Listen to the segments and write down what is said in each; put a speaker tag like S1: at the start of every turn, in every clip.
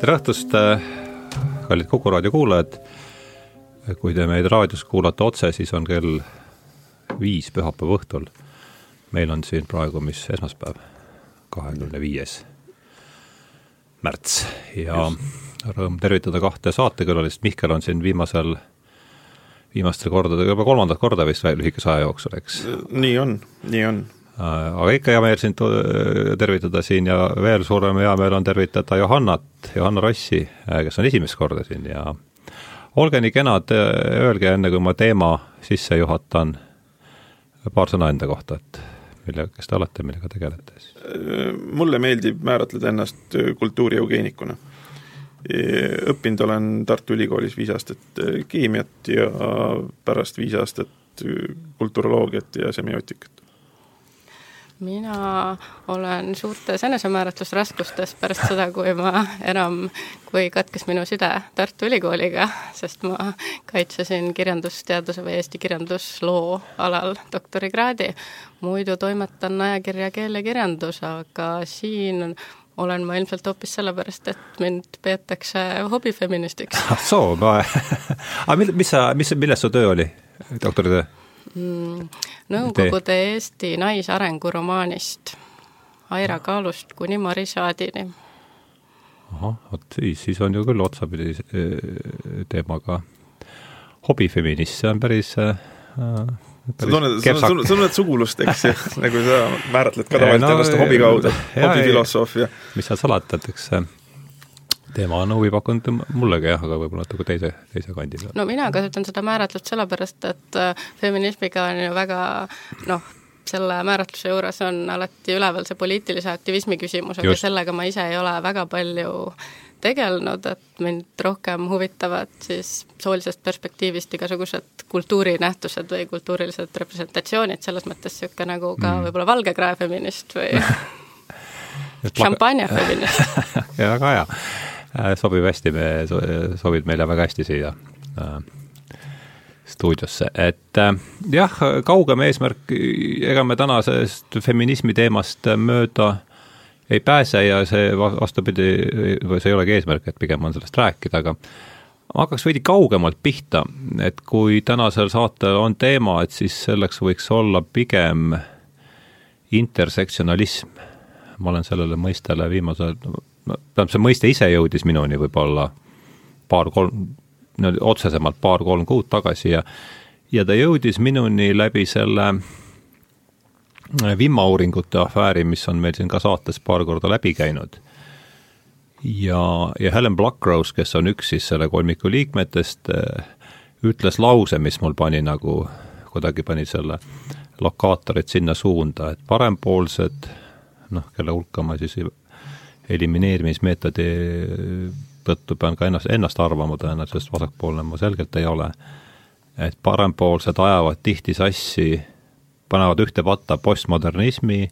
S1: tere õhtust, kallid Kuku raadio kuulajad. kui te meid raadios kuulate otse, siis on kell viis pühapäeva õhtul. meil on siin praegu, mis esmaspäev, kahekümne viies märts ja Just. rõõm tervitada kahte saatekülalist, Mihkel on siin viimasel, viimastel kordadel, juba kolmandat korda vist lühikese aja jooksul, eks?
S2: nii on, nii on
S1: Äh, aga ikka hea meel sind äh, tervitada siin ja veel suurem hea meel on tervitada Johannat, Johanna Rossi, äh, kes on esimest korda siin ja olge nii kenad, öelge enne, kui ma teema sisse juhatan, paar sõna enda kohta, et mille, kes te olete, millega tegelete siis?
S2: mulle meeldib määratleda ennast kultuurieugeenikuna. õppinud olen Tartu Ülikoolis viis aastat keemiat ja pärast viis aastat kulturoloogiat ja semiootikat
S3: mina olen suurtes enesemääratlusraskustes pärast seda, kui ma enam, kui katkes minu side Tartu Ülikooliga, sest ma kaitsesin kirjandusteaduse või eesti kirjandusloo alal doktorikraadi. muidu toimetan ajakirja Keelekirjandus, aga siin olen ma ilmselt hoopis sellepärast, et mind peetakse hobifeministiks.
S1: ah soo, ma aga mis sa, mis, milles su töö oli, doktoritöö?
S3: Mm,? Nõukogude Eesti naisarengu romaanist Aira Kaalust kuni Maris Aadini.
S1: ahah, vot siis, siis on ju küll otsapidi äh, teemaga. Hobifeminist, see on päris äh,
S2: sa tunned, sa tunned sugulust, eks ju, nagu sa määratled ka tavaliselt no, ennast hobi kaudu, hobifilosoof ja
S1: mis seal salata, et eks teema on huvi pakkunud mullegi jah, aga võib-olla natuke teise, teise kandi peal.
S3: no mina kasutan seda määratlust sellepärast, et äh, feminismiga on ju väga noh, selle määratluse juures on alati üleval see poliitilise aktivismi küsimus, aga Just. sellega ma ise ei ole väga palju tegelenud, et mind rohkem huvitavad siis soolisest perspektiivist igasugused kultuurinähtused või kultuurilised representatsioonid, selles mõttes niisugune nagu ka mm. võib-olla valgekrae feminist või šampanja feminist
S1: väga hea sobib hästi, me, sobib meile väga hästi siia äh, stuudiosse, et äh, jah, kaugem eesmärk, ega me tänasest feminismi teemast mööda ei pääse ja see vastupidi, või see ei olegi eesmärk, et pigem on sellest rääkida, aga ma hakkaks veidi kaugemalt pihta, et kui tänasel saatel on teema, et siis selleks võiks olla pigem intersektsionalism. ma olen sellele mõistele viimasel tähendab, see mõiste ise jõudis minuni võib-olla paar-kolm, no otsesemalt paar-kolm kuud tagasi ja ja ta jõudis minuni läbi selle vimmauuringute afääri, mis on meil siin ka saates paar korda läbi käinud. ja, ja Helen Blackrose, kes on üks siis selle kolmiku liikmetest, ütles lause, mis mul pani nagu, kuidagi pani selle lokaatorid sinna suunda, et parempoolsed, noh, kelle hulka ma siis ei elimineerimismeetodi tõttu pean ka ennast, ennast arvama tõenäoliselt, sest vasakpoolne ma selgelt ei ole. et parempoolsed ajavad tihti sassi, panevad ühte patta postmodernismi,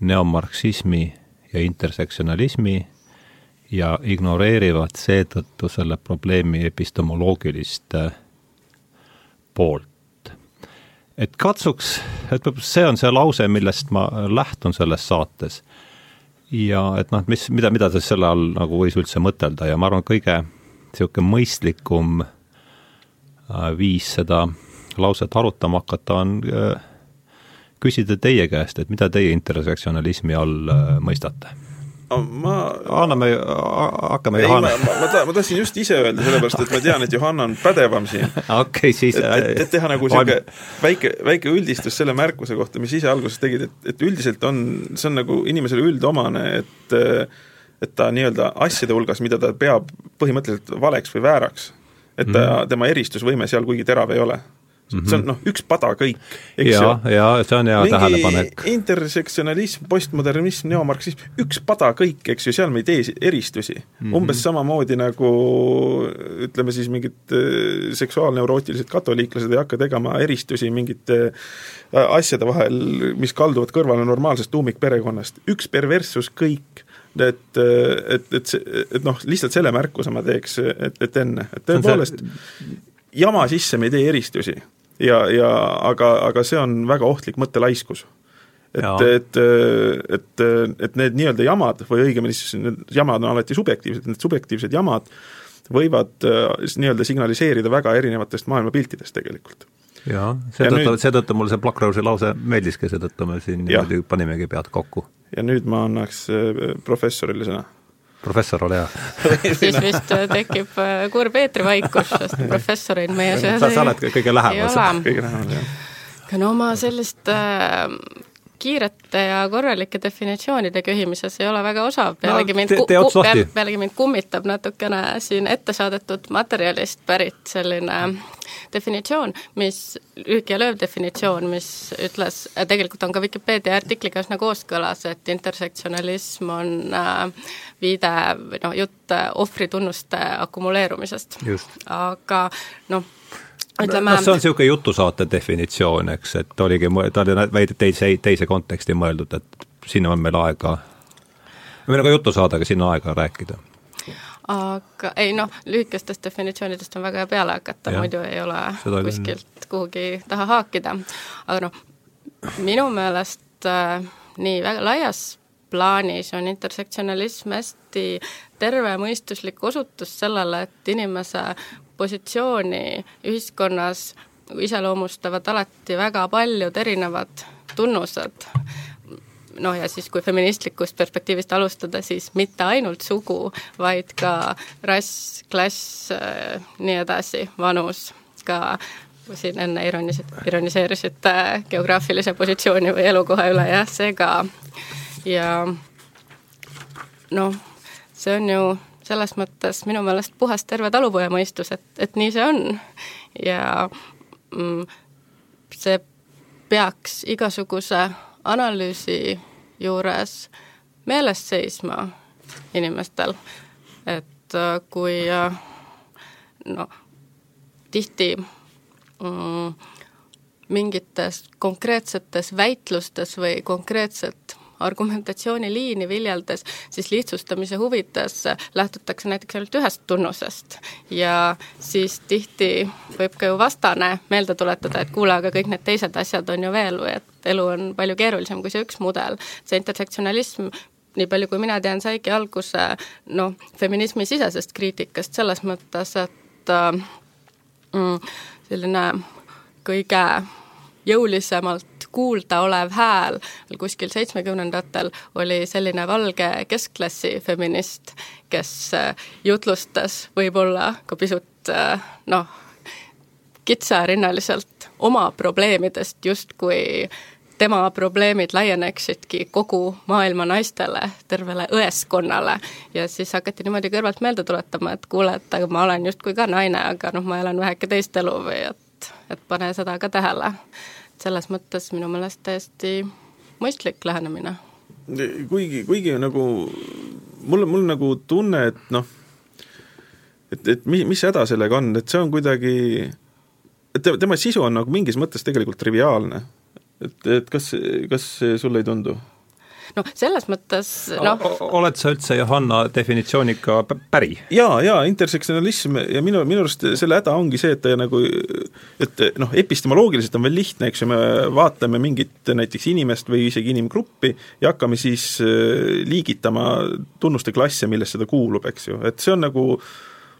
S1: neomarksismi ja intersektsionalismi ja ignoreerivad seetõttu selle probleemi epistemoloogilist äh, poolt. et katsuks, et see on see lause, millest ma lähtun selles saates ja et noh, mis, mida, mida ta selle all nagu võis üldse mõtelda ja ma arvan, kõige niisugune mõistlikum äh, viis seda lauset arutama hakata on äh, küsida teie käest, et mida teie intersektsionalismi all äh, mõistate
S2: ma
S1: anname, hakkame
S2: Johanna. ma, ma, ma, ma tahtsin just ise öelda, sellepärast et ma tean, et Johanna on pädevam siin.
S1: okei okay,, siis
S2: et, et, et teha nagu niisugune väike, väike üldistus selle märkuse kohta, mis ise alguses tegid, et, et üldiselt on, see on nagu inimesele üldomane, et et ta nii-öelda asjade hulgas, mida ta peab põhimõtteliselt valeks või vääraks, et ta mm., tema eristusvõime seal kuigi terav ei ole Mm -hmm. see on noh, üks pada kõik, eks
S1: ja, ju. jaa, see on hea Mingi tähelepanek.
S2: intersektsionalism, postmodernism, neomarksism, üks pada kõik, eks ju, seal me ei tee eristusi mm. -hmm. umbes samamoodi nagu ütleme siis mingid äh, seksuaalneurootilised katoliiklased ei hakka tegema eristusi mingite äh, asjade vahel, mis kalduvad kõrvale normaalsest tuumikperekonnast, üks perverssus kõik et, äh, et, et see, et noh, lihtsalt selle märkuse ma teeks, et, et enne, et tõepoolest jama sisse me ei tee eristusi ja, ja aga, aga see on väga ohtlik mõttelaiskus. et, et, et, et need nii-öelda jamad või õigemini siis need jamad on alati subjektiivsed, need subjektiivsed jamad võivad nii-öelda signaliseerida väga erinevatest maailmapiltidest tegelikult
S1: jaa, seetõttu, seetõttu mulle see Black Rose'i lause meeldiski, seetõttu me siin niimoodi panimegi pead kokku.
S2: ja nüüd ma annaks professorile sõna
S1: professor, ole
S3: hea siis vist äh, tekib äh, kurb eetrivaikus, sest professoreid meie seas
S1: sa, sa oled kõige lähemal.
S2: kõige lähemal, jah.
S3: aga no oma sellist äh, kiirete ja korralike definitsioonide köhimises ei ole väga osav, pealegi mind no, te, te pealegi mind kummitab natukene siin ette saadetud materjalist pärit selline definitsioon, mis, lühike ja lööv definitsioon, mis ütles, tegelikult on ka Vikipeedia artikliga üsna kooskõlas, et intersektsionalism on äh, viide või noh, jutt äh, ohvritunnuste akumuleerumisest. aga noh, ütleme
S1: noh, see on niisugune jutusaate definitsioon, eks, et oligi, ta oli veidi teise, teise konteksti mõeldud, et sinna on meil aega, meil on ka jutusaade, aga sinna aega rääkida.
S3: Aga ei noh, lühikestest definitsioonidest on väga hea peale hakata, muidu ei ole Seda kuskilt kuhugi taha haakida. aga noh, minu meelest äh, nii väga laias plaanis on intersektsionalism hästi tervemõistuslik osutus sellele, et inimese positsiooni ühiskonnas iseloomustavad alati väga paljud erinevad tunnused noh, ja siis kui feministlikust perspektiivist alustada, siis mitte ainult sugu, vaid ka rass, klass äh,, nii edasi, vanus, ka siin enne ironisid, ironiseerisite geograafilise positsiooni või elukoha üle, jah, see ka. ja noh, see on ju selles mõttes minu meelest puhas terve talupojamõistus, et, et nii see on. ja mm, see peaks igasuguse analüüsi juures meeles seisma inimestel, et äh, kui äh, no tihti mm, mingites konkreetsetes väitlustes või konkreetset argumentatsiooniliini viljeldes, siis lihtsustamise huvides lähtutakse näiteks ainult ühest tunnusest. ja siis tihti võib ka ju vastane meelde tuletada, et kuule, aga kõik need teised asjad on ju veel et elu on palju keerulisem kui see üks mudel. see intersektsionalism nii palju, kui mina tean, saigi alguse noh, feminismi sisesest kriitikast selles mõttes, et äh, mm, selline kõige jõulisemalt kuulda olev hääl kuskil seitsmekümnendatel oli selline valge keskklassi feminist, kes äh, jutlustas võib-olla ka pisut äh, noh, kitsarinnaliselt oma probleemidest justkui tema probleemid laieneksidki kogu maailma naistele, tervele õeskonnale. ja siis hakati niimoodi kõrvalt meelde tuletama, et kuule, et aga ma olen justkui ka naine, aga noh, ma elan väheke teist elu või et, et pane seda ka tähele selles mõttes minu meelest täiesti mõistlik lähenemine.
S2: kuigi, kuigi nagu mul, mul nagu tunne, et noh, et, et mis, mis häda sellega on, et see on kuidagi, et tema sisu on nagu mingis mõttes tegelikult triviaalne. et, et kas, kas sulle ei tundu?
S3: Noh, selles mõttes noh
S1: oled sa üldse Johanna definitsiooniga päri?
S2: jaa, jaa, intersektsionalism ja minu, minu arust selle häda ongi see, et ta nagu et noh, epistemoloogiliselt on veel lihtne, eks ju, me vaatame mingit näiteks inimest või isegi inimgruppi ja hakkame siis äh, liigitama tunnuste klasse, millesse ta kuulub, eks ju, et see on nagu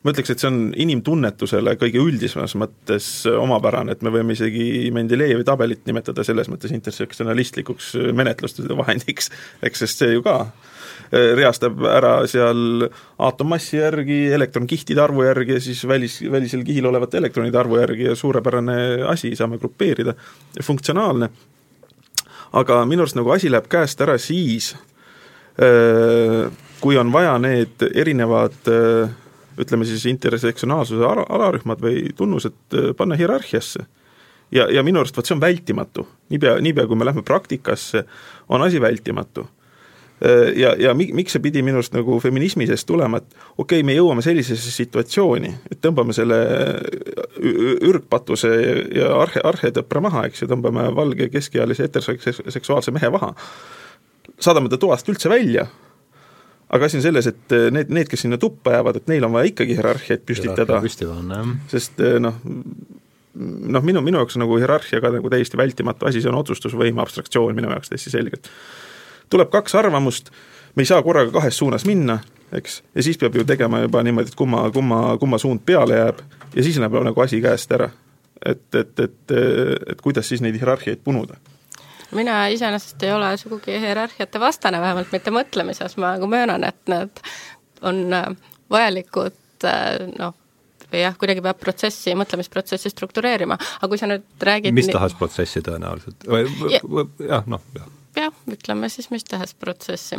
S2: ma ütleks, et see on inimtunnetusele kõige üldisemas mõttes omapärane, et me võime isegi Mendelejevi tabelit nimetada selles mõttes intersektsionalistlikuks menetluste vahendiks, eks, sest see ju ka äh, reastab ära seal aatommassi järgi, elektronkihtide arvu järgi ja siis välis, välisel kihil olevate elektronide arvu järgi ja suurepärane asi, saame grupeerida, funktsionaalne. aga minu arust nagu asi läheb käest ära siis, äh, kui on vaja need erinevad äh, ütleme siis intersektsionaalsuse ala, alarühmad või tunnused äh, panna hierarhiasse. ja, ja minu arust vot see on vältimatu, niipea, niipea kui me lähme praktikasse, on asi vältimatu. Äh, ja, ja mi-, miks see pidi minu arust nagu feminismi seest tulema, et okei okay,, me jõuame sellisesse situatsiooni, et tõmbame selle ürgpatuse ja arhe, arhetõpra maha, eks ju, tõmbame valge keskealise heteroseksuaalse mehe maha, saadame ta toast üldse välja aga asi on selles, et eh, need, need, kes sinna tuppa jäävad, et neil on vaja ikkagi hierarhiaid püstitada,
S1: püsti
S2: sest eh, noh, noh, minu, minu jaoks nagu hierarhia ka nagu täiesti vältimatu asi, see on otsustusvõime abstraktsioon minu jaoks täiesti selgelt. tuleb kaks arvamust, me ei saa korraga kahes suunas minna, eks, ja siis peab ju tegema juba niimoodi, et kumma, kumma, kumma suund peale jääb ja siis läheb nagu asi käest ära. et, et, et, et kuidas siis neid hierarhiaid punuda
S3: mina iseenesest ei ole sugugi hierarhiate vastane, vähemalt mitte mõtlemises, ma nagu möönan, et need on äh, vajalikud noh, või jah, kuidagi peab protsessi, mõtlemisprotsessi struktureerima, aga kui sa nüüd räägid
S1: mis tahes protsessi tõenäoliselt. Või, või jah, noh, jah.
S3: Jah, ütleme siis mis tahes protsessi.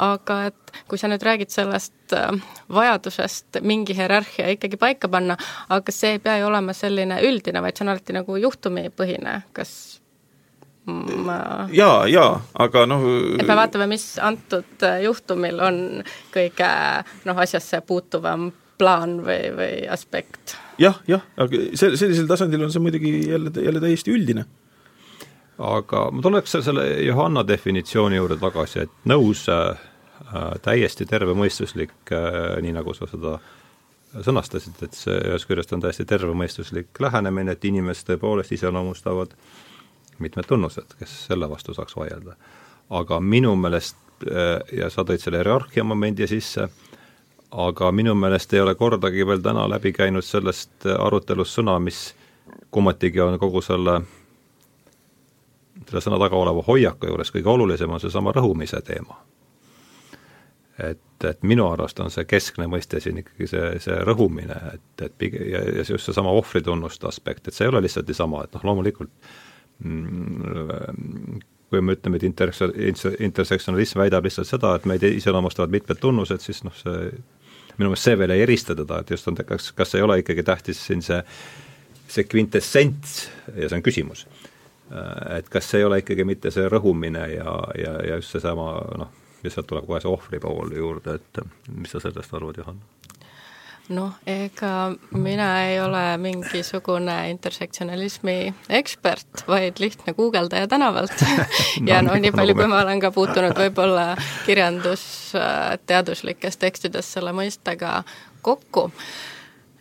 S3: aga et kui sa nüüd räägid sellest äh, vajadusest mingi hierarhia ikkagi paika panna, aga see ei pea ju olema selline üldine, vaid see on alati nagu juhtumipõhine, kas
S2: ma jaa, jaa, aga noh
S3: et me vaatame, mis antud äh, juhtumil on kõige noh, asjasse puutuvam plaan või, või aspekt
S2: ja,. jah, jah, aga sel-, sellisel tasandil on see muidugi jälle, jälle täiesti üldine.
S1: aga ma tuleks selle Johanna definitsiooni juurde tagasi, et nõus äh, täiesti tervemõistuslik äh,, nii nagu sa seda sõnastasid, et see ühest küljest on täiesti tervemõistuslik lähenemine, et inimest tõepoolest iseloomustavad mitmed tunnused, kes selle vastu saaks vaielda. aga minu meelest äh, ja sa tõid selle hierarhia momendi sisse, aga minu meelest ei ole kordagi veel täna läbi käinud sellest arutelust sõna, mis kummatigi on kogu selle, selle sõna taga oleva hoiaku juures kõige olulisem, on seesama rõhumise teema. et, et minu arust on see keskne mõiste siin ikkagi see, see rõhumine, et, et pigem ja, ja just seesama ohvritunnuste aspekt, et see ei ole lihtsalt niisama, et noh, loomulikult kui me ütleme, et interse-, intersektsionalism väidab lihtsalt seda, et meid iseloomustavad mitmed tunnused, siis noh, see minu meelest see veel ei erista teda, et just on, kas, kas ei ole ikkagi tähtis siin see, see kvintessents ja see on küsimus, et kas ei ole ikkagi mitte see rõhumine ja, ja, ja just seesama noh, ja sealt tuleb kohe see ohvri pool juurde, et mis sa sellest arvad, Johan?
S3: Noh, ega mina ei ole mingisugune intersektsionalismi ekspert, vaid lihtne guugeldaja tänavalt. Ja noh, nii palju, kui ma olen ka puutunud võib-olla kirjandusteaduslikes tekstides selle mõistega kokku,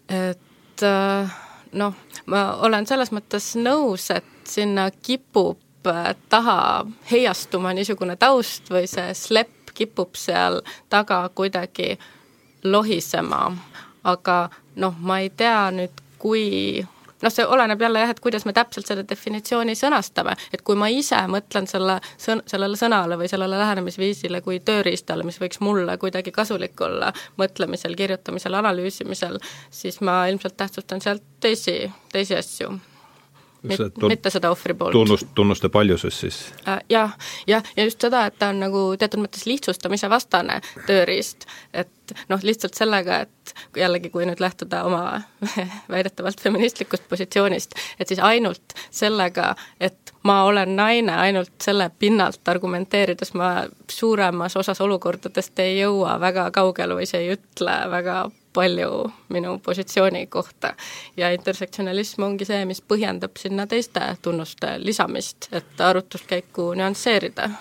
S3: et äh, noh, ma olen selles mõttes nõus, et sinna kipub äh, taha heiastuma niisugune taust või see slepp kipub seal taga kuidagi lohisema aga noh, ma ei tea nüüd, kui noh, see oleneb jälle jah, et kuidas me täpselt selle definitsiooni sõnastame, et kui ma ise mõtlen selle sõn-, sellele sõnale või sellele lähenemisviisile kui tööriistale, mis võiks mulle kuidagi kasulik olla mõtlemisel, kirjutamisel, analüüsimisel, siis ma ilmselt tähtsustan sealt teisi, teisi asju Mit, tun-, mitte seda ohvri poolt.
S1: tunnust, tunnuste paljusus siis
S3: äh,? Jah, jah, ja just seda, et ta on nagu teatud mõttes lihtsustamise vastane tööriist, et noh, lihtsalt sellega, et jällegi, kui nüüd lähtuda oma väidetavalt feministlikust positsioonist, et siis ainult sellega, et ma olen naine, ainult selle pinnalt argumenteerides ma suuremas osas olukordadest ei jõua väga kaugele või see ei ütle väga palju minu positsiooni kohta. ja intersektsionalism ongi see, mis põhjendab sinna teiste tunnuste lisamist, et arutluskäiku nüansseerida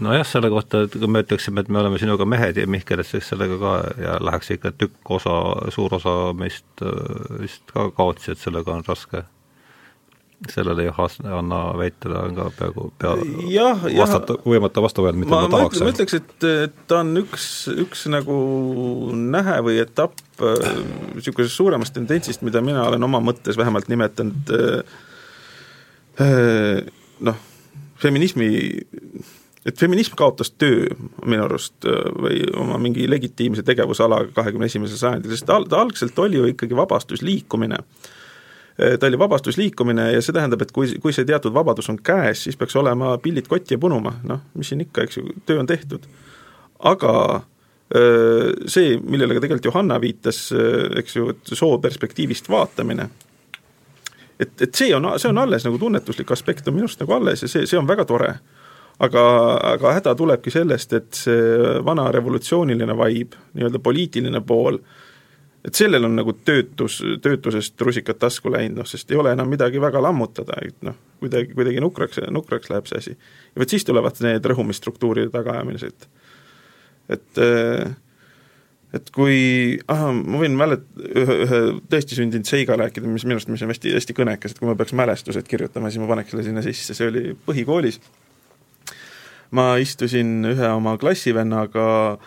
S1: nojah, selle kohta, et kui me ütleksime, et me oleme sinuga mehed ja Mihkel, siis sellega ka ja läheks ikka tükk osa, suur osa meist äh, vist ka kaotsi, et sellega on raske sellele Johanna väitele on ka peaaegu pea jah, vastata, võimatu vastu öelda, mida ma, ma tahaks.
S2: ma ütleks, et, ta on üks, üks nagu nähe või etapp niisugusest äh, suuremast tendentsist, mida mina olen oma mõttes vähemalt nimetanud äh, äh, noh, feminismi, et feminism kaotas töö minu arust või oma mingi legitiimse tegevusala kahekümne esimesel sajandil, sest ta, algselt oli ju ikkagi vabastusliikumine ta oli vabastusliikumine ja see tähendab, et kui, kui see teatud vabadus on käes, siis peaks olema pillid kotti ja punuma, noh, mis siin ikka, eks ju, töö on tehtud. aga äh, see, millele ka tegelikult Johanna viitas, äh, eks ju, et sooperspektiivist vaatamine, et, et see on, see on alles nagu tunnetuslik aspekt on minu arust nagu alles ja see, see on väga tore. aga, aga häda tulebki sellest, et see vana revolutsiooniline vibe, nii-öelda poliitiline pool äh, et sellel on nagu töötus, töötusest rusikad tasku läinud, noh sest ei ole enam midagi väga lammutada, et noh, kuidagi, kuidagi nukraks, nukraks läheb see asi. ja vot siis tulevad need rõhumisstruktuuride tagaajamised. et äh, et kui, ahah, ma võin mälet-, ühe, ühe tõesti sündinud seiga rääkida, mis minu arust, mis on hästi, hästi kõnekas, et kui ma peaks mälestused kirjutama, siis ma paneks selle sinna sisse, see oli põhikoolis. ma istusin ühe oma klassivennaga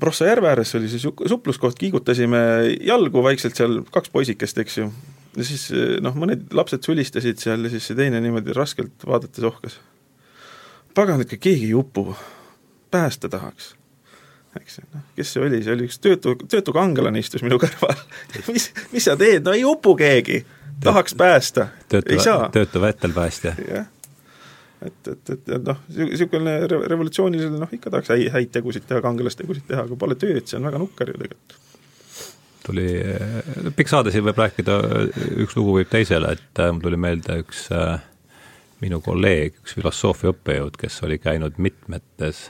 S2: Prossa järve ääres, oli see supluskoht, kiigutasime jalgu vaikselt seal, kaks poisikest, eks ju. ja siis noh, mõned lapsed sulistasid seal ja siis see teine niimoodi raskelt vaadates ohkas. pagan, ikka keegi ei upu, päästa tahaks eks ju, noh, kes see oli, see oli üks töötu, töötu kangelane istus minu kõrval mis, mis sa teed, no ei upu keegi, tahaks päästa, ei saa.
S1: töötav ettelpäästja.
S2: jah, et, et, et, et noh, niisugune revolutsioonilisel noh, ikka tahaks häid, häid tegusid teha, kangelastegusid teha, aga pole tööd, see on väga nukker ju tegelikult.
S1: tuli, pikk saade siin võib rääkida, üks lugu viib teisele, et äh, mul tuli meelde üks äh, minu kolleeg, üks filosoofia õppejõud, kes oli käinud mitmetes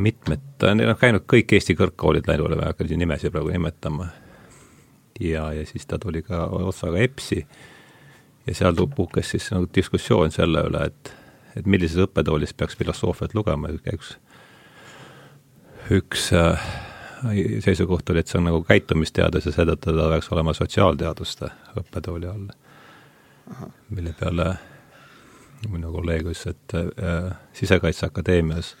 S1: mitmed, ta on noh, käinud kõik Eesti kõrgkoolid läinud, ma ei hakka siin nimesid praegu nimetama. ja, ja siis ta tuli ka otsaga EBS-i ja seal puhkes siis nagu diskussioon selle üle, et, et millises õppetoolis peaks filosoofiat lugema, üks, üks äh, seisukoht oli, et see on nagu käitumisteadus ja seetõttu ta peaks olema sotsiaalteaduste õppetooli all. mille peale minu kolleeg ütles, et äh, Sisekaitseakadeemias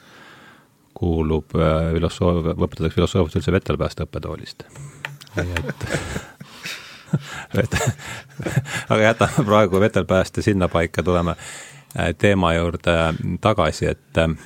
S1: kuulub äh, filosoofia, õpetatakse filosoofiat üldse vetelpääste õppetoolist. nii et aga jätame praegu vetelpääste sinnapaika, tuleme äh, teema juurde tagasi, et äh,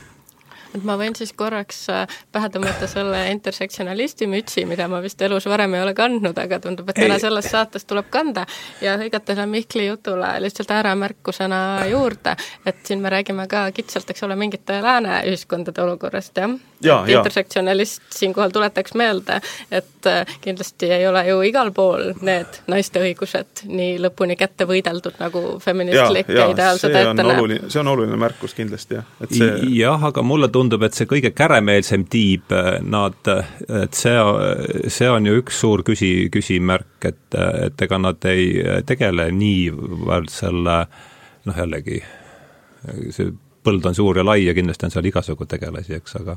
S3: et ma võin siis korraks äh, pähe tõmmata selle intersektsionalisti mütsi, mida ma vist elus varem ei ole kandnud, aga tundub, et täna selles saates tuleb kanda ja hõigata selle Mihkli jutule lihtsalt ääremärkusena juurde, et siin me räägime ka kitsalt, eks ole, mingite lääne ühiskondade olukorrast, jah
S2: ja,.
S3: intersektsionalist siinkohal tuletaks meelde, et äh, kindlasti ei ole ju igal pool need naiste õigused nii lõpuni kätte võideldud, nagu feministlik ja, ja, ideaal seda ette näeb.
S2: see on oluline märkus kindlasti, jah, et see
S1: jah, aga mulle tundub, tundub, et see kõige käremeelsem tiib, äh, nad, et see, see on ju üks suur küsi, küsimärk, et, et ega nad ei tegele niivõrd selle noh, jällegi see põld on suur ja lai ja kindlasti on seal igasugu tegelasi, eks, aga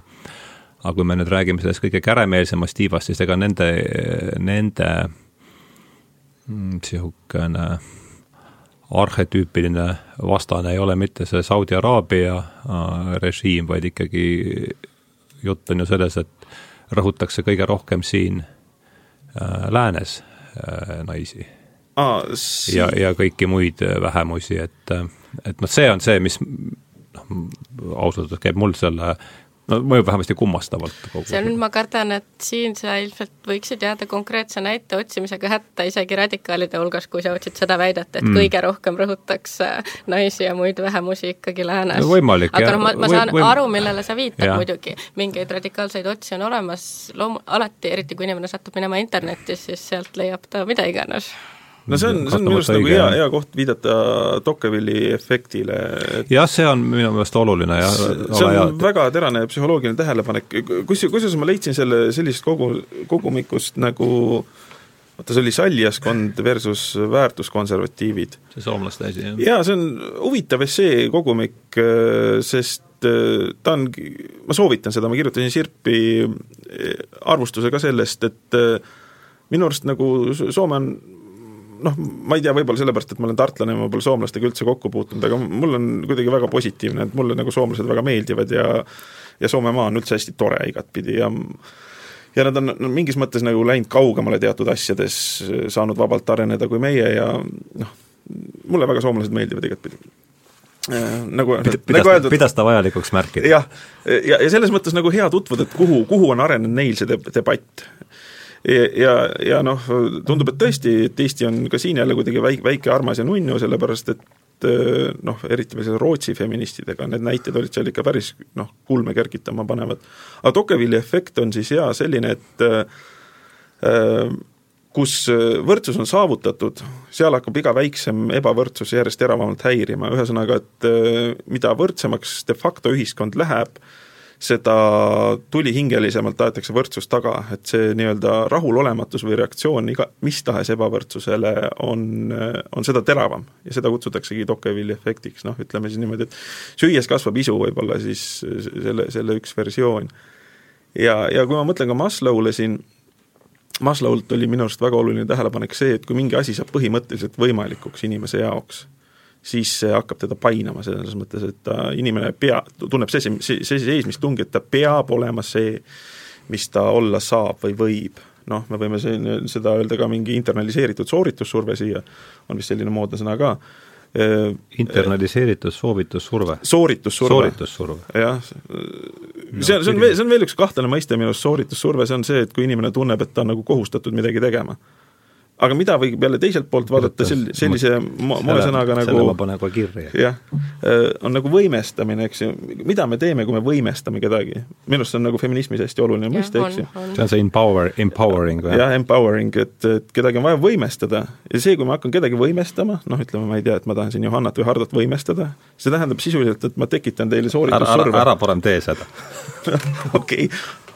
S1: aga kui me nüüd räägime sellest kõige käremeelsemast tiivast, siis ega nende, nende niisugune mm, arhetüüpiline vastane ei ole mitte see Saudi Araabia äh, režiim, vaid ikkagi jutt on ju selles, et rõhutakse kõige rohkem siin äh, läänes äh, naisi
S2: ah,.
S1: ja, ja kõiki muid vähemusi, et, et noh, see on see, mis noh, ausalt öeldes käib mul selle no mõjub vähemasti kummastavalt
S3: see nüüd ma kardan, et siin sa ilmselt võiksid jääda konkreetse näite otsimisega hätta isegi radikaalide hulgas, kui sa otsid seda väidet, et mm. kõige rohkem rõhutakse naisi ja muid vähemusi ikkagi läänes
S1: no,.
S3: aga noh, ma, ma saan võim... aru, millele sa viitad ja. muidugi, mingeid radikaalseid otsi on olemas, loom-, alati, eriti kui inimene satub minema internetti, siis sealt leiab ta mida iganes
S2: no see on, see on minu arust nagu hea, hea koht viidata Tocquevilli efektile
S1: jah, see on minu meelest oluline ja
S2: see on hea. väga terane psühholoogiline tähelepanek, kus, kusjuures ma leidsin selle sellisest kogu, kogumikust nagu vaata, see oli saljaskond versus väärtuskonservatiivid.
S1: see soomlaste asi, jah?
S2: jaa, see on huvitav essee kogumik, sest äh, ta on, ma soovitan seda, ma kirjutasin Sirpi äh, arvustuse ka sellest, et äh, minu arust nagu Soome on noh, ma ei tea, võib-olla sellepärast, et ma olen tartlane ja ma pole soomlastega üldse kokku puutunud, aga mul on kuidagi väga positiivne, et mulle nagu soomlased väga meeldivad ja ja Soomemaa on üldse hästi tore igatpidi ja ja nad on no, mingis mõttes nagu läinud kaugemale teatud asjades, saanud vabalt areneda kui meie ja noh, mulle väga soomlased meeldivad igatpidi
S1: äh, nagu, pidas, nagu öeldud, pidas ta vajalikuks märkida?
S2: jah, ja, ja selles mõttes nagu hea tutvuda, et kuhu, kuhu on arenenud neil see debatt ja, ja noh, tundub, et tõesti, et Eesti on ka siin jälle kuidagi väike, väike armas ja nunnu, sellepärast et eh, noh, eriti veel selle Rootsi feministidega, need näited olid seal ikka päris noh, kulme kergitama panevad. aga Tocquevilli efekt on siis jaa selline, et äh, kus võrdsus on saavutatud, seal hakkab iga väiksem ebavõrdsus järjest teravamalt häirima, ühesõnaga, et mida võrdsemaks de facto ühiskond läheb, seda tulihingelisemalt aetakse võrdsus taga, et see nii-öelda rahulolematus või reaktsioon iga, mis tahes ebavõrdsusele on, on seda teravam ja seda kutsutaksegi Tocquevilli efektiks, noh, ütleme siis niimoodi, et süües kasvab isu võib-olla siis selle, selle üks versioon. ja, ja kui ma mõtlen ka Maslow'le siin, Maslow'lt oli minu arust väga oluline tähelepanek see, et kui mingi asi saab põhimõtteliselt võimalikuks inimese jaoks, siis see hakkab teda painama selles mõttes, et ta, inimene pea, tunneb see, see, see seismistungi, et ta peab olema see, mis ta olla saab või võib. noh, me võime siin seda öelda ka mingi internaliseeritud sooritussurve siia, on vist selline moodne sõna ka,
S1: internaliseeritud soovitussurve.
S2: sooritussurve.
S1: sooritussurve.
S2: jah, see on, see on veel, see on veel üks kahtlane mõiste minu arust, sooritussurve, see on see, et kui inimene tunneb, et ta on nagu kohustatud midagi tegema aga mida võib jälle teiselt poolt vaadata sel-, sellise moesõnaga nagu
S1: selle ma panen kohe kirja.
S2: jah, äh, on nagu võimestamine, eks ju, mida me teeme, kui me võimestame kedagi? minu arust see on nagu feminismis hästi oluline mõiste, eks ju.
S1: see on see empower, empowering või?
S2: jah, empowering, et, et kedagi on vaja võimestada ja see, kui ma hakkan kedagi võimestama, noh, ütleme, ma ei tea, et ma tahan siin Johannat või Hardot võimestada, see tähendab sisuliselt, et ma tekitan teile sooritussurve.
S1: ära, ära, ära parem tee seda
S2: okei okay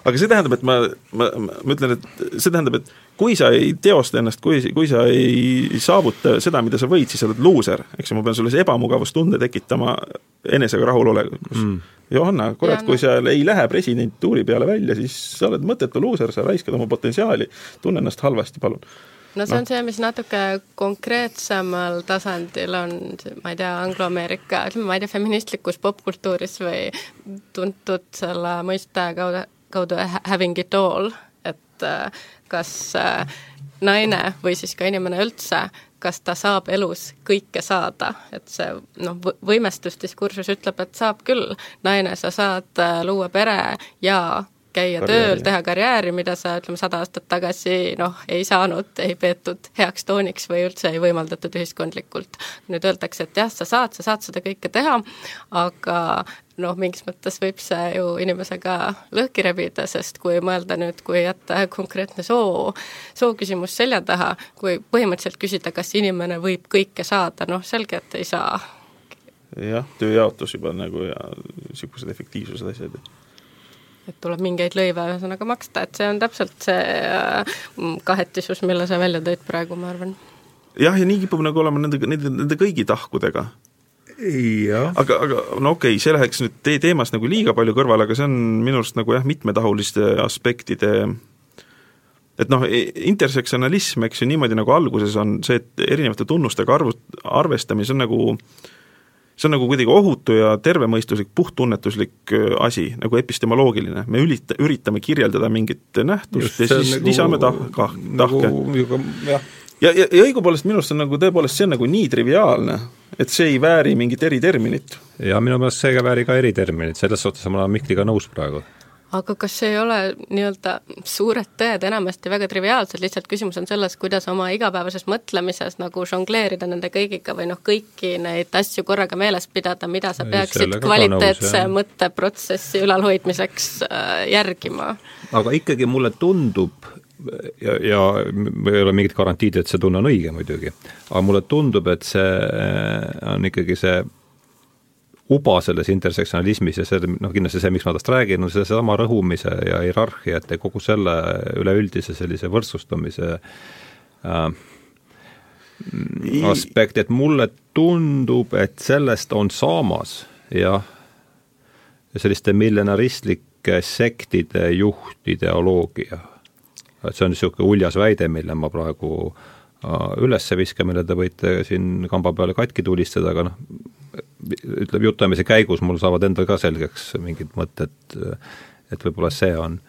S2: aga see tähendab, et ma, ma, ma ütlen, et see tähendab, et kui sa ei teosta ennast, kui, kui sa ei saavuta seda, mida sa võid, siis sa oled luuser, eks ju, ma pean sulle ebamugavustunde tekitama enesega rahulolekus. Mm.. Johanna, kurat, kui sa ei lähe presidentuuri peale välja, siis sa oled mõttetu luuser, sa raiskad oma potentsiaali, tunne ennast halvasti, palun.
S3: No see on no. see, mis natuke konkreetsemal tasandil on, ma ei tea, angloameerika, ütleme, ma ei tea, feministlikus popkultuuris või tuntud selle mõiste kaudu kaudu having it all, et äh, kas äh, naine või siis ka inimene üldse, kas ta saab elus kõike saada, et see noh, võimestusdiskursus ütleb, et saab küll, naine, sa saad äh, luua pere ja käia karjääri. tööl, teha karjääri, mida sa ütleme, sada aastat tagasi noh, ei saanud, ei peetud heaks tooniks või üldse ei võimaldatud ühiskondlikult. nüüd öeldakse, et jah, sa saad, sa saad seda kõike teha, aga noh, mingis mõttes võib see ju inimesega lõhki rebida, sest kui mõelda nüüd, kui jätta konkreetne soo, sooküsimus selja taha, kui põhimõtteliselt küsida, kas inimene võib kõike saada, noh selge, et ei saa.
S2: jah, tööjaotus juba nagu ja niisugused efektiivsused, asjad
S3: et tuleb mingeid lõive ühesõnaga maksta, et see on täpselt see äh, kahetisus, mille sa välja tõid praegu, ma arvan.
S2: jah, ja nii kipub nagu olema nende, nende, nende kõigi tahkudega. aga, aga no okei okay,, see läheks nüüd teie teemast nagu liiga palju kõrvale, aga see on minu arust nagu jah, mitmetahuliste aspektide et noh, intersektsionalism, eks ju, niimoodi nagu alguses on see, et erinevate tunnustega arvu, arvestamine, see on nagu äh, see on nagu kuidagi ohutu ja tervemõistuslik, puhttunnetuslik äh, asi, nagu epistemoloogiline, me ülita-, üritame kirjeldada mingit nähtust Just, ja siis nagu, lisame tah-, kah-, tahke nagu,. jah ja, ja, ja õigupoolest minu arust on nagu tõepoolest, see on nagu nii triviaalne, et see ei vääri mingit eriterminit.
S1: ja minu meelest see ei vääri ka eriterminit, selles suhtes ma olen Mihkliga nõus praegu
S3: aga kas ei ole nii-öelda suured tõed enamasti väga triviaalsed, lihtsalt küsimus on selles, kuidas oma igapäevases mõtlemises nagu žongleerida nende kõigiga või noh, kõiki neid asju korraga meeles pidada, mida sa peaksid kvaliteetse mõtteprotsessi ülalhoidmiseks äh, järgima.
S1: aga ikkagi mulle tundub, ja, ja ei ole mingit garantiid, et see tunne on õige muidugi, aga mulle tundub, et see on ikkagi see uba selles intersektsionalismis ja see, noh kindlasti see, miks ma tast räägin, on seesama rõhumise ja hierarhiate, kogu selle üleüldise sellise võrdsustamise äh, aspekt, et mulle tundub, et sellest on saamas jah, selliste millenaristlike sektide juhtideoloogia. et see on niisugune uljas väide, mille ma praegu äh, üles viskan, mille te võite siin kamba peale katki tulistada, aga noh, ütleb jutuajamise käigus mul saavad endal ka selgeks mingid mõtted, et võib-olla see on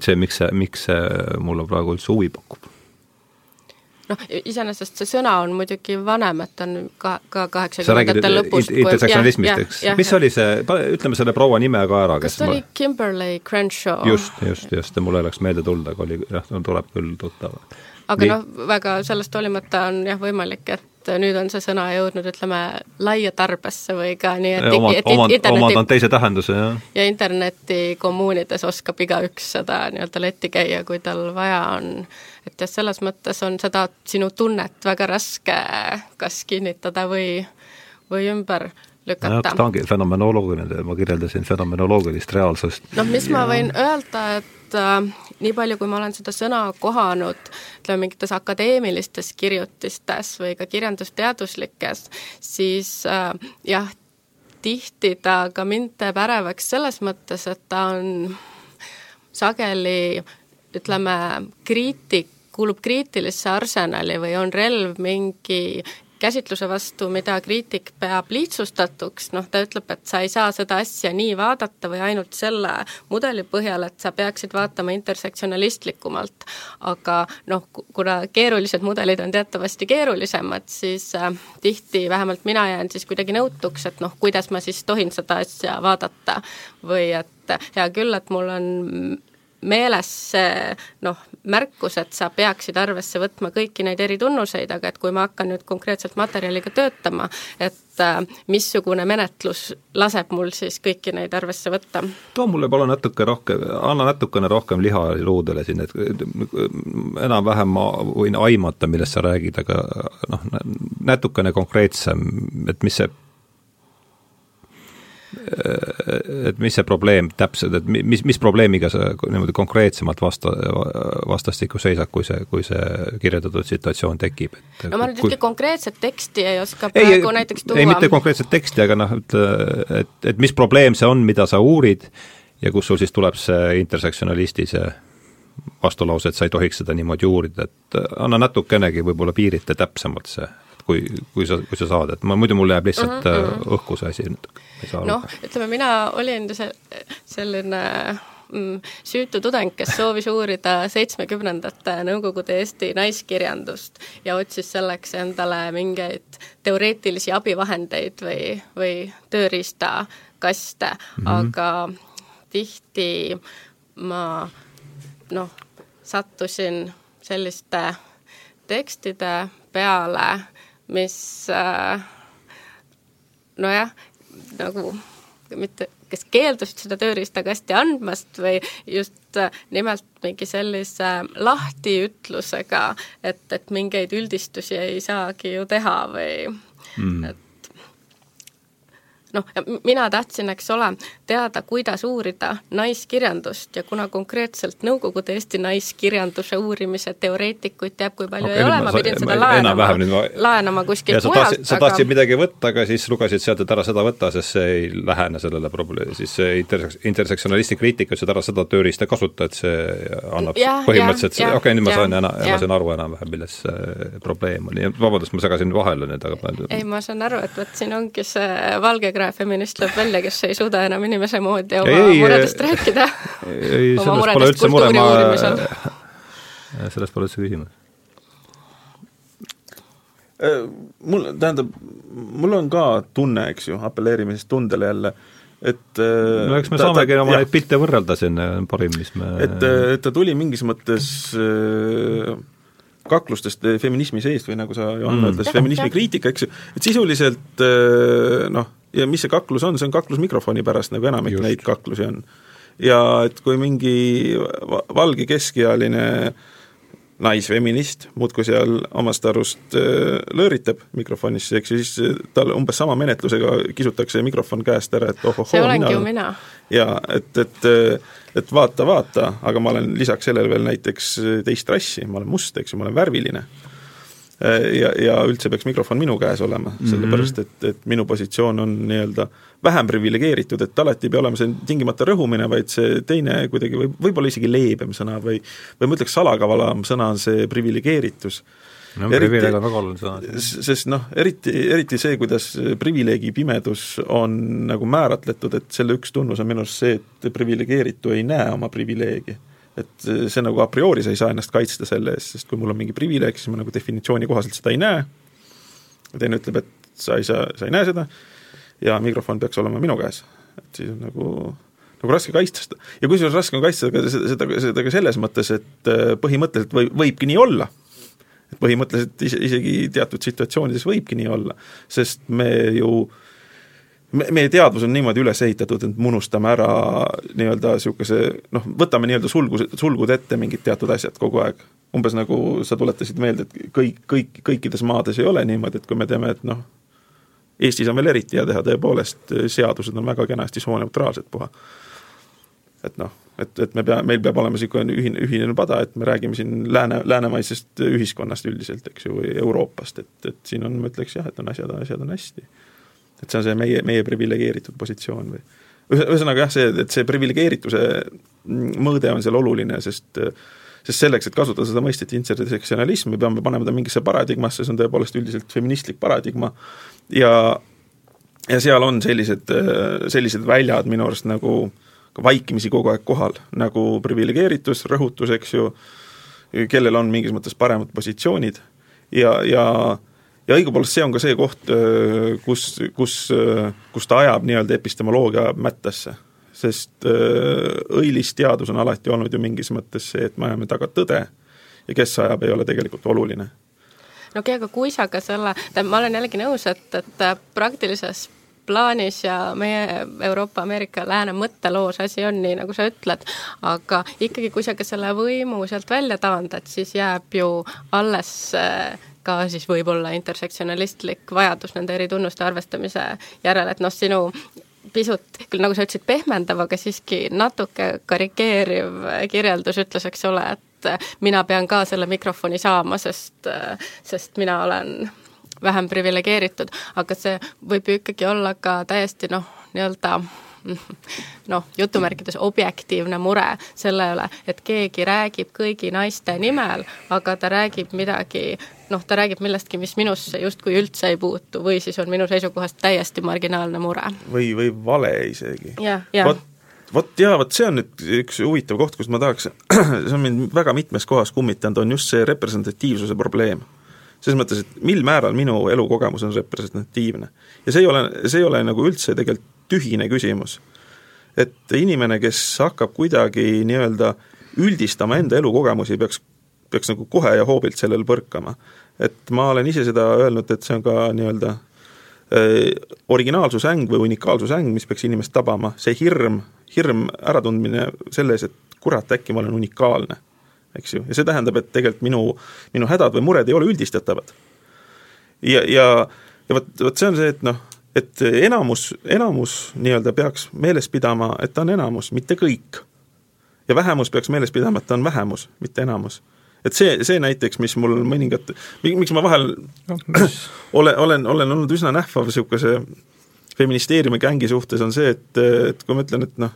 S1: see, miks see, miks see mulle praegu üldse huvi pakub
S3: noh, iseenesest see sõna on muidugi vanem, et on ka, ka kaheksakümnendate lõpust.
S1: intersektsionalismist, eks, mis oli see, ütleme selle proua nime ka ära,
S3: kes kas see oli Kimberly Crenshaw?
S1: just, just, just, mul ei oleks meelde tulnud, aga oli jah, tuleb küll tuttav.
S3: Aga noh, väga sellest hoolimata on jah võimalik, et et nüüd on see sõna jõudnud, ütleme, laia tarbesse või ka nii, et
S1: omad, omad, omad on teise tähenduse, jah.
S3: ja internetikommuunides oskab igaüks seda nii-öelda letti käia, kui tal vaja on. et jah, selles mõttes on seda sinu tunnet väga raske kas kinnitada või, või ümber lükata.
S1: ta ongi fenomenoloogiline, ma kirjeldasin fenomenoloogilist reaalsust.
S3: noh, mis ja... ma võin öelda, et äh, nii palju, kui ma olen seda sõna kohanud, ütleme mingites akadeemilistes kirjutistes või ka kirjandusteaduslikes, siis äh, jah, tihti ta ka mind teeb ärevaks selles mõttes, et ta on sageli ütleme, kriitik kuulub kriitilisse arsenali või on relv mingi käsitluse vastu, mida kriitik peab lihtsustatuks, noh ta ütleb, et sa ei saa seda asja nii vaadata või ainult selle mudeli põhjal, et sa peaksid vaatama intersektsionalistlikumalt. aga noh, kuna keerulised mudelid on teatavasti keerulisemad, siis äh, tihti vähemalt mina jään siis kuidagi nõutuks, et noh, kuidas ma siis tohin seda asja vaadata või et hea küll, et mul on meeles see noh, märkus, et sa peaksid arvesse võtma kõiki neid eritunnuseid, aga et kui ma hakkan nüüd konkreetselt materjaliga töötama, et äh, missugune menetlus laseb mul siis kõiki neid arvesse võtta?
S1: too mulle palun natuke rohkem, anna natukene rohkem liha luudele siin, et enam-vähem ma võin aimata, millest sa räägid, aga noh, natukene konkreetsem, et mis see et mis see probleem täpselt, et mis, mis probleemiga sa niimoodi konkreetsemalt vasta, vastastikku seisad, kui see, kui see kirjeldatud situatsioon tekib,
S3: et no ma nüüd ühtegi konkreetset teksti ei oska praegu ei, näiteks tuua.
S1: ei, mitte konkreetset teksti, aga noh, et, et, et mis probleem see on, mida sa uurid ja kus sul siis tuleb see intersektsionalisti see vastulause, et sa ei tohiks seda niimoodi uurida, et anna natukenegi võib-olla piirita täpsemalt see kui, kui sa, kui sa saad, et ma, muidu mul jääb lihtsalt mm -hmm. õhku see asi
S3: noh, ütleme mina olin see, selline mm, süütu tudeng, kes soovis uurida seitsmekümnendate Nõukogude Eesti naiskirjandust ja otsis selleks endale mingeid teoreetilisi abivahendeid või, või tööriistakaste mm, -hmm. aga tihti ma noh, sattusin selliste tekstide peale, mis äh, nojah, nagu mitte, kes keeldusid seda tööriistakasti andmast või just äh, nimelt mingi sellise lahtiütlusega, et, et mingeid üldistusi ei saagi ju teha või mm. et noh, mina tahtsin, eks ole, teada, kuidas uurida naiskirjandust ja kuna konkreetselt Nõukogude Eesti naiskirjanduse uurimise teoreetikuid teab, kui palju okay, ei ole, ma pidin seda laenama, ma... laenama kuskilt
S1: mujalt, aga sa tahtsid midagi võtta, aga siis lugesid sealt, et ära seda võta, sest see ei lähene sellele probleemi, siis see interseks-, intersektsionalisti kriitika, et ära seda tööriista kasuta, et see annab ja, põhimõtteliselt, okei okay,, nüüd ma sain ma sain aru enam-vähem, milles see probleem oli, vabandust, ma segasin vahele nüüd, aga
S3: ei, ma saan aru, et vot siin ongi see valge krae feminist lööb välja, kes ei suuda enam inimese moodi oma ei, muredest rääkida.
S1: ei, sellest pole üldse mure, ma, sellest pole üldse küsimus.
S2: Äh, mul, tähendab, mul on ka tunne, eks ju, apelleerime siis tundele jälle, et
S1: äh, no eks me ta, saamegi ta, oma neid pilte võrrelda siin, parim, mis me
S2: et, et ta tuli mingis mõttes äh, kaklustest feminismi seest või nagu sa, Johanna mm., ütles, feminismi kriitika, eks ju, et sisuliselt äh, noh, ja mis see kaklus on, see on kaklus mikrofoni pärast, nagu enamik Just. neid kaklusi on. ja et kui mingi valge keskealine naisfeminist muudkui seal omast arust äh, lõõritab mikrofonisse, eks ju, siis tal umbes sama menetlusega kisutakse mikrofon käest ära, et ohohoo,
S3: olengi ju mina.
S2: jaa, et, et et vaata, vaata, aga ma olen lisaks sellele veel näiteks teist rassi, ma olen must, eks ju, ma olen värviline. Ja, ja üldse peaks mikrofon minu käes olema, mhm. sellepärast et, et minu positsioon on nii-öelda vähem priviligeeritud, et alati ei pea olema see tingimata rõhumine, vaid see teine kuidagi võib, võib-olla isegi leebem sõna või või ma ütleks, salakavalam sõna on see priviligeeritus
S1: no privileeg on väga oluline sõna.
S2: sest noh, eriti, eriti see, kuidas privileegi pimedus on nagu määratletud, et selle üks tunnus on minu arust see, et priviligeeritu ei näe oma privileegi. Et see nagu a priori sa ei saa ennast kaitsta selle eest, sest kui mul on mingi privileeg, siis ma nagu definitsiooni kohaselt seda ei näe, teine ütleb, et sa ei saa, sa ei näe seda, ja mikrofon peaks olema minu käes. et siis on nagu nagu raske kaitsta seda. Ja kusjuures raske on kaitsta seda, seda, seda ka selles mõttes, et põhimõtteliselt või, võibki nii olla. Et põhimõtteliselt is-, isegi teatud situatsioonides võibki nii olla, sest me ju me, meie teadvus on niimoodi üles ehitatud, et me unustame ära nii-öelda niisuguse noh, võtame nii-öelda sulgu, sulgud ette mingid teatud asjad kogu aeg. umbes nagu sa tuletasid meelde, et kõik, kõik, kõikides maades ei ole niimoodi, et kui me teeme, et noh, Eestis on veel eriti hea teha, tõepoolest, seadused on väga kenasti sooneutraalsed puha. et noh et, et me pea, meil peab olema niisugune ühine, ühine pada, et me räägime siin lääne, läänemaisest ühiskonnast üldiselt, eks ju, või Euroopast, et, et siin on, ma ütleks jah, et on asjad, asjad on hästi. Et see on see meie, meie priviligeeritud positsioon või ühesõnaga jah, see, et see priviligeerituse mõõde on seal oluline, sest sest selleks, et kasutada seda mõistet intersektsionalism, me peame panema ta mingisse paradigmasse, see on tõepoolest üldiselt feministlik paradigma, ja ja seal on sellised, sellised väljad minu arust nagu vaikimisi kogu aeg kohal, nagu priviligeeritus, rõhutus, eks ju, kellel on mingis mõttes paremad positsioonid. Ja, ja ja õigupoolest see on ka see koht, kus, kus, kus ta ajab nii-öelda epistemoloogia mättasse sest äh, õilis teadus on alati olnud ju mingis mõttes see, et me ajame taga tõde ja kes ajab, ei ole tegelikult oluline.
S3: no okei okay,, aga kui sa ka selle, tähendab, ma olen jällegi nõus, et, et äh, praktilises plaanis ja meie Euroopa, Ameerika, Lääne mõtteloos asi on nii, nagu sa ütled, aga ikkagi, kui sa ka selle võimu sealt välja taandad, siis jääb ju alles äh, ka siis võib-olla intersektsionalistlik vajadus nende eri tunnuste arvestamise järele, et noh, sinu pisut, küll nagu sa ütlesid, pehmendav, aga siiski natuke karikeeriv kirjeldus ütles, eks ole, et mina pean ka selle mikrofoni saama, sest, sest mina olen vähem priviligeeritud, aga see võib ju ikkagi olla ka täiesti noh, nii-öelda noh, jutumärkides objektiivne mure selle üle, et keegi räägib kõigi naiste nimel, aga ta räägib midagi, noh, ta räägib millestki, mis minusse justkui üldse ei puutu või siis on minu seisukohast täiesti marginaalne mure.
S2: või, või vale isegi.
S3: vot,
S2: vot jaa, vot see on nüüd üks huvitav koht, kus ma tahaks, see on mind väga mitmes kohas kummitanud, on just see representatiivsuse probleem selles mõttes, et mil määral minu elukogemus on representatiivne. ja see ei ole, see ei ole nagu üldse tegelikult tühine küsimus. et inimene, kes hakkab kuidagi nii-öelda üldistama enda elukogemusi, peaks, peaks nagu kohe ja hoobilt sellel põrkama. et ma olen ise seda öelnud, et see on ka nii-öelda äh, originaalsusäng või unikaalsusäng, mis peaks inimest tabama, see hirm, hirm äratundmine selles, et kurat, äkki ma olen unikaalne, eks ju, ja see tähendab, et tegelikult minu, minu hädad või mured ei ole üldistatavad. ja, ja, ja vot, vot see on see, et noh, et enamus, enamus nii-öelda peaks meeles pidama, et ta on enamus, mitte kõik. ja vähemus peaks meeles pidama, et ta on vähemus, mitte enamus. Et see, see näiteks, mis mul mõningat, miks ma vahel no, olen, olen, olen olnud üsna nähvav niisuguse feministeeriumi gängi suhtes, on see, et, et kui ma ütlen, et noh,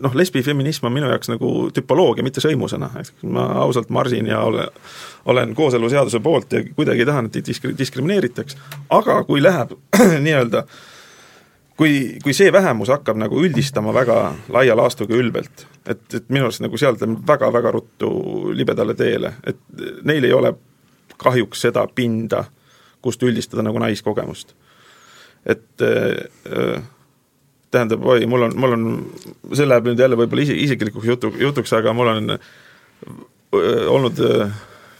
S2: noh, lesbifeminism on minu jaoks nagu tüpoloogia, mitte sõimusõna, et ma ausalt marsin ja ole, olen kooseluseaduse poolt ja kuidagi ei taha, et disk-, diskrimineeritaks, aga kui läheb nii-öelda kui, kui see vähemus hakkab nagu üldistama väga laia laastuga ülbelt, et, et minu arust nagu sealt läheb väga-väga ruttu libedale teele, et neil ei ole kahjuks seda pinda, kust üldistada nagu naiskogemust. et äh, tähendab, oi, mul on, mul on, see läheb nüüd jälle võib-olla isi, isiklikuks jutu, jutuks, aga mul on olnud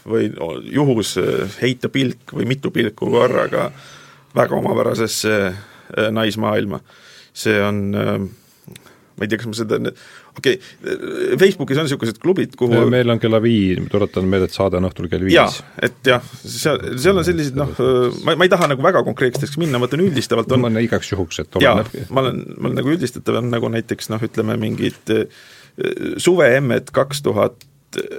S2: või juhus heita pilk või mitu pilku korraga väga omapärasesse naismaailma. see on ma ei tea, kas ma seda, okei okay,, Facebookis on niisugused klubid, kuhu
S1: meil on kella viis, tuletan meelde, et saade on õhtul kell viis.
S2: jaa, et jah, seal, seal on sellised noh, ma, ma ei taha nagu väga konkreetseteks minna, ma ütlen üldistavalt on
S1: ma olen igaks juhuks, et
S2: oleneb. ma olen, ma olen nagu üldistatav, on nagu näiteks noh, ütleme mingid suveemmed kaks tuhat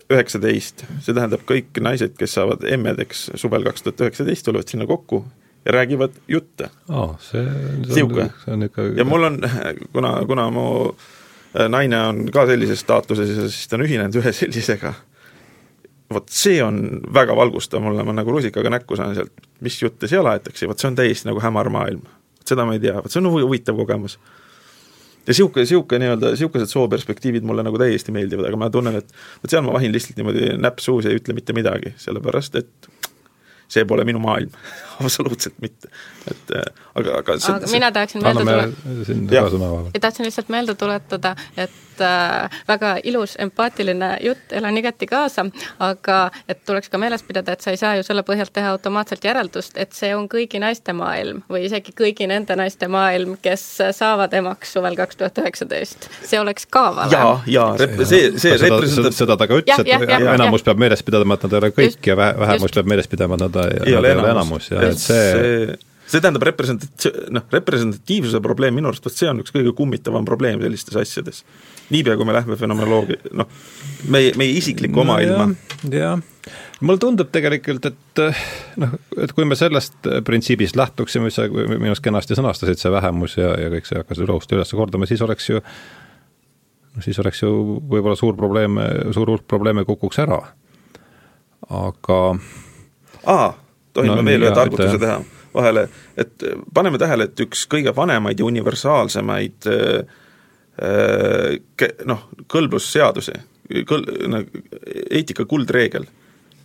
S2: üheksateist, see tähendab kõik naised, kes saavad emmedeks suvel kaks tuhat üheksateist, tulevad sinna kokku räägivad jutte
S1: oh,. see,
S2: see on, see on ikka ja mul on, kuna, kuna mu äh, naine on ka sellises staatuses ja siis ta on ühinenud ühe sellisega, vot see on väga valgustav mulle, ma nagu rusikaga näkku saan sealt, mis jutte seal aetakse, vot see on täiesti nagu hämar maailm. seda ma ei tea, vot see on huvitav kogemus. ja niisugune, niisugune nii-öelda, niisugused sooperspektiivid mulle nagu täiesti meeldivad, aga ma tunnen, et vot seal ma vahin lihtsalt niimoodi näpp suus ja ei ütle mitte midagi, sellepärast et see pole minu maailm absoluutselt mitte, et äh, aga, aga
S3: see, aga mina tahaksin meelde tuletada, tahtsin lihtsalt meelde tuletada, et äh, väga ilus empaatiline jutt, elan igati kaasa, aga et tuleks ka meeles pidada, et sa ei saa ju selle põhjalt teha automaatselt järeldust, et see on kõigi naiste maailm või isegi kõigi nende naiste maailm, kes saavad emaks suvel kaks tuhat üheksateist. see oleks ka vale.
S2: jaa, jaa, see, see
S1: representab seda ta ka ütles, et ja, enamus ja. peab meeles pidama, et nad ei ole kõik just, ja vähemus just. peab meeles pidama, et nad ei, nad ei ole enamus ja et see, see
S2: see tähendab representatsi-, noh, representatiivsuse probleem minu arust, vot see on üks kõige kummitavam probleem sellistes asjades. niipea, kui me lähme fenomenoloogia, noh, meie, meie isiklikku oma ilma.
S1: jah, mulle tundub tegelikult, et noh, et kui me sellest printsiibist lähtuksime, mis sa minu arust kenasti sõnastasid, see vähemus ja, ja kõik see hakkas uuesti üles kordama, siis oleks ju no siis oleks ju võib-olla suur probleem, suur hulk probleeme kukuks ära. aga
S2: aa, tohin no, ma veel ühe targutuse teha vahele, et paneme tähele, et üks kõige vanemaid ja universaalsemaid äh, äh, noh, kõlblusseadusi, kõl-, eetika kuldreegel,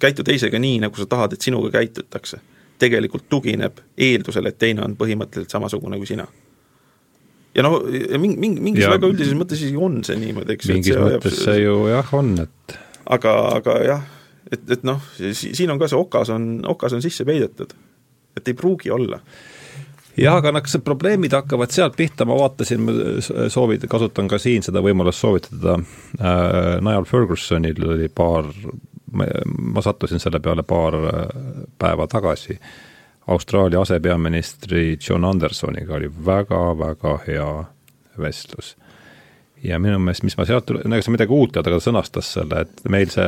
S2: käitu teisega nii, nagu sa tahad, et sinuga käitutakse, tegelikult tugineb eeldusele, et teine on põhimõtteliselt samasugune kui sina. Ja noh, mingi, mingi, mingis ja, väga üldises mõttes isegi on see niimoodi, eks
S1: mingis see mõttes see ju jah, on, et
S2: aga, aga jah, et, et noh, siin on ka see okas on, okas on sisse peidetud. et ei pruugi olla
S1: jah, aga noh, kas need probleemid hakkavad sealt pihta, ma vaatasin, soovid-, kasutan ka siin seda võimalust soovitada äh,, Niall Fergusonil oli paar, ma sattusin selle peale paar äh, päeva tagasi Austraalia asepeaministri John Andersoniga oli väga-väga hea vestlus. ja minu meelest, mis ma sealt, no ega see midagi uut ei olnud, aga ta sõnastas selle, et meil see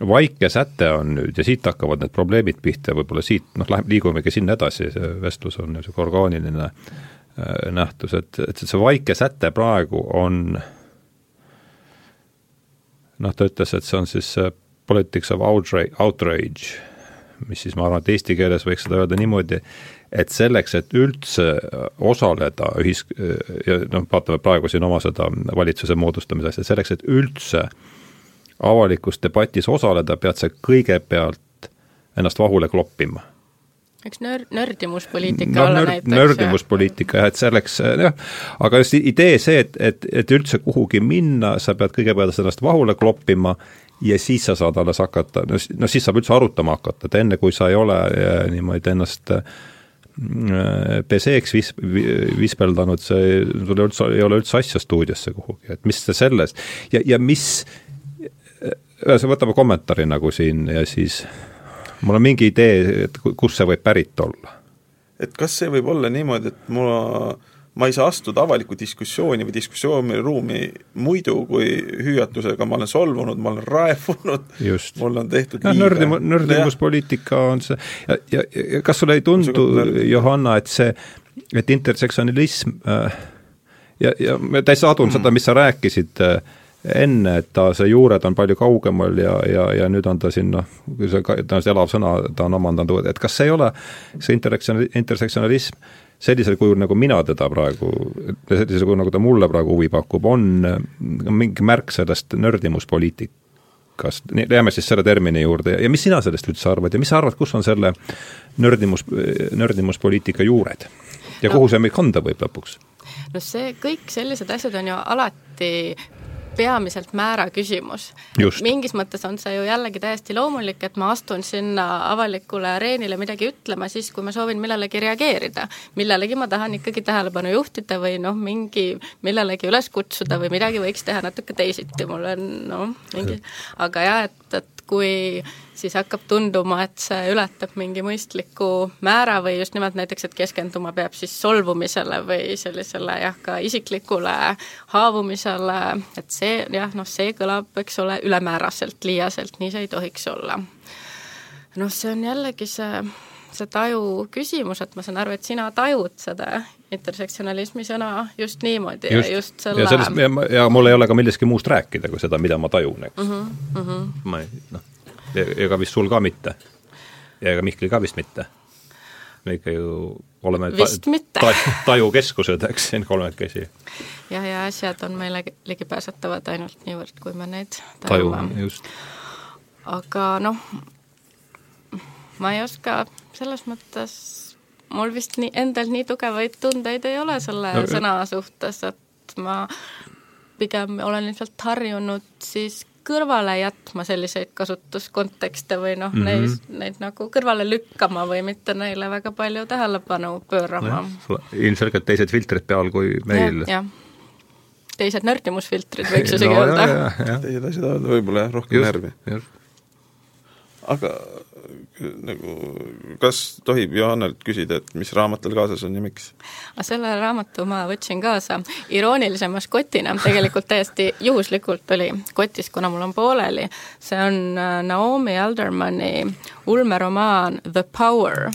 S1: vaike säte on nüüd ja siit hakkavad need probleemid pihta võib-olla siit noh, läheb, liigumegi sinna edasi, see vestlus on niisugune orgaaniline äh, nähtus, et, et see vaike säte praegu on noh, ta ütles, et see on siis politics of outrage, outrage mis siis ma arvan, et eesti keeles võiks seda öelda niimoodi, et selleks, et üldse osaleda ühis- ja noh, vaatame praegu siin oma seda valitsuse moodustamise asja, selleks, et üldse avalikus debatis osaleda, pead sa kõigepealt ennast vahule kloppima
S3: eks nör-, nördimuspoliitika
S1: no, olla nör, näiteks. nördimuspoliitika jah, et selleks jah, aga just idee see, et, et, et üldse kuhugi minna, sa pead kõigepealt ennast vahule kloppima ja siis sa saad alles hakata, no, no siis saab üldse arutama hakata, et enne kui sa ei ole äh, niimoodi ennast äh, peseeks vis-, vispeldanud, see, sul ei üldse, ei ole üldse asja stuudiosse kuhugi, et mis see selles ja, ja mis, ühesõnaga võtame kommentaari nagu siin ja siis mul on mingi idee, et kust see võib pärit olla.
S2: et kas see võib olla niimoodi, et mul ma ei saa astuda avalikku diskussiooni või diskussiooniruumi muidu kui hüüatusega ma olen solvunud, ma olen raevunud, mul on tehtud
S1: no, liiga. nördimu-, nördimuspoliitika on see ja, ja, ja kas sulle ei tundu, Johanna, et see, et intersektsionalism äh, ja, ja ma täitsa adun mm. seda, mis sa rääkisid äh, enne, et ta, see juured on palju kaugemal ja, ja, ja nüüd on ta siin noh, see tõenäoliselt elav sõna, ta on omandanud, et kas see ei ole, see intersektsionalism, intersektsionalism sellisel kujul, nagu mina teda praegu, sellisel kujul, nagu ta mulle praegu huvi pakub, on mingi märk sellest nördimuspoliitikast, jääme siis selle termini juurde ja mis sina sellest üldse arvad ja mis sa arvad, kus on selle nördimus, nördimuspoliitika juured? ja kuhu no, see meid kanda võib lõpuks?
S3: no see, kõik sellised asjad on ju alati peamiselt määra küsimus. mingis mõttes on see ju jällegi täiesti loomulik, et ma astun sinna avalikule areenile midagi ütlema siis, kui ma soovin millelegi reageerida. millelegi ma tahan ikkagi tähelepanu juhtida või noh, mingi, millelegi üles kutsuda või midagi võiks teha natuke teisiti, mul on noh, mingi, aga jah, et, et kui siis hakkab tunduma, et see ületab mingi mõistliku määra või just nimelt näiteks, et keskenduma peab siis solvumisele või sellisele jah, ka isiklikule haavumisele, et see jah, noh, see kõlab, eks ole, ülemääraselt, liiaselt, nii see ei tohiks olla. noh, see on jällegi see, see taju küsimus, et ma saan aru, et sina tajud seda intersektsionalismi sõna just niimoodi just. ja just selle
S1: ja sellest, ja, ja mul ei ole ka millestki muust rääkida kui seda, mida ma tajun, eks mm.
S3: -hmm.
S1: ma ei, noh, ega vist sul ka mitte. ja ega Mihklil ka vist mitte. me ikka ju oleme
S3: vist ta, mitte
S1: ta, tajukeskused, eks, siin kolmekesi.
S3: jah, ja asjad on meile ligipääsetavad ainult niivõrd, kui me neid
S1: tajume. just.
S3: aga noh, ma ei oska selles mõttes mul vist nii, endal nii tugevaid tundeid ei ole selle no, sõna suhtes, et ma pigem olen lihtsalt harjunud siis kõrvale jätma selliseid kasutuskontekste või noh mm, -hmm. neid, neid nagu kõrvale lükkama või mitte neile väga palju tähelepanu pöörama
S1: no,. ilmselgelt teised filtrid peal kui meil
S3: ja,. teised nördimusfiltrid võiks isegi no, öelda.
S2: teised asjad ajavad võib-olla jah, rohkem just, närvi. aga nagu kas tohib Johannelt küsida, et mis raamat tal kaasas on ja miks?
S3: selle raamatu ma võtsin kaasa iroonilise maskotina, tegelikult täiesti juhuslikult oli kotis, kuna mul on pooleli. see on äh, Naomi Aldermani ulmeromaan The Power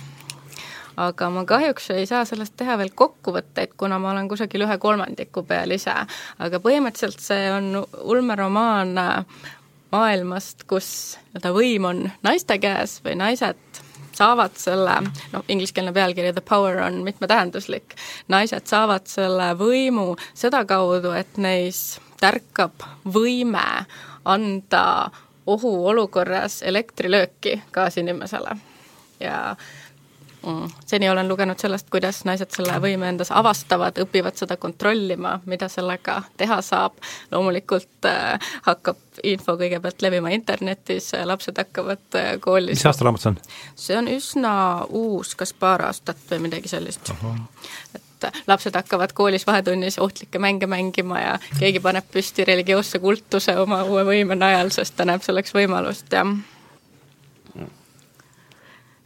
S3: aga ma kahjuks ei saa sellest teha veel kokkuvõtteid, kuna ma olen kusagil ühe kolmandiku peal ise. aga põhimõtteliselt see on ulmeromaan äh, maailmast, kus nii-öelda võim on naiste käes või naised saavad selle, noh, ingliskeelne pealkiri The Power on mitmetähenduslik, naised saavad selle võimu sedakaudu, et neis tärkab võime anda ohuolukorras elektrilööki kaasinimesele ja mm. seni olen lugenud sellest, kuidas naised selle võime endas avastavad, õpivad seda kontrollima, mida sellega teha saab. loomulikult äh, hakkab info kõigepealt levima internetis, lapsed hakkavad äh, koolis
S1: mis aasta raamat see on?
S3: see on üsna uus, kas paar aastat või midagi sellist. et lapsed hakkavad koolis vahetunnis ohtlikke mänge mängima ja keegi paneb püsti religioosse kultuse oma uue võime najal, sest ta näeb selleks võimalust ja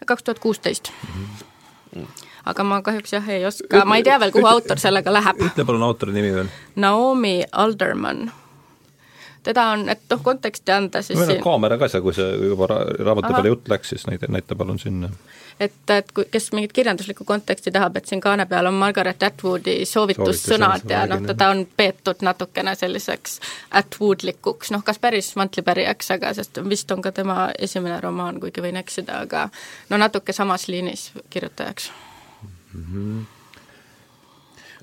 S3: kaks tuhat kuusteist aga ma kahjuks jah, ei oska, ma ei tea veel, kuhu autor sellega läheb.
S1: ütle palun autori nimi veel.
S3: Naomi Alderman. teda on, et noh, konteksti anda siis
S1: meil on siin... kaamera ka seal, kui see juba raamatu peale jutt läks, siis näita, näita palun sinna
S3: et, et kui, kes mingit kirjanduslikku konteksti tahab, et siin kaane peal on Margaret Atwoodi soovitussõnad ja noh, teda on peetud natukene selliseks Atwoodlikuks, noh kas päris mantlipärijaks, aga sest vist on ka tema esimene romaan, kuigi võin eksida, aga no natuke samas liinis kirjutajaks. Mm.
S2: -hmm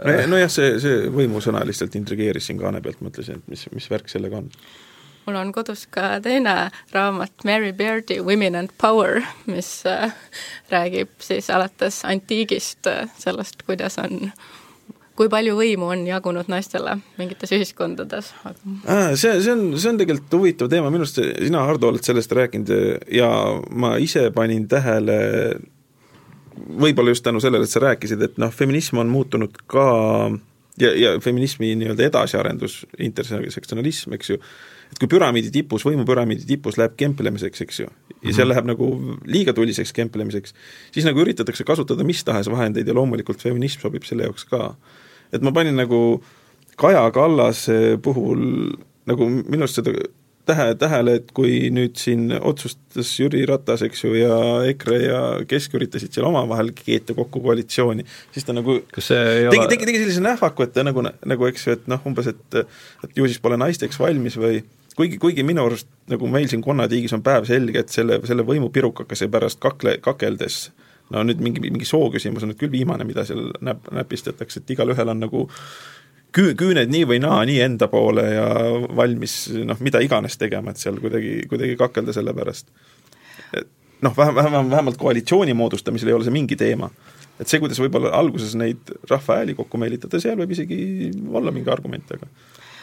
S2: nojah, see, see võimusõna lihtsalt intrigeeris siin kaane pealt, mõtlesin, et mis, mis värk sellega on
S3: mul on kodus ka teine raamat, Mary Beardi Women and Power, mis äh, räägib siis alates antiigist äh, sellest, kuidas on kui palju võimu on jagunud naistele mingites ühiskondades.
S2: see, see on, see on tegelikult huvitav teema, minu arust sina, Hardo, oled sellest rääkinud ja ma ise panin tähele võib-olla just tänu sellele, et sa rääkisid, et noh, feminism on muutunud ka ja, ja feminismi nii-öelda edasiarendus, intersektsionalism, eks ju, et kui püramiidi tipus, võimupüramiidi tipus läheb kemplemiseks, eks ju, ja seal -hmm. läheb nagu liiga tuliseks kemplemiseks, siis nagu üritatakse kasutada mis tahes vahendeid ja loomulikult feminism sobib selle jaoks ka. et ma panin nagu Kaja Kallase puhul nagu minu arust seda tähe, tähele, et kui nüüd siin otsustas Jüri Ratas, eks ju, ja EKRE ja Kesk üritasid seal omavahel keeta kokku koalitsiooni, siis ta nagu tegi, ole... tegi, tegi sellise nähvaku, et ta nagu, nagu eks ju, et noh, umbes, et et ju siis pole naisteks valmis või kuigi, kuigi minu arust nagu meil siin konnatiigis on päevselge, et selle, selle võimupirukakese pärast kakle, kakeldes no nüüd mingi, mingi soo küsimus on nüüd küll viimane, mida seal näp-, näpistatakse, et igalühel on nagu küü-, küüned nii või naa nii enda poole ja valmis noh, mida iganes tegema, et seal kuidagi, kuidagi kakelda selle pärast. noh, vähem, vähem, vähemalt koalitsiooni moodustamisel ei ole see mingi teema. et see, kuidas võib-olla alguses neid rahva hääli kokku meelitada, seal võib isegi olla mingi argument, aga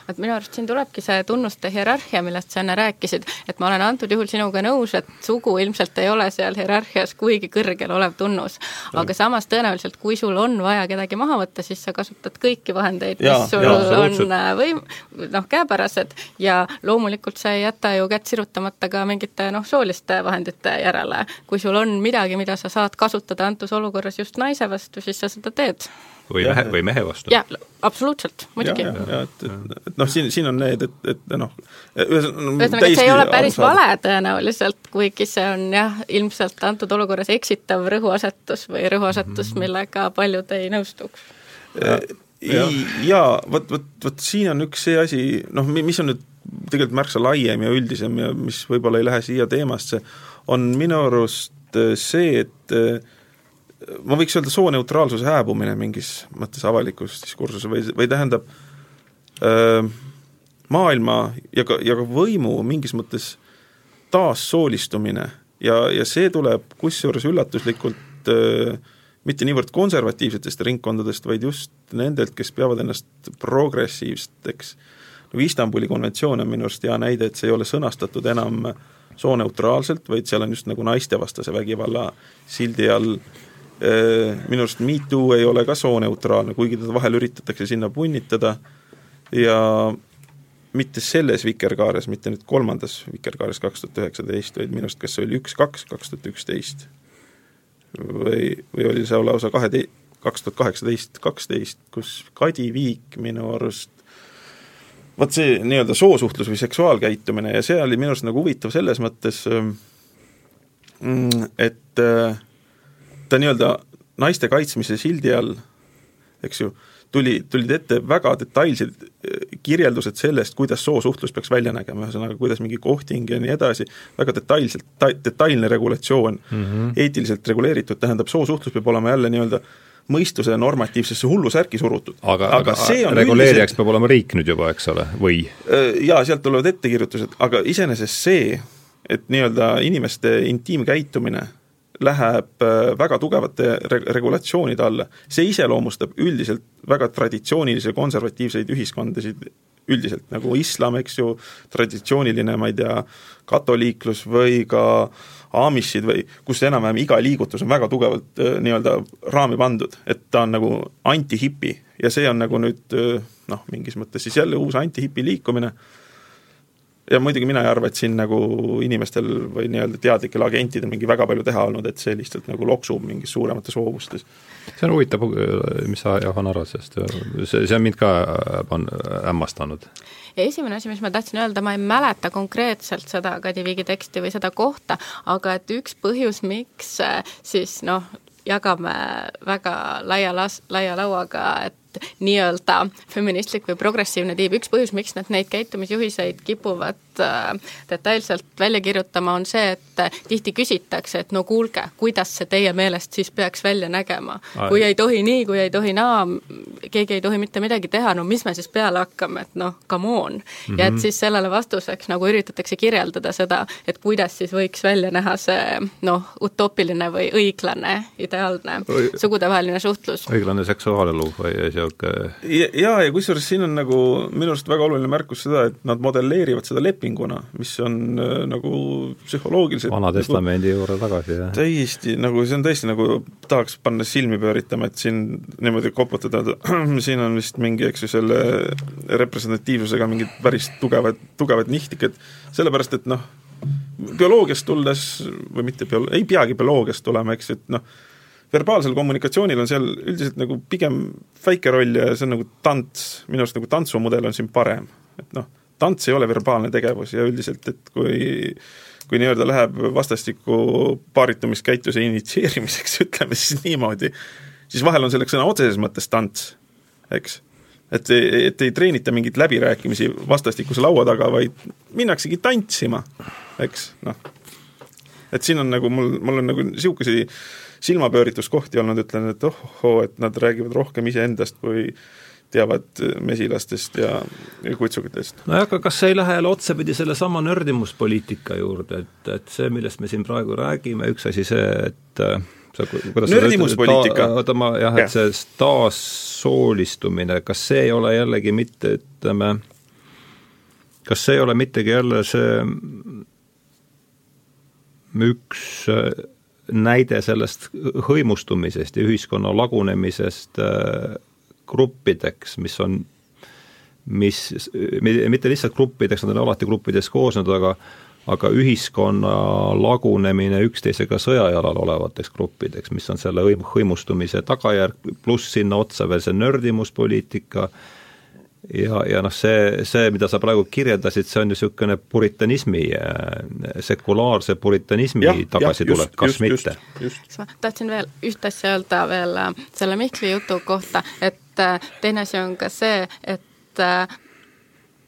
S3: et minu arust siin tulebki see tunnuste hierarhia, millest sa enne rääkisid, et ma olen antud juhul sinuga nõus, et sugu ilmselt ei ole seal hierarhias kuigi kõrgel olev tunnus. aga samas tõenäoliselt, kui sul on vaja kedagi maha võtta, siis sa kasutad kõiki vahendeid, mis sul ja, on äh, võim-, noh, käepärased ja loomulikult sa ei jäta ju kätt sirutamata ka mingite noh, sooliste vahendite järele. kui sul on midagi, mida sa saad kasutada antud olukorras just naise vastu, siis sa seda teed
S1: või mehe, või mehe vastu.
S3: jah, absoluutselt, muidugi.
S2: ja, ja et, et, et noh, siin, siin on need, et, et noh
S3: ühesõnaga, et see ei ole päris vale tõenäoliselt, kuigi see on jah, ilmselt antud olukorras eksitav rõhuasetus või rõhuasetus, mhm. millega paljud ei nõustuks.
S2: jaa, vot, vot, vot siin on üks see asi, noh, mis on nüüd tegelikult märksa laiem ja üldisem ja mis võib-olla ei lähe siia teemasse, on minu arust see, et ma võiks öelda sooneutraalsuse hääbumine mingis mõttes avalikus diskursuses või, või tähendab maailma ja ka, ja ka võimu mingis mõttes taassoolistumine ja, ja see tuleb kusjuures üllatuslikult öö, mitte niivõrd konservatiivsetest ringkondadest, vaid just nendelt, kes peavad ennast progressiivseteks. nagu Istanbuli konventsioon on minu arust hea näide, et see ei ole sõnastatud enam sooneutraalselt, vaid seal on just nagu naistevastase vägivalla sildi all minu arust Me Too ei ole ka sooneutraalne, kuigi teda vahel üritatakse sinna punnitada. Ja mitte selles vikerkaares, mitte nüüd kolmandas vikerkaares kaks tuhat üheksateist, vaid minu arust kas see oli üks-kaks, kaks tuhat üksteist või, või oli see lausa kahe, kaks tuhat kaheksateist, kaksteist, kus Kadi Viik minu arust vot see nii-öelda soosuhtlus või seksuaalkäitumine ja see oli minu arust nagu huvitav selles mõttes, mm, et äh, ta nii-öelda naiste kaitsmise sildi all, eks ju, tuli, tulid ette väga detailsed äh, kirjeldused sellest, kuidas soosuhtlus peaks välja nägema, ühesõnaga kuidas mingi kohting ja nii edasi, väga detailselt, detailne regulatsioon mm, -hmm. eetiliselt reguleeritud, tähendab, soosuhtlus peab olema jälle nii-öelda mõistuse normatiivsesse hullusärki surutud.
S1: aga, aga, aga reguleerijaks üldiselt... peab olema riik nüüd juba, eks ole, või?
S2: Äh, jaa, sealt tulevad ettekirjutused, aga iseenesest see, et nii-öelda inimeste intiimkäitumine läheb äh, väga tugevate re-, regulatsioonide alla, see iseloomustab üldiselt väga traditsioonilisi konservatiivseid ühiskondasid üldiselt, nagu islam, eks ju, traditsiooniline, ma ei tea, katoliiklus või ka aamissid või kus enam-vähem iga liigutus on väga tugevalt äh, nii-öelda raami pandud, et ta on nagu anti-hipi ja see on nagu nüüd äh, noh, mingis mõttes siis jälle uus anti-hipi liikumine ja muidugi mina ei arva, et siin nagu inimestel või nii-öelda teadlikel agentidel mingi väga palju teha olnud, et see lihtsalt nagu loksub mingis suuremates hoovustes.
S1: see on huvitav, mis sa, Johan, arvad sellest, see, see on mind ka on hämmastanud.
S3: ja esimene asi, mis ma tahtsin öelda, ma ei mäleta konkreetselt seda Kadi Viigi teksti või seda kohta, aga et üks põhjus, miks siis noh, jagame väga laia las-, laia lauaga, et nii-öelda feministlik või progressiivne tiib, üks põhjus, miks nad neid käitumisjuhiseid kipuvad detailselt välja kirjutama, on see, et äh, tihti küsitakse, et no kuulge, kuidas see teie meelest siis peaks välja nägema. kui ei tohi nii, kui ei tohi naa, keegi ei tohi mitte midagi teha, no mis me siis peale hakkame, et noh, come on mm. -hmm. ja et mhm. siis sellele vastuseks nagu üritatakse kirjeldada seda, et kuidas siis võiks välja näha see noh, utoopiline või õiglane, ideaalne sugudevaheline suhtlus.
S1: õiglane seksuaalelu või niisugune
S2: ja, jaa, ja kusjuures siin on nagu minu arust väga oluline märkus seda, et nad modelleerivad seda lepinguna, mis on äh, nagu psühholoogiliselt
S1: Vana nagu juurde tagasi, jah.
S2: täiesti, nagu see on tõesti nagu, tahaks panna silmi pööritama, et siin niimoodi koputada, siin on vist mingi, eks ju, selle representatiivsusega mingid päris tugevad, tugevad nihtikad, sellepärast et noh, bioloogiast tulles või mitte bio-, ei peagi bioloogiast tulema, eks, et noh, verbaalsel kommunikatsioonil on seal üldiselt nagu pigem väike roll ja see on nagu tants, minu arust nagu tantsumudel on siin parem. et noh, tants ei ole verbaalne tegevus ja üldiselt, et kui kui nii-öelda läheb vastastikku paaritumiskäitluse initsieerimiseks, ütleme siis niimoodi, siis vahel on selleks sõna otseses mõttes tants, eks. et, et ei treenita mingeid läbirääkimisi vastastikuse laua taga, vaid minnaksegi tantsima, eks, noh. et siin on nagu mul, mul on nagu niisuguseid silmapöörituskohti olnud, ütlen, et ohoo, et nad räägivad rohkem iseendast kui teavad mesilastest ja kutsukitest.
S1: nojah, aga kas see ei lähe jälle otsapidi sellesama nördimuspoliitika juurde, et, et see, millest me siin praegu räägime, üks asi see, et äh, sa, kuidas
S2: nördimuspoliitika?
S1: oota, ma jah, et see taassoolistumine, kas see ei ole jällegi mitte, ütleme, kas see ei ole mittegi jälle see üks näide sellest hõimustumisest ja ühiskonna lagunemisest äh, gruppideks, mis on, mis, mitte lihtsalt gruppideks, nad on alati gruppides koosnenud, aga aga ühiskonna lagunemine üksteisega sõjajalal olevateks gruppideks, mis on selle hõimustumise tagajärg, pluss sinna otsa veel see nördimuspoliitika, ja, ja noh, see, see, mida sa praegu kirjeldasid, see on ju niisugune puritanismi, äh, sekulaarse puritanismi ja, tagasitulek, kas just, mitte?
S3: ma tahtsin veel ühte asja öelda veel äh, selle Mihkli jutu kohta, et äh, teine asi on ka see, et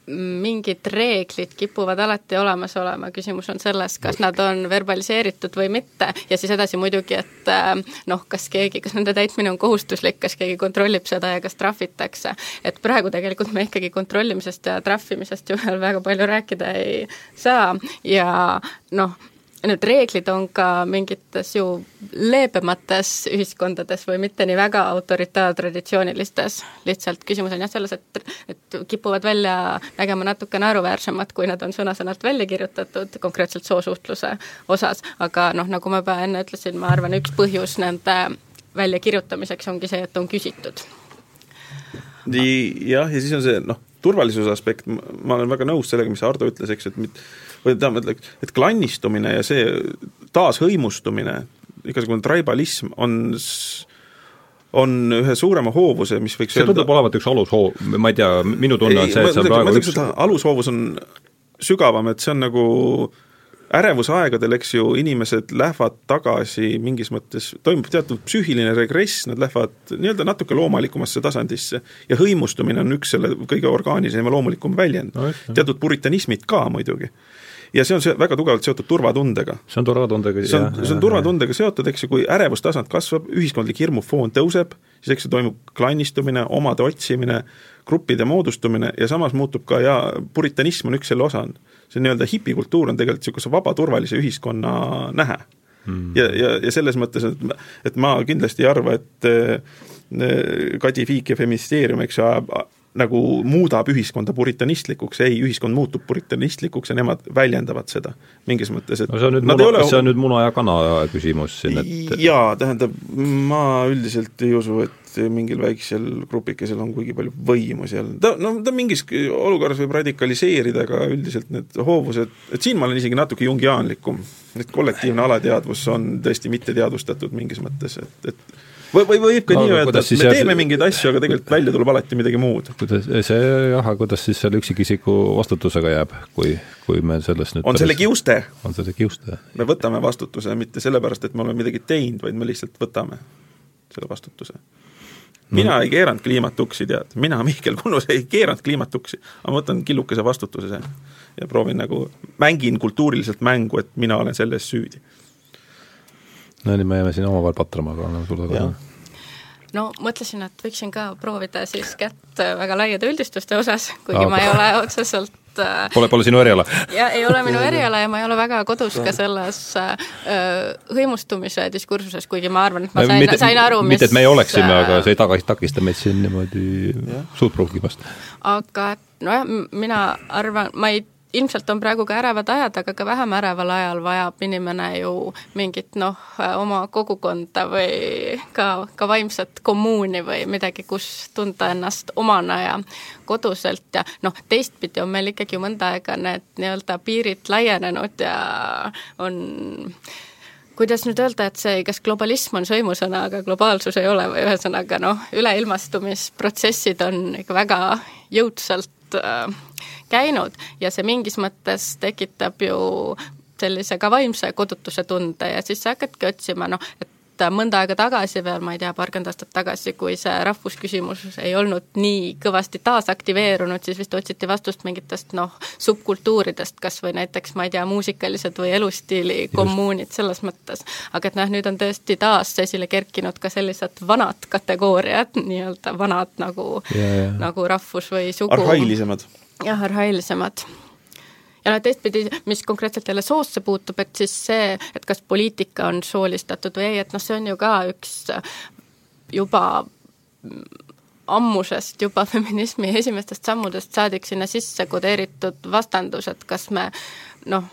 S3: mingid reeglid kipuvad alati olemas olema, küsimus on selles, kas nad on verbaliseeritud või mitte. Ja siis edasi muidugi, et äh, noh, kas keegi, kas nende täitmine on kohustuslik, kas keegi kontrollib seda ja kas trahvitakse. et praegu tegelikult me ikkagi kontrollimisest ja trahvimisest ju veel väga palju rääkida ei saa. Ja noh, need reeglid on ka mingites ju leebemates ühiskondades või mitte nii väga autoritaartraditsioonilistes, lihtsalt küsimus on jah selles, et, et kipuvad välja nägema natuke naeruväärsemad, kui nad on sõna-sõnalt välja kirjutatud, konkreetselt soosuhtluse osas, aga noh, nagu ma juba enne ütlesin, ma arvan, üks põhjus nende väljakirjutamiseks ongi see, et on küsitud.
S2: nii, jah, ja siis on see noh, turvalisuse aspekt, ma olen väga nõus sellega, mis Ardo ütles, eks, et mit-, või tähendab, et klannistumine ja see taashõimustumine, igasugune traibalism on on ühe suurema hoovuse, mis võiks
S1: see tundub olevat üks alushoov, ma ei tea, minu tunne on see, et see on praegu üks
S2: alushoovus on sügavam, et see on nagu ärevusaegadel, eks ju, inimesed lähevad tagasi mingis mõttes, toimub teatud psüühiline regress, nad lähevad nii-öelda natuke loomulikumasse tasandisse ja hõimustumine on üks selle kõige orgaanilisem ja loomulikum väljend no,. teatud puritanismid ka muidugi ja see on see väga tugevalt seotud turvatundega.
S1: see on turvatundega,
S2: see on, see on turvatundega seotud, eks ju, kui ärevustasand kasvab, ühiskondlik hirmufoon tõuseb, siis eks ju toimub klannistumine, omade otsimine, gruppide moodustumine ja samas muutub ka ja puritanism on üks selle osa. See nii-öelda hipikultuur on tegelikult niisuguse vaba turvalise ühiskonna nähe. Mm.. ja, ja, ja selles mõttes, et, et ma kindlasti ei arva, et äh, Kadi Fiik ja Feministeerium, eks ju, nagu muudab ühiskonda puritanistlikuks, ei, ühiskond muutub puritanistlikuks ja nemad väljendavad seda mingis mõttes, et
S1: no see on nüüd muna, ole... see on nüüd muna ja kana küsimus siin,
S2: et jaa, tähendab, ma üldiselt ei usu, et mingil väiksel grupikesel on kuigi palju võimu seal, ta, no ta mingis olukorras võib radikaliseerida, aga üldiselt need hoovused, et siin ma olen isegi natuke jungiaanlikum, et kollektiivne alateadvus on tõesti mitteteadvustatud mingis mõttes, et, et või, või võib ka nii öelda, et me jah, teeme mingeid asju, aga tegelikult välja tuleb alati midagi muud.
S1: kuidas, see jah, aga kuidas siis selle üksikisiku vastutusega jääb, kui, kui me sellest nüüd
S2: on päris, selle kiuste.
S1: on selle kiuste.
S2: me võtame vastutuse mitte sellepärast, et me oleme midagi teinud, vaid me lihtsalt võtame selle vastutuse mina ei keeranud kliimat tuksi, tead, mina, Mihkel Kunnus, ei keeranud kliimat tuksi, aga ma võtan killukese vastutuse ja proovin nagu, mängin kultuuriliselt mängu, et mina olen selles süüdi
S1: no nii, me jääme siin omavahel patrama, aga anname sulle ka
S3: no mõtlesin, et võiksin ka proovida siis kätt väga laiade üldistuste osas, kuigi Aa, ma ei ole otseselt
S1: äh, Pole, pole sinu eriala?
S3: ja ei ole minu eriala ja ma ei ole väga kodus ka selles äh, hõimustumise diskursuses, kuigi ma arvan, et ma sain, sain aru,
S1: mis mitte, et me oleksime äh,, aga see ei taga, takista meid siin niimoodi suud pruukimast.
S3: aga nojah, mina arvan, ma ei ilmselt on praegu ka ärevad ajad, aga ka vähem äreval ajal vajab inimene ju mingit noh, oma kogukonda või ka, ka vaimset kommuuni või midagi, kus tunda ennast omana ja koduselt ja noh, teistpidi on meil ikkagi mõnda aega need nii-öelda piirid laienenud ja on kuidas nüüd öelda, et see, kas globalism on sõimusõna, aga globaalsus ei ole või ühesõnaga noh, üleilmastumisprotsessid on ikka väga jõudsalt äh, käinud ja see mingis mõttes tekitab ju sellise ka vaimse kodutuse tunde ja siis sa hakkadki otsima, noh, et mõnda aega tagasi veel, ma ei tea, paarkümmend aastat tagasi, kui see rahvusküsimus ei olnud nii kõvasti taasaktiveerunud, siis vist otsiti vastust mingitest noh, subkultuuridest, kas või näiteks ma ei tea, muusikalised või elustiili kommuunid selles mõttes. aga et noh, nüüd on tõesti taas esile kerkinud ka sellised vanad kategooriad, nii-öelda vanad nagu, nagu rahvus või sugu.
S2: arhailisemad
S3: jah, arhailisemad ja noh, teistpidi, mis konkreetselt jälle soosse puutub, et siis see, et kas poliitika on soolistatud või ei, et noh, see on ju ka üks juba ammusest juba feminismi esimestest sammudest saadik sinna sisse kodeeritud vastandus, et kas me noh,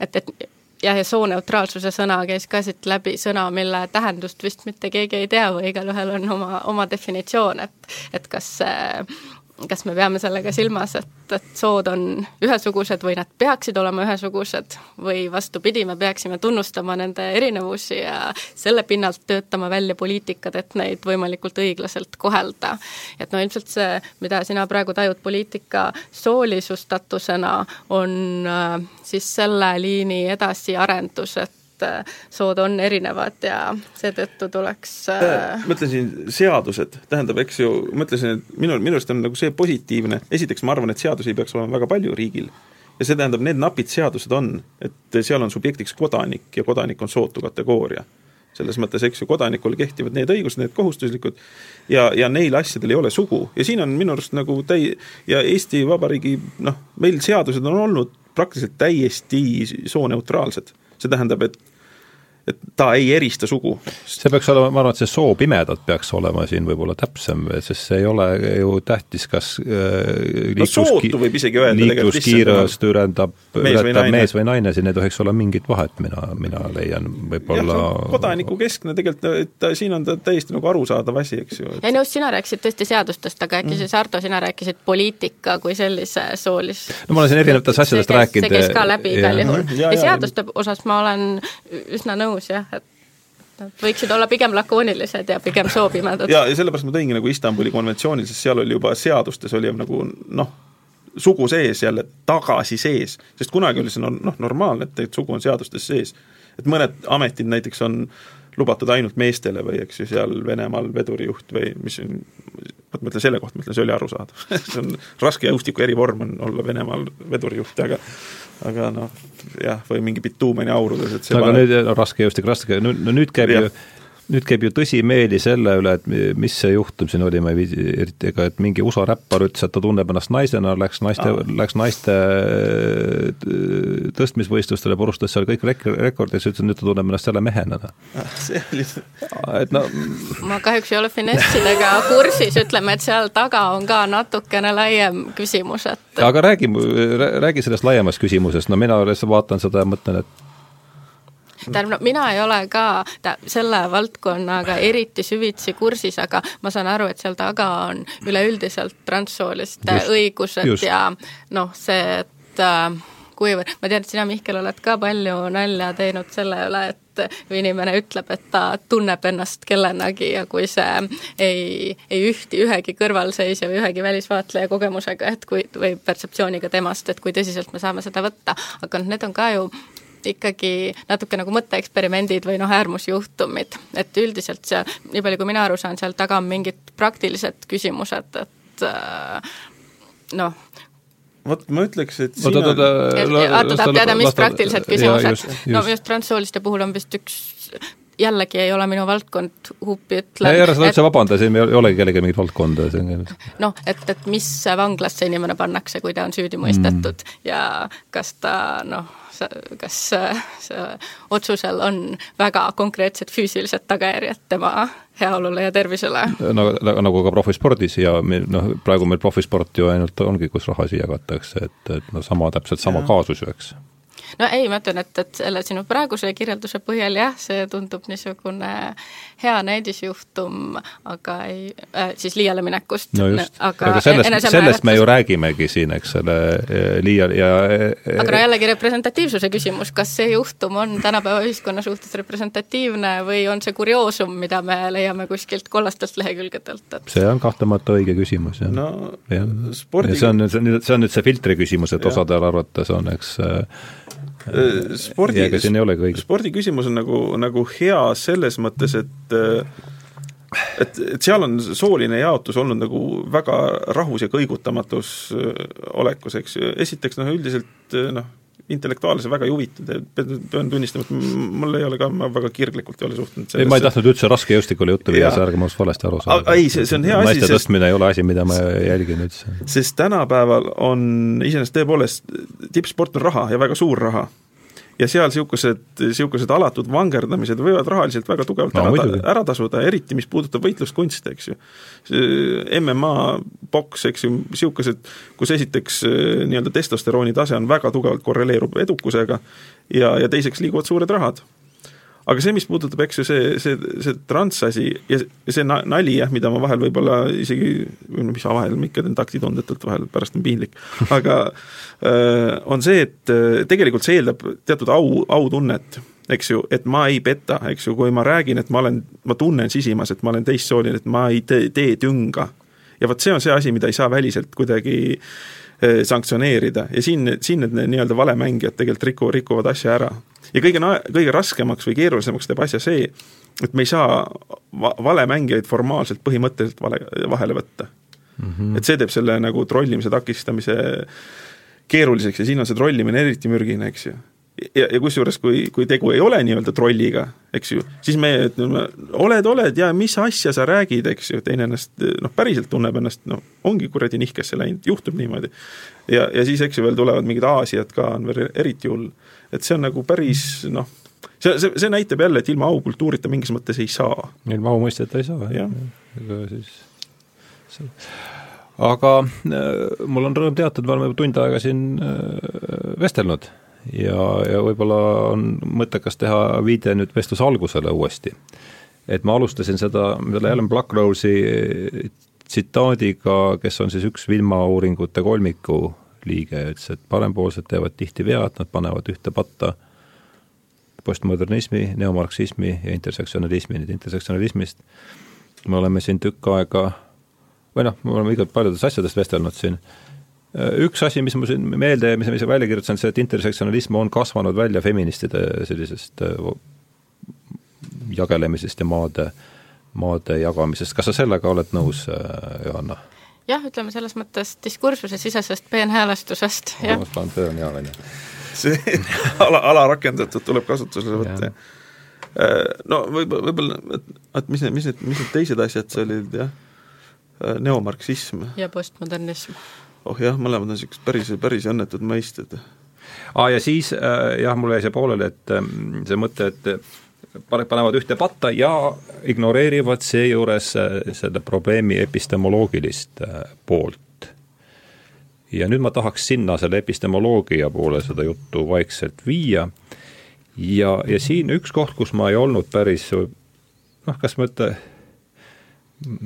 S3: et, et jah, ja sooneutraalsuse sõna käis ka siit läbi, sõna, mille tähendust vist mitte keegi ei tea või igalühel on oma, oma definitsioon, et et kas see kas me peame sellega silmas, et, et sood on ühesugused või nad peaksid olema ühesugused või vastupidi, me peaksime tunnustama nende erinevusi ja selle pinnalt töötama välja poliitikad, et neid võimalikult õiglaselt kohelda. et no ilmselt see, mida sina praegu tajud poliitika soolisustatusena, on äh, siis selle liini edasiarendus, et et äh, sood on erinevad ja seetõttu tuleks
S2: äh... mõtlesin, seadused, tähendab, eks ju, mõtlesin, et minu, minu arust on nagu see positiivne, esiteks ma arvan, et seadusi peaks olema väga palju riigil, ja see tähendab, need napid seadused on, et seal on subjektiks kodanik ja kodanik on sootu kategooria. selles mõttes, eks ju, kodanikul kehtivad need õigused, need kohustuslikud ja, ja neil asjadel ei ole sugu ja siin on minu arust nagu täi- ja Eesti Vabariigi noh, meil seadused on olnud praktiliselt täiesti sooneutraalsed. See tähendab, et et ta ei erista sugu.
S1: see peaks olema, ma arvan, et see soopimedad peaks olema siin võib-olla täpsem, sest see ei ole ju tähtis, kas äh,
S2: no sootu võib isegi öelda
S1: liikluskiirust ületab, ületab mees või naine, siin ei tohiks olla mingit vahet, mina, mina leian, võib-olla
S2: kodanikukeskne tegelikult, et siin on ta täiesti nagu arusaadav asi, eks ju.
S3: ja nõus, sina rääkisid tõesti seadustest, aga äkki mm. siis Ardo, sina rääkisid poliitika kui sellise soolist
S1: no ma olen siin erinevatest asjadest rääkinud.
S3: see käis ka läbi igal juhul. ja seaduste osas ma olen üsna nõus jah, et nad võiksid olla pigem lakoonilised ja pigem soopimedad.
S2: ja, ja sellepärast ma tõingi nagu Istanbuli konventsioonil, sest seal oli juba seadustes oli nagu noh, sugu sees jälle tagasi sees, sest kunagi oli see noh, normaalne, et, et sugu on seadustes sees. et mõned ametid näiteks on lubatud ainult meestele või eks ju, seal Venemaal vedurijuht või mis on, vot ma ütlen selle kohta, ma ütlen, see oli arusaadav see on raske jõustiku erivorm on olla Venemaal vedurijuht, aga aga noh, jah, või mingi bituumeni aurudes, et
S1: see aga paneb... nüüd, raske jõustik, raske, no nüüd käib ja. ju nüüd käib ju tõsimeeli selle üle, et mis see juhtum siin oli, ma ei viitsi eriti, ega et mingi USA räppar ütles, et ta tunneb ennast naisena, läks naiste, läks naiste tõstmisvõistlustele, purustas seal kõik rek-, rekordid, siis ütles, et nüüd ta tunneb ennast jälle mehena.
S2: see oli
S1: et no
S3: ma kahjuks ei ole finessidega kursis, ütleme, et seal taga on ka natukene laiem küsimus, et
S1: aga räägi, räägi sellest laiemast küsimusest, no mina lihtsalt vaatan seda ja mõtlen, et
S3: tähendab, mina ei ole ka selle valdkonnaga eriti süvitsi kursis, aga ma saan aru, et seal taga on üleüldiselt transsooliste just, õigused just. ja noh, see, et äh, kuivõrd, ma tean, et sina, Mihkel, oled ka palju nalja teinud selle üle, et kui inimene ütleb, et ta tunneb ennast kellenagi ja kui see ei, ei ühti ühegi kõrvalseisja või ühegi välisvaatleja kogemusega, et kui, või perseptsiooniga temast, et kui tõsiselt me saame seda võtta, aga noh, need on ka ju ikkagi natuke nagu mõtteeksperimendid või noh, äärmusjuhtumid, et üldiselt seal, nii palju kui mina aru saan, seal taga on mingid praktilised küsimused, et äh, noh,
S2: vot ma ütleks, et
S3: siin on Arto tahab teada, mis praktilised küsimused, no just transsooliste puhul on vist üks jällegi ei ole minu valdkond, Huupi ütleb
S1: ei, ära seda üldse vabanda, siin ei olegi kellelgi mingit valdkonda.
S3: noh, et, et mis vanglasse inimene pannakse, kui ta on süüdi mõistetud mm. ja kas ta noh, kas see otsusel on väga konkreetsed füüsilised tagajärjed tema heaolule ja tervisele.
S1: nagu, nagu ka profispordis ja noh, praegu meil profisport ju ainult ongi, kus rahasid jagatakse, et, et no sama, täpselt sama ja. kaasus ju, eks
S3: no ei, ma ütlen, et, et selle sinu praeguse kirjelduse põhjal jah, see tundub niisugune hea näidisjuhtum, aga ei äh,, siis liiale minekust.
S1: no just, aga, aga sellest, sellest me ju räägimegi siin, eks ole, liial ja
S3: aga no jällegi representatiivsuse küsimus, kas see juhtum on tänapäeva ühiskonna suhtes representatiivne või on see kurioosum, mida me leiame kuskilt kollastelt lehekülgedelt, et
S1: see on kahtlemata õige küsimus, jah.
S2: no ja. spordi
S1: ja see on, see on nüüd, see on nüüd see filtri küsimus, et osadel arvates on, eks
S2: Äh, spordi, spordi küsimus on nagu, nagu hea selles mõttes, et äh, et, et seal on sooline jaotus olnud nagu väga rahus ja kõigutamatus äh, olekus, eks ju, esiteks noh, üldiselt noh, intellektuaalse väga huvitatud, pean tunnistama, et mul ei ole ka, ma väga kirglikult ei ole suhtunud
S1: ei, ma ei tahtnud üldse raskejõustikule juttu viia, ärge minust valesti aru
S2: saada. ei, see, see on hea
S1: asi, naiste tõstmine ei ole asi, mida ma jälgin üldse.
S2: sest tänapäeval on iseenesest tõepoolest, tippsport on raha ja väga suur raha ja seal niisugused, niisugused alatud vangerdamised võivad rahaliselt väga tugevalt no, ära, ära tasuda, eriti mis puudutab võitluskunste, eks ju. MMA, poks, eks ju, niisugused, kus esiteks eh, nii-öelda testosterooni tase on väga tugevalt korreleerub edukusega ja, ja teiseks liiguvad suured rahad aga see, mis puudutab, eks ju, see, see, see transasi ja see nali jah, mida ma vahel võib-olla isegi, või no mis vahel, ma ikka teen taktitundetult vahel, pärast on piinlik, aga äh, on see, et äh, tegelikult see eeldab teatud au, autunnet eks ju, et ma ei peta, eks ju, kui ma räägin, et ma olen, ma tunnen sisimas, et ma olen teistsooline, et ma ei tee, tee tünga. ja vot see on see asi, mida ei saa väliselt kuidagi äh, sanktsioneerida. Ja siin, siin need nii-öelda valemängijad tegelikult riku, rikuvad asja ära ja kõige, kõige raskemaks või keerulisemaks teeb asja see, et me ei saa va valemängijaid formaalselt põhimõtteliselt vale, vahele võtta mm. -hmm. et see teeb selle nagu trollimise takistamise keeruliseks ja siin on see trollimine eriti mürgine, eks ju. ja, ja kusjuures, kui, kui tegu ei ole nii-öelda trolliga, eks ju, siis me ütleme, oled, oled ja mis asja sa räägid, eks ju, teine ennast noh, päriselt tunneb ennast, no ongi kuradi nihkesse läinud, juhtub niimoodi. ja, ja siis, eks ju, veel tulevad mingid Aasiad ka, on veel eriti hull et see on nagu päris noh, see, see, see näitab jälle, et ilma aukultuurita mingis mõttes ei saa.
S1: ilma aumõisteta ei saa, jah. ega siis see aga äh, mul on rõõm teatada, me oleme juba tund aega siin äh, vestelnud ja, ja võib-olla on mõttekas teha viide nüüd vestluse algusele uuesti. et ma alustasin seda, selle Alan Blackrose'i tsitaadiga, kes on siis üks ilmauuringute kolmiku liige, ütles, et parempoolsed teevad tihti vead, nad panevad ühte patta postmodernismi, neomarksismi ja intersektsionalismi, nüüd intersektsionalismist me oleme siin tükk aega või noh, me oleme igalt paljudest asjadest vestelnud siin, üks asi, mis ma siin meelde, mis ma ise välja kirjutasin, see, et intersektsionalism on kasvanud välja feministide sellisest äh, jagelemisest ja maade, maade jagamisest, kas sa sellega oled nõus, äh, Johanna?
S3: Jah, ütleme selles mõttes diskursuse sisesest peenhäälestusest, jah.
S1: ma panen pöön hea, on ju.
S2: see ala, alarakendatud tuleb kasutusele võtta, jah. Äh, no võib-olla, võib-olla, et, et mis need, mis need, mis need teised asjad seal olid, jah Äh, neomarksism.
S3: ja postmodernism.
S2: oh jah, mõlemad on niisugused päris, päris õnnetud mõisted.
S1: aa, ja siis äh, jah, mul jäi see pooleli, et see mõte, et panevad ühte patta ja ignoreerivad seejuures selle probleemi epistemoloogilist poolt. ja nüüd ma tahaks sinna selle epistemoloogia poole seda juttu vaikselt viia ja, ja siin üks koht, kus ma ei olnud päris noh, kas ma ütlen,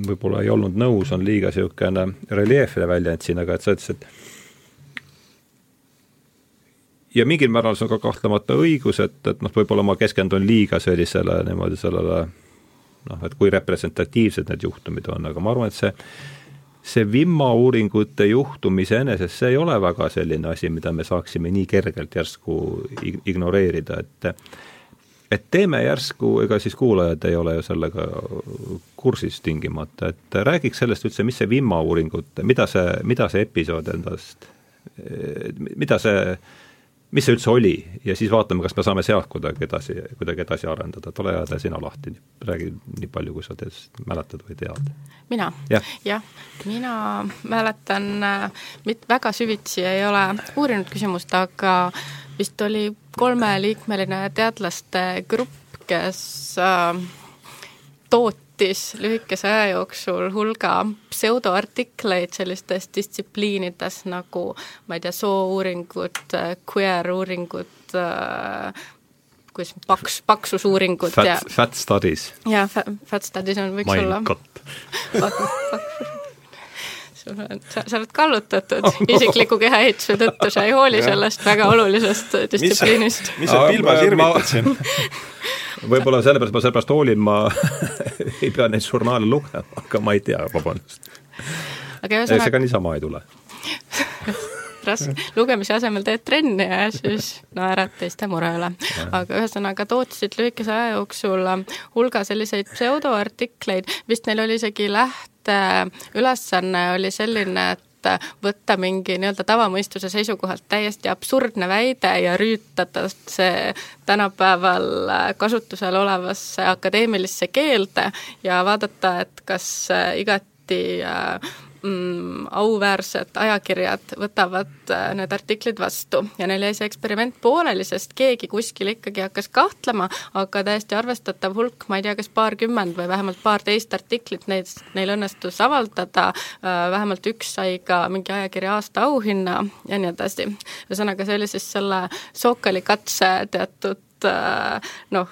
S1: võib-olla ei olnud nõus, on liiga niisugune reljeefne väljend siin, aga et sa ütlesid, et ja mingil määral see on ka kahtlemata õigus, et, et noh, võib-olla ma keskendun liiga sellisele niimoodi sellele noh, et kui representatiivsed need juhtumid on, aga ma arvan, et see see Vimma uuringute juhtum iseenesest, see ei ole väga selline asi, mida me saaksime nii kergelt järsku ignoreerida, et et teeme järsku, ega siis kuulajad ei ole ju sellega kursis tingimata, et räägiks sellest üldse, mis see Vimma uuringut, mida see, mida see episood endast, mida see, mis see üldse oli ja siis vaatame, kas me saame sealt kuidagi edasi, kuidagi edasi arendada, et ole hea, tee sina lahti, räägi nii palju, kui sa tead, mäletad või tead.
S3: mina ja.? jah, mina mäletan, mit-, väga süvitsi ei ole uurinud küsimust, aga vist oli kolmeliikmeline teadlaste grupp, kes äh, tootis lühikese aja jooksul hulga pseudoartikleid sellistes distsipliinides nagu ma ei tea, soouuringud, queer-uuringud äh,, kuidas paks, paksusuuringud
S1: fat,
S3: ja
S1: Fat studies.
S3: jaa, fat studies on, võiks
S1: Mein
S3: olla. Sa, sa oled kallutatud isikliku kehaehituse tõttu, sa ei hooli sellest väga olulisest distsipliinist.
S2: mis sa pilbas irvitad siin?
S1: võib-olla sellepärast, ma sellepärast hoolin, ma ei pea neid žurnaale lugema, aga ma ei tea, vabandust.
S3: aga ühesõnaga
S1: ega niisama ei tule
S3: raske, lugemise asemel teed trenni ja siis naerad teiste mure üle. aga ühesõnaga tootsid lühikese aja jooksul hulga selliseid pseudoartikleid, vist neil oli isegi lähteülesanne oli selline, et võtta mingi nii-öelda tavamõistuse seisukohalt täiesti absurdne väide ja rüütada see tänapäeval kasutusel olevasse akadeemilisse keelde ja vaadata, et kas igati mm, auväärsed ajakirjad võtavad äh, need artiklid vastu. Ja neil jäi see eksperiment pooleli, sest keegi kuskil ikkagi hakkas kahtlema, aga täiesti arvestatav hulk, ma ei tea, kas paarkümmend või vähemalt paarteist artiklit neid, neil õnnestus avaldada, äh, vähemalt üks sai ka mingi ajakirja aasta auhinna ja nii edasi. ühesõnaga, see oli siis selle Sokali katse teatud noh,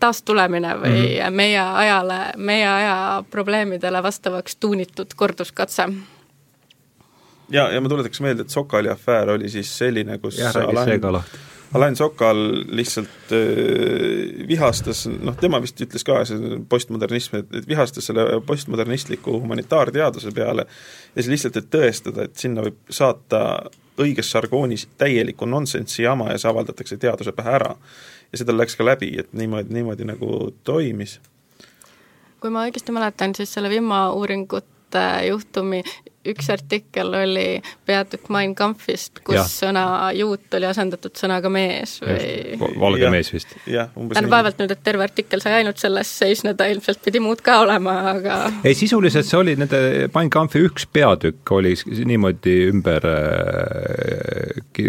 S3: taastulemine või mm -hmm. meie ajale, meie aja probleemidele vastavaks tuunitud korduskatse
S2: ja, ja ma tuletaks meelde, et Sokali afäär oli siis selline, kus
S1: jah, räägi see ka lahti.
S2: Alain Sokal lihtsalt äh, vihastas, noh tema vist ütles ka, see postmodernism, et, et vihastas selle postmodernistliku humanitaarteaduse peale ja siis lihtsalt, et tõestada, et sinna võib saata õiges žargoonis täielikku nonsensi jama ja see avaldatakse teaduse pähe ära ja seda läks ka läbi, et niimoodi, niimoodi nagu toimis.
S3: kui ma õigesti mäletan, siis selle Vimma uuringute juhtumi üks artikkel oli peatükk Mein Kampfist, kus ja. sõna juut oli asendatud sõnaga mees või
S1: valge ja, mees vist.
S3: tähendab, vaevalt nüüd, et terve artikkel sai ainult selles seisneda, ilmselt pidi muud ka olema, aga
S1: ei, sisuliselt see oli nende Mein Kampfi üks peatükk oli niimoodi ümber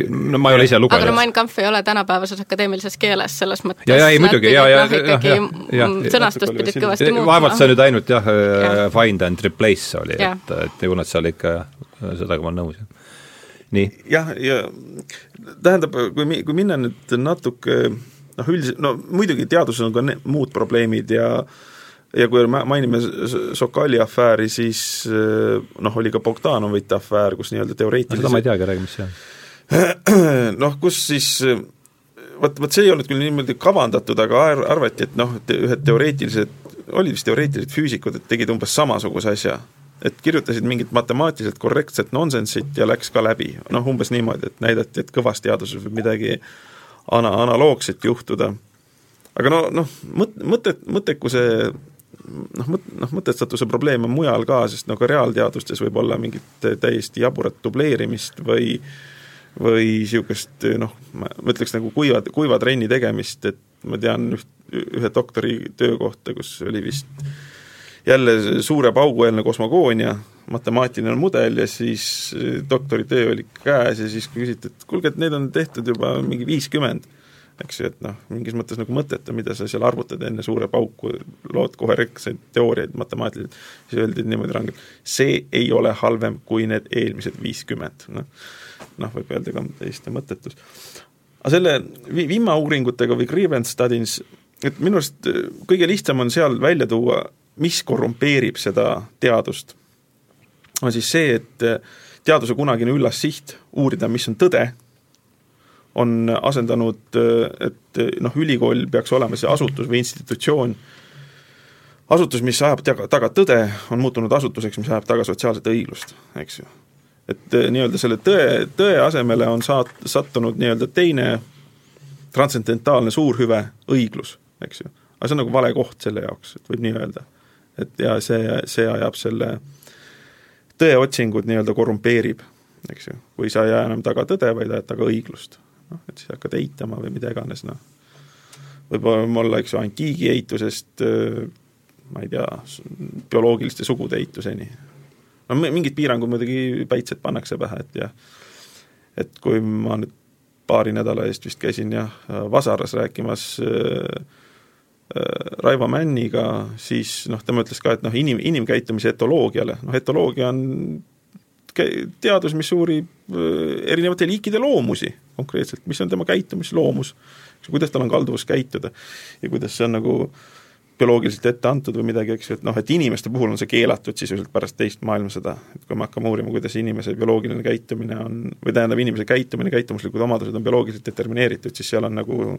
S1: no ma ei ole ise lugenud.
S3: aga no Mein Kampf ei ole tänapäevases akadeemilises keeles, selles mõttes
S1: ja, ja ei muidugi, ja, ja,
S3: ja, ja, ja sõnastust pidid kõvasti muutma.
S1: vaevalt see nüüd ainult jah ja., find and replace oli, et, et ju nad seal ikka, sellega ma olen nõus, jah. nii.
S2: jah, ja tähendab, kui kui minna nüüd natuke noh, üldiselt, no muidugi teaduses on ka ne-, muud probleemid ja ja kui mainime Sokali afääri, siis noh, oli ka Bogdanovite afäär, kus nii-öelda teoreetiliselt
S1: seda ma ei teagi, räägi, mis see on.
S2: noh, kus siis vot, vot see ei olnud küll niimoodi kavandatud, aga ar-, arvati, et noh, et ühed teoreetilised, olid vist teoreetilised füüsikud, et tegid umbes samasuguse asja et kirjutasid mingit matemaatiliselt korrektset nonsensit ja läks ka läbi, noh umbes niimoodi, et näidati, et kõvas teaduses võib midagi ana-, analoogset juhtuda. aga no noh, mõt-, mõtet, mõttekuse noh, mõt-, noh mõtestatuse probleem on mujal ka, sest no ka reaalteadustes võib olla mingit täiesti jaburat dubleerimist või või niisugust noh, ma ütleks nagu kuiva, kuiva trenni tegemist, et ma tean üht, ühe doktoritöö kohta, kus oli vist jälle suure paugueelne kosmogoonia, matemaatiline mudel ja siis äh, doktoritöö oli käes ja siis küsiti, et kuulge, et need on tehtud juba mingi viiskümmend, eks ju, et noh, mingis mõttes nagu mõttetu, mida sa seal arvutad enne suure pauku, lood koherentseid teooriaid matemaatiliselt, siis öeldi niimoodi rangelt, see ei ole halvem kui need eelmised viiskümmend, noh. noh, võib öelda ka täiesti mõttetus. aga selle vi-, vimauuringutega või grievance studies, et minu arust äh, kõige lihtsam on seal välja tuua mis korrumpeerib seda teadust, on siis see, et eh, teaduse kunagine üllas siht uurida, mis on tõde, on asendanud, eh, et eh, noh, ülikool peaks olema see asutus või institutsioon, asutus, mis ajab taga, taga tõde, on muutunud asutuseks, mis ajab taga sotsiaalset õiglust, eks ju. et nii-öelda selle tõe, tõe asemele on saat-, sattunud nii-öelda teine transcendentaalne suurhüve, õiglus, eks ju. aga see on nagu vale koht selle jaoks, et võib nii öelda et ja see, see ajab selle tõeotsingud nii-öelda korrumpeerib, eks ju, kui sa ei aja enam taga tõde, vaid ajad taga õiglust. noh, et siis hakkad eitama või mida iganes, noh. võib olla, eks ju, antiigi eitusest ma ei tea, bioloogiliste sugude eituseni. no mingid piirangud muidugi päitsed pannakse pähe, et jah, et kui ma nüüd paari nädala eest vist käisin jah, Vasaras rääkimas Äh, Raivo Männiga, siis noh, tema ütles ka, et noh, inim, inimkäitumise etoloogiale, noh etoloogia on teadus, mis uurib äh, erinevate liikide loomusi konkreetselt, mis on tema käitumisloomus, kuidas tal on kalduvus käituda ja kuidas see on nagu bioloogiliselt ette antud või midagi, eks ju, et noh, et inimeste puhul on see keelatud sisuliselt pärast teist maailmasõda, et kui me hakkame uurima, kuidas inimese bioloogiline käitumine on, või tähendab, inimese käitumine, käitumuslikud omadused on bioloogiliselt determineeritud, siis seal on nagu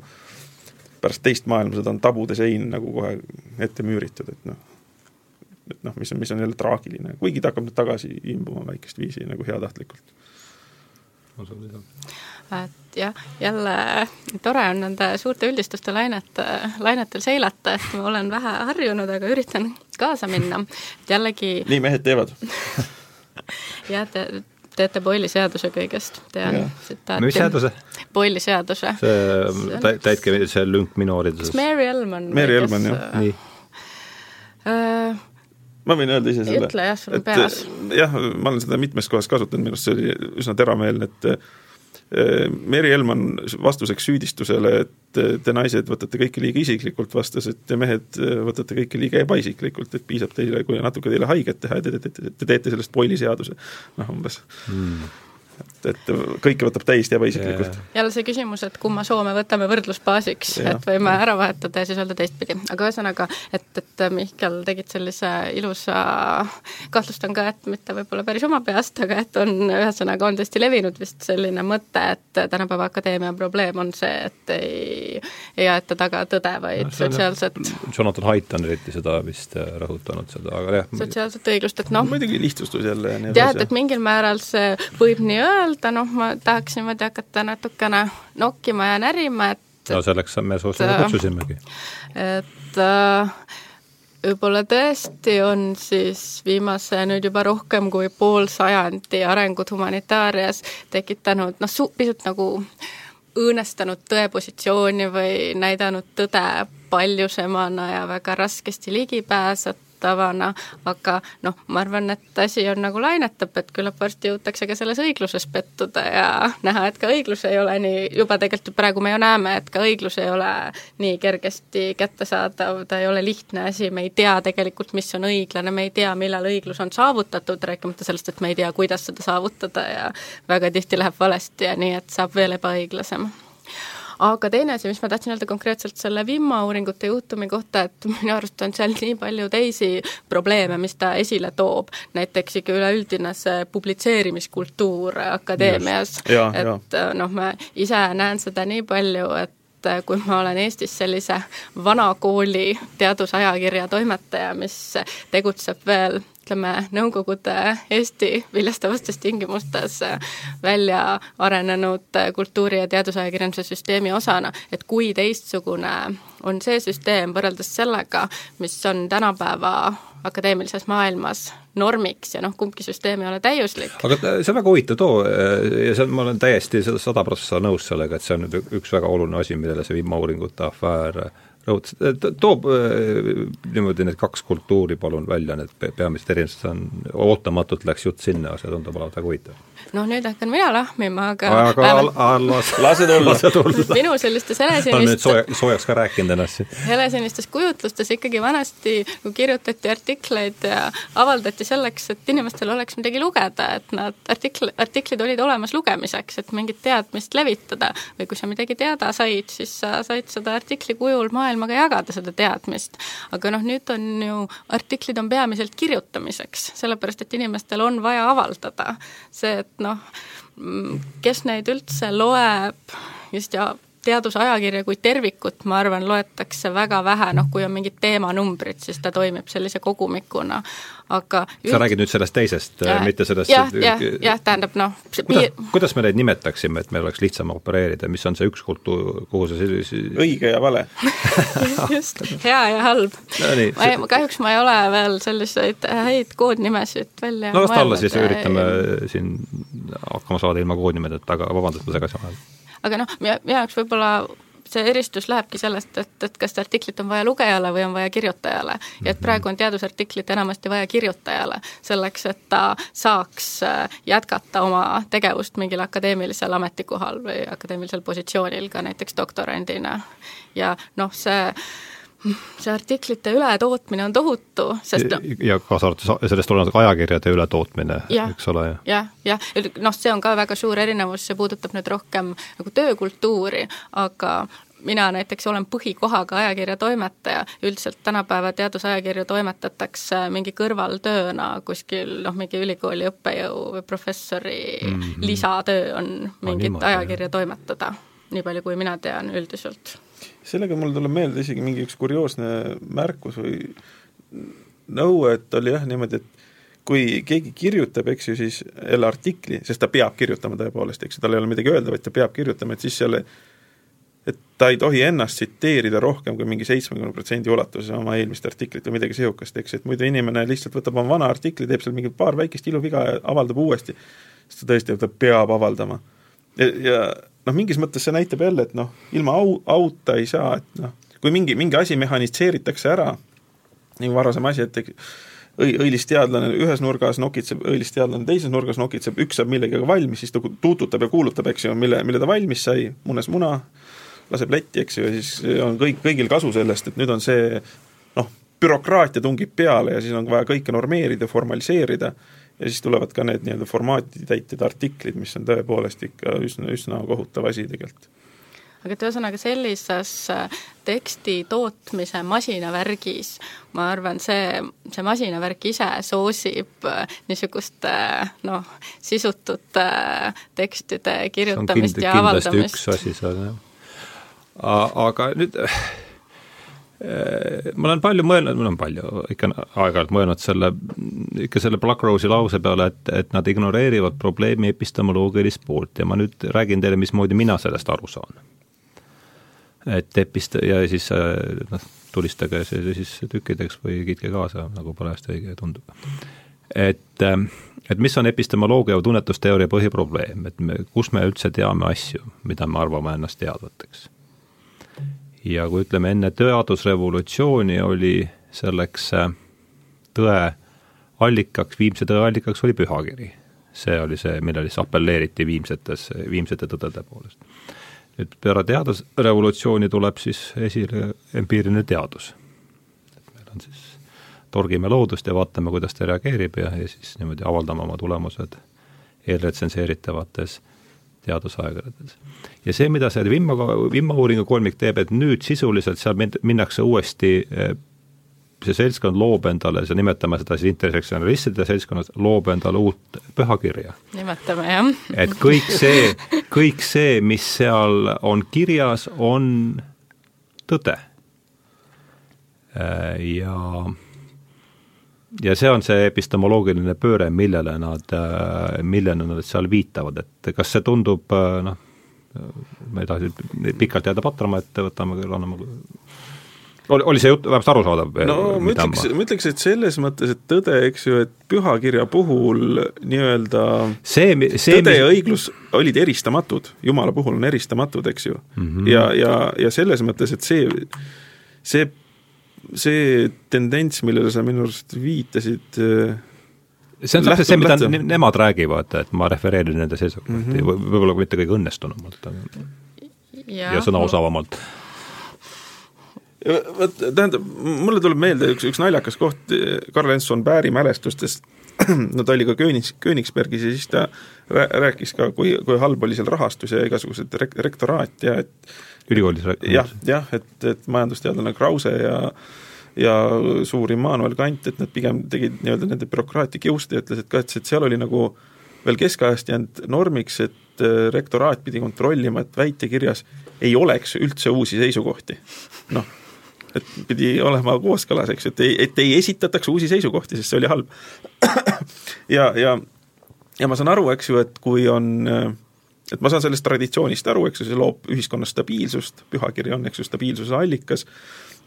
S2: pärast teist maailmasõda on tabude sein nagu kohe ette müüritud, et noh, et noh, mis on, mis on jälle traagiline, kuigi ta hakkab nüüd tagasi imbuma väikest viisi nagu heatahtlikult.
S3: et jah, jälle tore on nende suurte üldistuste lainete, lainetel seilata, et ma olen vähe harjunud, aga üritan kaasa minna, et jällegi
S2: nii mehed teevad.
S3: Jah, te teete Boyle'i seaduse kõigest, tean
S1: tsitaati. mis seaduse?
S3: Boyle'i seaduse.
S1: see, täitke see lünk minooriduses.
S3: Mary Elman.
S2: Mary Elman, jah.
S1: Äh, nii
S2: uh, ma võin öelda ise selle.
S3: ütle jah, sul on peas.
S2: jah, ma olen seda mitmes kohas kasutanud, minu arust see oli üsna teravmeelne, et Meri Helman vastuseks süüdistusele, et te naised võtate kõike liiga isiklikult, vastas, et te mehed võtate kõike liiga ebaisiklikult, et piisab teile, kui natuke teile haiget teha ja te, te, te, te teete sellest Boyle'i seaduse, noh umbes. Mm et, et kõike võtab täiesti ebaisiklikult.
S3: jälle see küsimus, et kumma soo me võtame võrdlusbaasiks, et võime ära vahetada ja siis öelda teistpidi, aga ühesõnaga, et, et Mihkel, tegid sellise ilusa, kahtlustan ka, et mitte võib-olla päris oma peast, aga et on, ühesõnaga on tõesti levinud vist selline mõte, et tänapäeva akadeemia probleem on see, et ei, ei aeta taga tõde, vaid no, sotsiaalset
S1: Jonathan Haidt on eriti seda vist äh, rõhutanud, seda, aga jah.
S3: sotsiaalset õiglust, et noh.
S2: Muidugi lihtsustus jälle
S3: jah, et mingil määral see võib nii öelda, noh, ma tahaks niimoodi hakata natukene nokkima ja närima, et
S1: no selleks me sulle kutsusimegi.
S3: et äh, võib-olla tõesti on siis viimase nüüd juba rohkem kui pool sajandi arengud humanitaarias tekitanud noh, su-, pisut nagu õõnestanud tõepositsiooni või näidanud tõde paljusemana ja väga raskesti ligipääset-, tavana, aga noh, ma arvan, et asi on nagu lainetab, et küllap varsti jõutakse ka selles õigluses pettuda ja näha, et ka õiglus ei ole nii, juba tegelikult praegu me ju näeme, et ka õiglus ei ole nii kergesti kättesaadav, ta ei ole lihtne asi, me ei tea tegelikult, mis on õiglane, me ei tea, millal õiglus on saavutatud, rääkimata sellest, et me ei tea, kuidas seda saavutada ja väga tihti läheb valesti ja nii, et saab veel ebaõiglasem aga teine asi, mis ma tahtsin öelda konkreetselt selle Vimma uuringute juhtumi kohta, et minu arust on seal nii palju teisi probleeme, mis ta esile toob, näiteks ikka üleüldine see publitseerimiskultuur akadeemias, et noh, ma ise näen seda nii palju, et kui ma olen Eestis sellise vana kooli teadusajakirja toimetaja, mis tegutseb veel ütleme, Nõukogude Eesti viljastavastes tingimustes välja arenenud kultuuri- ja teadusajakirjanduse süsteemi osana, et kui teistsugune on see süsteem võrreldes sellega, mis on tänapäeva akadeemilises maailmas normiks ja noh, kumbki süsteem ei ole täiuslik.
S1: aga see on väga huvitav too ja see on, ma olen täiesti sada protsenti nõus sellega, et see on nüüd üks väga oluline asi, millele see vihmauuringute afäär rõhutas, toob äh, niimoodi need kaks kultuuri palun välja, need peamised erinevused on, ootamatult läks jutt sinna, see tundub olevat väga huvitav.
S3: Noh, nüüd hakkan mina lahmima, aga
S1: aga las,
S2: lase tulla, lase
S3: tulla. minu sellistes helesinist-.
S1: olen nüüd sooja, soojaks ka rääkinud ennast siin.
S3: helesenistes kujutlustes ikkagi vanasti kirjutati artikleid ja avaldati selleks, et inimestel oleks midagi lugeda, et nad artikl, artiklid olid olemas lugemiseks, et mingit teadmist levitada või kui sa midagi teada said, siis sa said seda artikli kujul maailma maailmaga jagada seda teadmist. aga noh, nüüd on ju, artiklid on peamiselt kirjutamiseks, sellepärast et inimestel on vaja avaldada. see, et noh, kes neid üldse loeb just ja teadusajakirja kui tervikut, ma arvan, loetakse väga vähe, noh kui on mingid teemanumbrid, siis ta toimib sellise kogumikuna, aga
S1: üld... sa räägid nüüd sellest teisest, mitte sellest
S3: jah, jah, jah, tähendab noh
S1: kuidas, kuidas me neid nimetaksime, et meil oleks lihtsam opereerida, mis on see üks kultuur, kuhu sa siis
S2: õige ja vale.
S3: Just, hea ja halb. No,. ma ei, kahjuks ma ei ole veel selliseid häid koodnimesid välja
S1: no las ta olla, siis üritame siin hakkama saada ilma koodnimedeta, aga vabandust, ma segasin vahele
S3: aga noh, minu jaoks võib-olla see eristus lähebki sellest, et, et kas artiklit on vaja lugejale või on vaja kirjutajale. ja et mhm. praegu on teadusartiklit enamasti vaja kirjutajale, selleks et ta saaks äh, jätkata oma tegevust mingil akadeemilisel ametikohal või akadeemilisel positsioonil ka näiteks doktorandina. ja noh, see see artiklite ületootmine on tohutu, sest
S1: no, ja kaasa arvatud sellest olenev ajakirjade ületootmine, eks ole ja.,
S3: jah, jah, noh, see on ka väga suur erinevus, see puudutab nüüd rohkem nagu töökultuuri, aga mina näiteks olen põhikohaga ajakirjatoimetaja, üldiselt tänapäeva teadusajakirju toimetatakse mingi kõrvaltööna kuskil noh, mingi ülikooli õppejõu või professori mm -hmm. lisatöö on mingit no, ajakirja toimetada, nii palju kui mina tean üldiselt
S2: sellega mul tuleb meelde isegi mingi üks kurioosne märkus või nõue, et oli jah niimoodi, et kui keegi kirjutab, eks ju, siis jälle artikli, sest ta peab kirjutama tõepoolest, eks ju, tal ei ole midagi öelda, vaid ta peab kirjutama, et siis selle et ta ei tohi ennast tsiteerida rohkem kui mingi seitsmekümne protsendi ulatuses oma eelmist artiklit või midagi sihukest, eks, et muidu inimene lihtsalt võtab oma vana artikli, teeb seal mingi paar väikest iluviga ja avaldab uuesti, sest ta tõesti, ta peab avaldama. ja, ja noh, mingis mõttes see näitab jälle, et noh, ilma au, auta ei saa, et noh, kui mingi, mingi asi mehhanitseeritakse ära, nagu varasem asi, et õi-, õilisteadlane ühes nurgas nokitseb, õilisteadlane teises nurgas nokitseb, üks saab millegagi valmis, siis ta tuututab ja kuulutab, eks ju, mille, mille ta valmis sai, munes muna, laseb letti, eks ju, ja siis on kõik, kõigil kasu sellest, et nüüd on see noh, bürokraatia tungib peale ja siis on vaja kõike normeerida, formaliseerida ja siis tulevad ka need nii-öelda formaatitäited artiklid, mis on tõepoolest ikka üsna, üsna kohutav asi tegelikult
S3: aga et ühesõnaga sellises äh, teksti tootmise masinavärgis ma arvan, see, see masinavärk ise soosib äh, niisugust äh, noh, sisutut tekstide kirjutamist ja avaldamist.
S1: üks asi seal, jah. aga nüüd ma olen palju mõelnud, mul on palju ikka aeg-ajalt mõelnud selle, ikka selle Black Rose'i lause peale, et, et nad ignoreerivad probleemi epistemoloogilist poolt ja ma nüüd räägin teile, mismoodi mina sellest aru saan. et epist- ja siis noh, tulistage see siis tükkideks või kiitke kaasa, nagu parajasti õige tundub. et, et mis on epistemoloogia või tunnetusteooria põhiprobleem, et me, kus me üldse teame asju, mida me arvame ennast teadvateks. Ja kui ütleme, enne teadusrevolutsiooni oli selleks tõe allikaks, viimse tõe allikaks oli pühakiri. see oli see, millele siis apelleeriti viimsetes, viimsete tõdede poolest nüüd peale teadusrevolutsiooni tuleb siis esile empiiriline teadus. et meil on siis, torgime loodust ja vaatame, kuidas ta reageerib ja, ja siis niimoodi avaldame oma tulemused eelretsenseeritavates teadusaegades. ja see, mida see Vimma, Vimma uuringu kolmik teeb, et nüüd sisuliselt seal minnakse uuesti see seltskond loob endale, see nimetame seda siis intersektsionalistide seltskonnas, loob endale uut pühakirja.
S3: nimetame, jah.
S1: et kõik see, kõik see, mis seal on kirjas, on tõde. ja, ja see on see epistemoloogiline pööre, millele nad, millele nad seal viitavad, et kas see tundub noh, ma ei taha pikalt jääda patrama, et võtame, anname oli, oli see jutt vähemalt arusaadav?
S2: no ma ütleks, ma ütleks, et selles mõttes, et tõde, eks ju, et pühakirja puhul nii-öelda see, see, tõde mis... ja õiglus olid eristamatud, Jumala puhul on eristamatud, eks ju mm. -hmm. ja, ja, ja selles mõttes, et see, see, see tendents, millele sa minu arust viitasid,
S1: see on täpselt see, mida lähtu. nemad räägivad, et ma refereerin nende seisukohti mm -hmm., võib-olla mitte kõige õnnestunumalt, ja, ja sõna osavamalt
S2: vot tähendab, mulle tuleb meelde üks, üks naljakas koht Karl Enson Bääri mälestustest, no ta oli ka Kööniks, Königsbergis ja siis ta rääkis ka, kui, kui halb oli seal rahastus ja igasugused rek-, rektoraat ja et
S1: ülikoolis
S2: jah, jah, et, et majandusteadlane Krause ja ja suur Immanuel Kant, et nad pigem tegid nii-öelda nende bürokraatia kiuste ja ütles, et ka, et seal oli nagu veel keskajast jäänud normiks, et äh, rektoraat pidi kontrollima, et väitekirjas ei oleks üldse uusi seisukohti. noh et pidi olema kooskõlas, eks ju, et ei, et ei esitataks uusi seisukohti, sest see oli halb. ja, ja, ja ma saan aru, eks ju, et kui on et ma saan sellest traditsioonist aru, eks ju, see loob ühiskonnas stabiilsust, pühakiri on, eks ju, stabiilsuse allikas,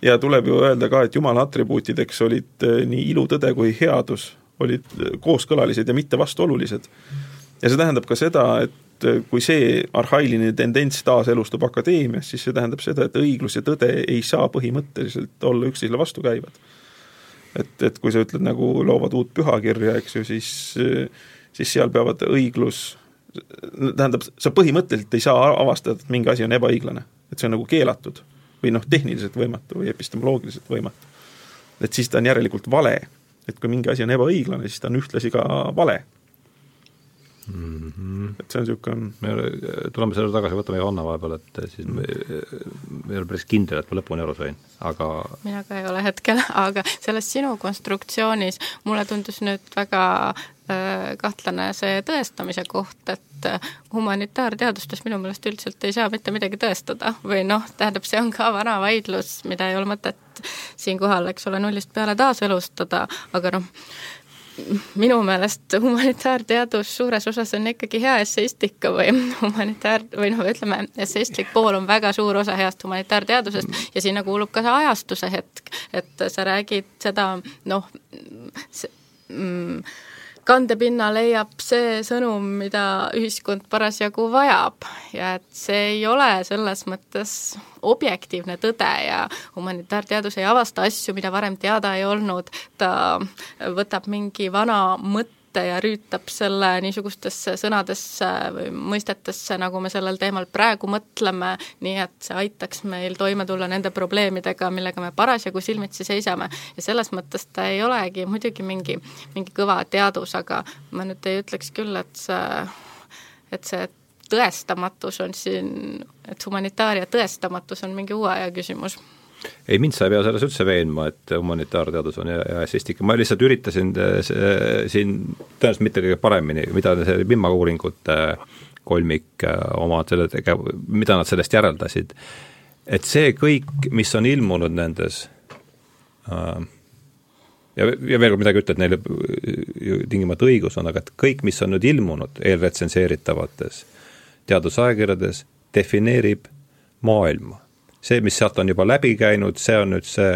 S2: ja tuleb ju öelda ka, et jumala atribuutideks olid eh, nii ilutõde kui headus, olid eh, kooskõlalised ja mitte vastuolulised. ja see tähendab ka seda, et et äh, kui see arhailine tendents taaselustub akadeemias, siis see tähendab seda, et õiglus ja tõde ei saa põhimõtteliselt olla üksteisele vastukäivad. et, et kui sa ütled nagu loovad uut pühakirja, eks ju, siis, siis seal peavad õiglus, tähendab, sa põhimõtteliselt ei saa avastada, et mingi asi on ebaõiglane. et see on nagu keelatud või noh, tehniliselt võimatu või epistemoloogiliselt võimatu. et siis ta on järelikult vale. et kui mingi asi on ebaõiglane, siis ta on ühtlasi ka vale
S1: mm. -hmm.
S2: et see on niisugune
S1: me tuleme selle tagasi, võtame Johanna vahepeal, et siis me, me ei ole päris kindel, et ma lõpuni aru sain, aga
S3: mina ka ei ole hetkel, aga selles sinu konstruktsioonis mulle tundus nüüd väga äh, kahtlane see tõestamise koht, et äh, humanitaarteadustes minu meelest üldiselt ei saa mitte midagi tõestada või noh, tähendab, see on ka vana vaidlus, mida ei ole mõtet siinkohal, eks ole, nullist peale taaselustada, aga noh, minu meelest humanitaarteadus suures osas on ikkagi hea esseistika või humanitaar- või noh, ütleme, esseistlik pool on väga suur osa heast humanitaarteadusest ja sinna kuulub ka see ajastuse hetk, et sa räägid seda noh, mm, kandepinna leiab see sõnum, mida ühiskond parasjagu vajab. Ja et see ei ole selles mõttes objektiivne tõde ja humanitaarteadus ei avasta asju, mida varem teada ei olnud, ta võtab mingi vana mõtte ette ja rüütab selle niisugustesse sõnadesse või mõistetesse, nagu me sellel teemal praegu mõtleme, nii et see aitaks meil toime tulla nende probleemidega, millega me parasjagu silmitsi seisame. ja selles mõttes ta ei olegi muidugi mingi, mingi kõva teadus, aga ma nüüd ei ütleks küll, et see, et see tõestamatus on siin, et humanitaaria tõestamatus on mingi uue aja küsimus
S1: ei, mind sa ei pea selles üldse veenma, et humanitaarteadus on hea essistika, ma lihtsalt üritasin äh, siin tõenäoliselt mitte kõige paremini, mida see Vimma uuringute kolmik äh, oma selle tegev-, mida nad sellest järeldasid, et see kõik, mis on ilmunud nendes äh, ja, ja veel kord midagi ütled, neil ju tingimata õigus on, aga et kõik, mis on nüüd ilmunud eelretsenseeritavates teadusajakirjades, defineerib maailma see, mis sealt on juba läbi käinud, see on nüüd see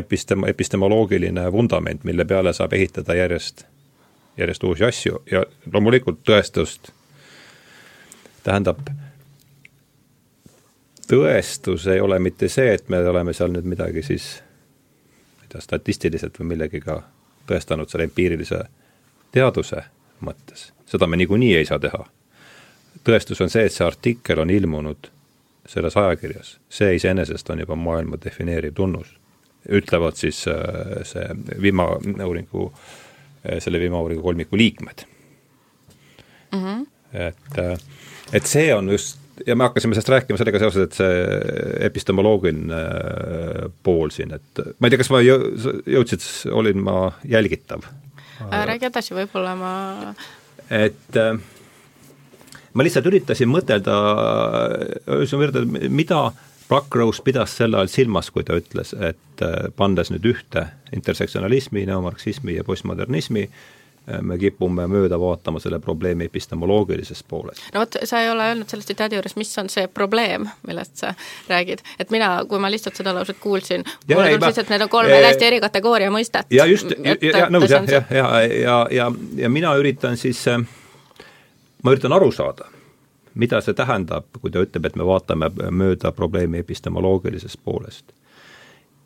S1: epistem-, epistemoloogiline vundament, mille peale saab ehitada järjest, järjest uusi asju ja loomulikult tõestust tähendab, tõestus ei ole mitte see, et me oleme seal nüüd midagi siis tea, statistiliselt või millegiga tõestanud selle empiirilise teaduse mõttes, seda me niikuinii ei saa teha. tõestus on see, et see artikkel on ilmunud selles ajakirjas, see iseenesest on juba maailma defineeriv tunnus. ütlevad siis äh, see vimauuringu, äh, selle vimauuringu kolmiku liikmed mm. -hmm. et, äh, et see on just ja me hakkasime sellest rääkima sellega seoses, et see epistemoloogiline pool siin, et ma ei tea, kas ma jõudsid, olin ma jälgitav?
S3: räägi edasi, võib-olla ma
S1: et äh, ma lihtsalt üritasin mõtelda, ühesõnaga, mida Pluckrose pidas sel ajal silmas, kui ta ütles, et äh, pannes nüüd ühte intersektsionalismi, neomarksismi ja postmodernismi, äh, me kipume mööda vaatama selle probleemi epistemoloogilisest poolest.
S3: no vot, sa ei ole öelnud selle tsitaadi juures, mis on see probleem, millest sa räägid. et mina, kui ma lihtsalt seda lauset kuulsin, mulle tundus lihtsalt, et need on kolm hästi eri kategooria mõistet.
S1: ja just, ja nõus jah, jah, ja, ja, ja, ja, ja mina üritan siis äh, ma üritan aru saada, mida see tähendab, kui ta ütleb, et me vaatame mööda probleemi epistemoloogilisest poolest.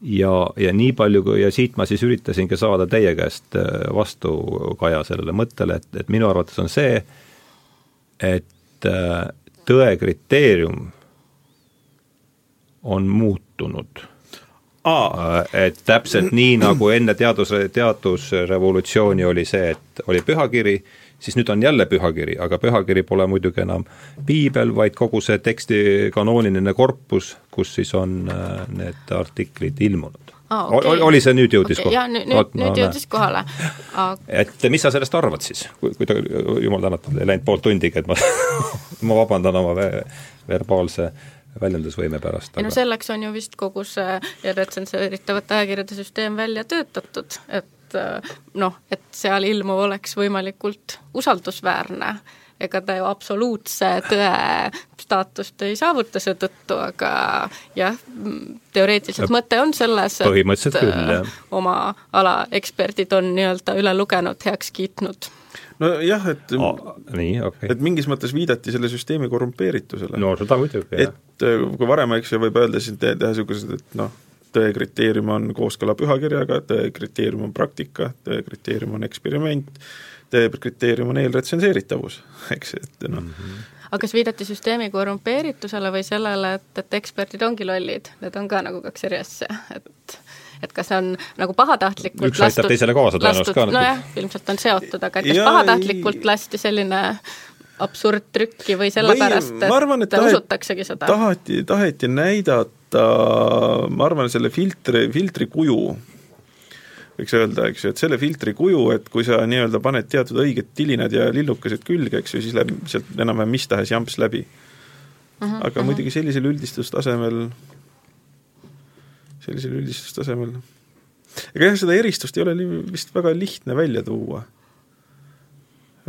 S1: ja, ja nii palju, kui ja siit ma siis üritasingi saada teie käest äh, vastukaja sellele mõttele, et, et minu arvates on see, et äh, tõe kriteerium on muutunud Aa. Äh, et täpselt nii, nagu enne teadus, teadusrevolutsiooni oli see, et oli pühakiri, siis nüüd on jälle pühakiri, aga pühakiri pole muidugi enam piibel, vaid kogu see teksti kanooniline korpus, kus siis on äh, need artiklid ilmunud
S3: ah,. Okay.
S1: oli see nüüd jõudis okay,
S3: kohale? nüüd, nüüd, nüüd jõudis kohale
S1: aga.... et mis sa sellest arvad siis, kui, kui ta, jumal tänatud, ei läinud pool tundigi, et ma ma vabandan oma ve verbaalse väljendusvõime pärast.
S3: ei no selleks on ju vist kogu see retsenseeritavate ajakirjade süsteem välja töötatud, et et äh, noh, et seal ilmuv oleks võimalikult usaldusväärne ega ta ju absoluutse tõe staatust ei saavuta seetõttu, aga jah, teoreetiliselt mõte on selles,
S1: et küll,
S3: jah. oma ala eksperdid on nii-öelda üle lugenud, heaks kiitnud
S2: nojah, et
S1: oh, nii, okay.
S2: et mingis mõttes viidati selle süsteemi korrumpeeritusele.
S1: no seda muidugi,
S2: jah. et äh, kui varem, eks ju, võib öelda siin, teha niisugused, et noh, tõe kriteerium on kooskõla pühakirjaga, tõe kriteerium on praktika, tõe kriteerium on eksperiment, tõe kriteerium on eelretsenseeritavus, eks, et noh mm -hmm
S3: aga kas viidati süsteemi korrumpeeritusele või sellele, et, et eksperdid ongi lollid, need on ka nagu kaks eri asja, et et kas see on nagu pahatahtlikult
S1: üks aitab teisele kaasa tõenäoliselt ka.
S3: nojah, ilmselt on seotud, aga et kas ja, pahatahtlikult lasti selline absurdtrükki või sellepärast, et arvan, et tahet, usutaksegi seda?
S2: taheti, taheti näidata ma arvan, selle filtri, filtri kuju, võiks öelda, eks ju, et selle filtri kuju, et kui sa nii-öelda paned teatud õiged tilinad ja lillukesed külge, eks ju, siis läheb sealt enam-vähem mis tahes jamps läbi uh. -huh, aga uh -huh. muidugi sellisel üldistustasemel, sellisel üldistustasemel ega jah, seda eristust ei ole vist väga lihtne välja tuua.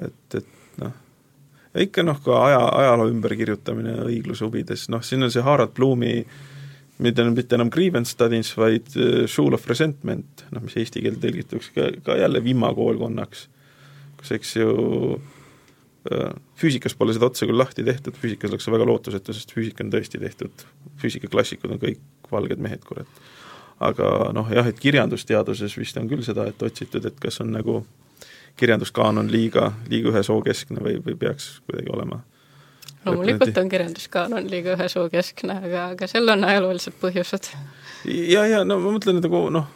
S2: et, et noh, ikka noh, ka aja, ajaloo ümberkirjutamine õigluse huvides, noh, siin on see Harald Blumi äh, mitte mitte enam grievance studies, vaid uh, School of Resentment, noh, mis eesti keelde tõlgituks ka, ka jälle vimmakoolkonnaks, kus eks ju uh, füüsikas pole seda otsa küll lahti tehtud, füüsikas oleks see väga lootusetu, sest füüsika on tõesti tehtud, füüsikaklassikud on kõik valged mehed, kurat. aga noh, jah, et kirjandusteaduses vist on küll seda, et otsitud, et kas on nagu kirjanduskaanon liiga, liiga ühe soo keskne või, või peaks kuidagi olema
S3: loomulikult on kirjanduskaanon liiga ühe suu keskne, aga, aga seal on ajaloolised põhjused.
S2: ja, ja no ma mõtlen, nagu noh,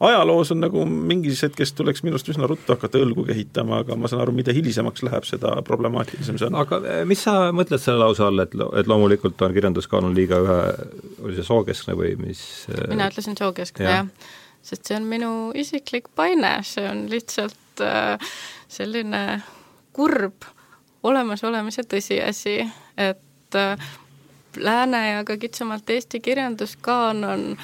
S2: ajaloos on nagu mingis hetkes tuleks minust üsna ruttu hakata õlgu kehitama, aga ma saan aru, mida hilisemaks läheb, seda problemaatilisem see on.
S1: aga eh, mis sa mõtled selle lause all, et, et loomulikult on kirjanduskaanon liiga ühe, oli see sookeskne või mis
S3: eh, mina ütlesin sookeskne ja., jah. sest see on minu isiklik paine, see on lihtsalt äh, selline kurb olemasolemise tõsiasi, et äh, lääne ja ka kitsamalt Eesti kirjanduskaanon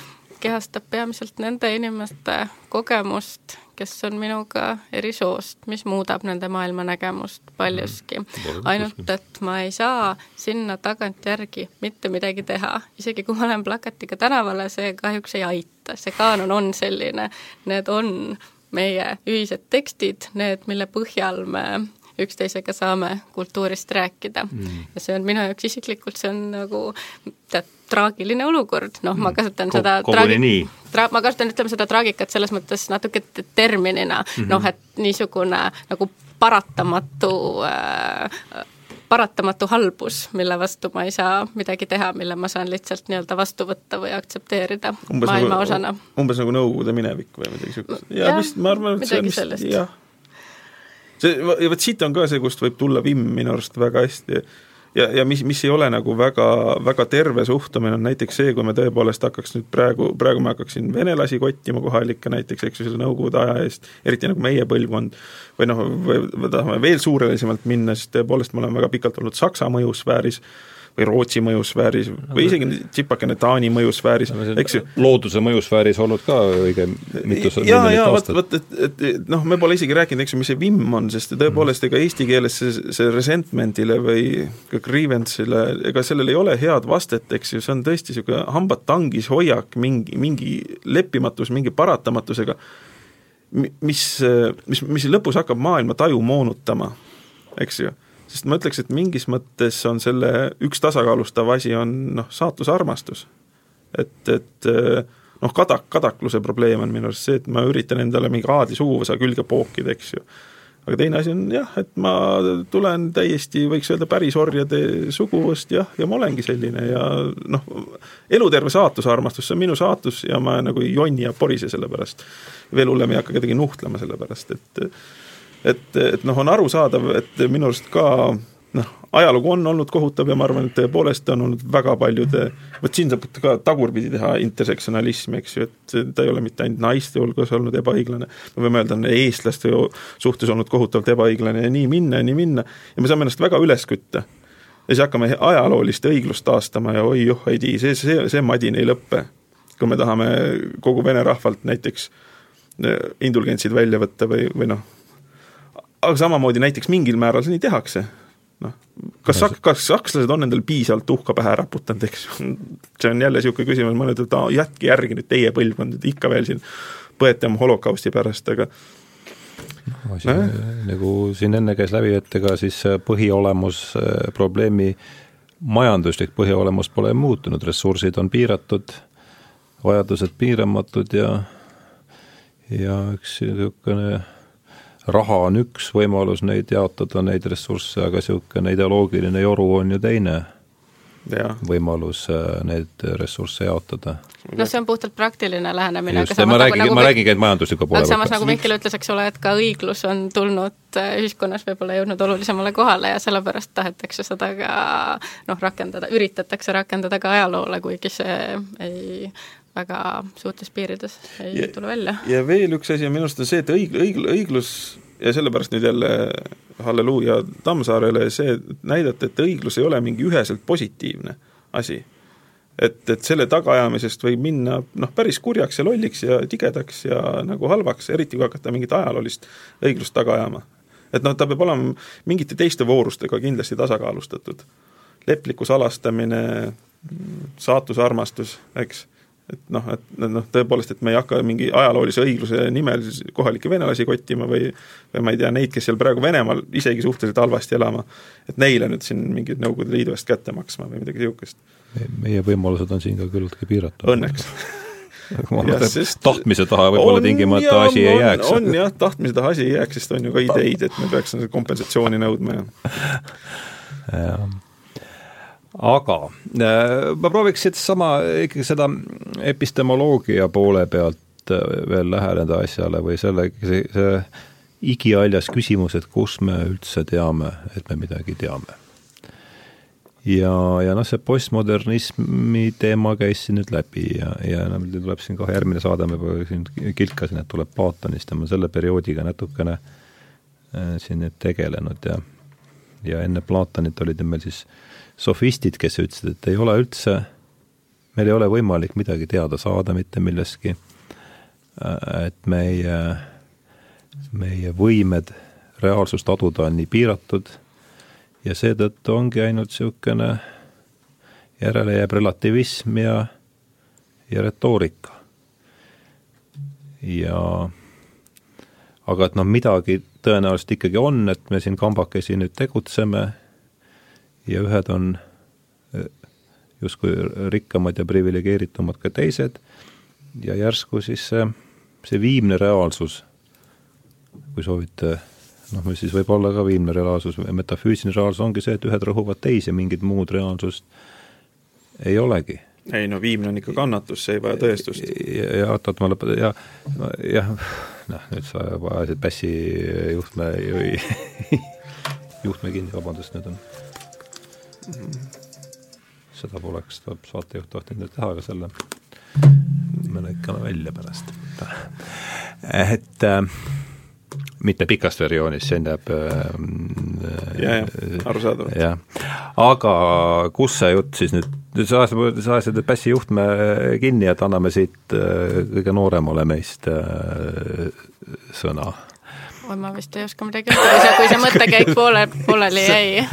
S3: kehastab peamiselt nende inimeste kogemust, kes on minuga eri soost, mis muudab nende maailmanägemust paljuski. Mm. ainult, et ma ei saa sinna tagantjärgi mitte midagi teha, isegi kui ma lähen plakatiga tänavale, see kahjuks ei aita, see kaanon on selline, need on meie ühised tekstid, need, mille põhjal me üksteisega saame kultuurist rääkida mm.. ja see on minu jaoks isiklikult, see on nagu tead, traagiline olukord, noh, ma mm. kasutan Ko seda
S1: koguni nii?
S3: Tra-, ma kasutan, ütleme seda traagikat selles mõttes natuke terminina mm -hmm., noh, et niisugune nagu paratamatu äh, paratamatu halbus, mille vastu ma ei saa midagi teha, mille ma saan lihtsalt nii-öelda vastu võtta või aktsepteerida umbes maailma nagu, osana.
S2: umbes nagu Nõukogude minevik või midagi niisugust. ja vist, ma arvan, et see on vist, jah see, ja vot siit on ka see, kust võib tulla vimm minu arust väga hästi. Ja, ja mis, mis ei ole nagu väga, väga terve suhtumine, on näiteks see, kui me tõepoolest hakkaks nüüd praegu, praegu ma hakkaksin venelasi kottima kohalikke näiteks, eks ju, selle Nõukogude aja eest, eriti nagu meie põlvkond, või noh, või tahame veel suurelisemalt minna, siis tõepoolest me oleme väga pikalt olnud Saksa mõjusfääris, või Rootsi mõjusfääris või isegi tsipakene Taani mõjusfääris, eks ju.
S1: looduse mõjusfääris olnud ka õige mitu
S2: ja, ja vot, vot, et, et, et noh, me pole isegi rääkinud, eks ju, mis see vimm on, sest tõepoolest ega eesti keeles see, see resentment'ile või ka grievance'ile, ega sellel ei ole head vastet, eks ju, see on tõesti niisugune hambad tangis hoiak mingi, mingi leppimatus, mingi paratamatusega, mis, mis, mis lõpus hakkab maailma taju moonutama, eks ju sest ma ütleks, et mingis mõttes on selle üks tasakaalustav asi on noh, saatusarmastus. et, et noh, kadak, kadakluse probleem on minu arust see, et ma üritan endale mingi aadli suguvõsa külge pookida, eks ju. aga teine asi on jah, et ma tulen täiesti, võiks öelda, päris orjade suguvõst jah, ja ma olengi selline ja noh, eluterve saatusarmastus, see on minu saatus ja ma nagu ei jonni ja porise selle pärast. veel hullem, ei hakka kedagi nuhtlema selle pärast, et et, et noh, on arusaadav, et minu arust ka noh, ajalugu on olnud kohutav ja ma arvan, et tõepoolest on olnud väga paljude, vot siin saab ka tagurpidi teha intersektsionalismi, eks ju, et ta ei ole mitte ainult naiste hulgas olnud ebaõiglane, me võime öelda, on eestlaste suhtes olnud kohutavalt ebaõiglane ja nii minna ja nii minna ja me saame ennast väga üles kütta. ja siis hakkame ajaloolist õiglust taastama ja oi joh, ei tii, see, see, see madin ei lõppe. kui me tahame kogu vene rahvalt näiteks eh, indulgentsid välja võtta või, või noh, aga samamoodi näiteks mingil määral nii tehakse. noh, kas sak-, kas sakslased on endale piisavalt tuhka pähe raputanud, eks ju, see on jälle niisugune küsimus, nüüd, et jätke järgi nüüd teie põlvkond, et ikka veel siin põete oma holokausti pärast, aga
S1: no, siin, no, nagu siin enne käis läbi, et ega siis põhiolemus, probleemi majanduslik põhiolemus pole muutunud, ressursid on piiratud, vajadused piiramatud ja ja üks niisugune raha on üks võimalus neid jaotada, neid ressursse, aga niisugune ideoloogiline joru on ju teine ja. võimalus äh, neid ressursse jaotada.
S3: noh, see on puhtalt praktiline lähenemine.
S1: just, ma räägin nagu, nagu, ma räägingi, et majandusliku poole
S3: aga samas, nagu Mihkel ütles, eks ole, et ka õiglus on tulnud äh, ühiskonnas võib-olla jõudnud olulisemale kohale ja sellepärast tahetakse seda ka noh, rakendada, üritatakse rakendada ka ajaloole, kuigi see ei väga suurtes piirides ei ja, tule välja.
S2: ja veel üks asi on minu arust on see, et õig-, õig-, õiglus ja sellepärast nüüd jälle halleluuja Tammsaarele see näidata, et õiglus ei ole mingi üheselt positiivne asi. et, et selle tagaajamisest võib minna noh, päris kurjaks ja lolliks ja tigedaks ja nagu halvaks, eriti kui hakata mingit ajaloolist õiglust taga ajama. et noh, ta peab olema mingite teiste voorustega kindlasti tasakaalustatud. leplikkus, alastamine, saatusarmastus, eks et noh, et noh, tõepoolest, et me ei hakka mingi ajaloolise õigluse nimel siis kohalikke venelasi kottima või või ma ei tea, neid, kes seal praegu Venemaal isegi suhteliselt halvasti elama, et neile nüüd siin mingit Nõukogude Liidu eest kätte maksma või midagi niisugust.
S1: meie võimalused on siin ka küllaltki piiratud.
S2: Õnneks
S1: Ja, tahtmise taha võib-olla tingimata asi ei jääks.
S2: on jah, tahtmise taha asi ei jääks, sest on ju ka ideid, et me peaks kompensatsiooni nõudma ja
S1: jah aga äh, ma prooviks sedasama, ikkagi seda epistemoloogia poole pealt äh, veel läheneda asjale või selle, see, see igihaljas küsimus, et kus me üldse teame, et me midagi teame. ja, ja noh, see postmodernismi teema käis siin nüüd läbi ja, ja no meil tuleb siin kohe järgmine saade, ma juba siin kilkasin, et tuleb Platonist ja ma selle perioodiga natukene äh, siin nüüd tegelenud ja ja enne Platonit olid meil siis äh, sofistid, kes ütlesid, et ei ole üldse, meil ei ole võimalik midagi teada saada mitte millestki, et meie meie võimed reaalsust aduda on nii piiratud ja seetõttu ongi ainult niisugune, järele jääb relativism ja, ja retoorika. ja aga et noh, midagi tõenäoliselt ikkagi on, et me siin kambakesi nüüd tegutseme ja ühed on eh, justkui rikkamad ja priviligeeritumad kui teised ja järsku siis see, see viimne reaalsus, kui soovite, noh, mis siis võib olla ka viimne reaalsus, metafüüsiline reaalsus ongi see, et ühed rõhuvad teisi, mingit muud reaalsust ei olegi
S2: ei no viimne on ikka kannatus, see ei vaja tõestust.
S1: ja, oot-oot, ma lõpetan, ja jah, noh, nüüd sa juba ajasid Pässi juhtme, juhtme kinni, vabandust, nüüd on seda poleks, saatejuht tohtinud nüüd teha, aga selle me lõikame välja pärast. et äh, mitte pikast versioonist, see jääb
S2: äh, ja, ja, arusaadavalt.
S1: jah, aga kus see jutt siis nüüd, sa ajasid, sa ajasid nüüd Pässi juhtme kinni, et anname siit äh, kõige nooremale meist äh, sõna
S3: oi, ma vist ei oska midagi öelda, kui see, see mõttekäik poole, pooleli jäi.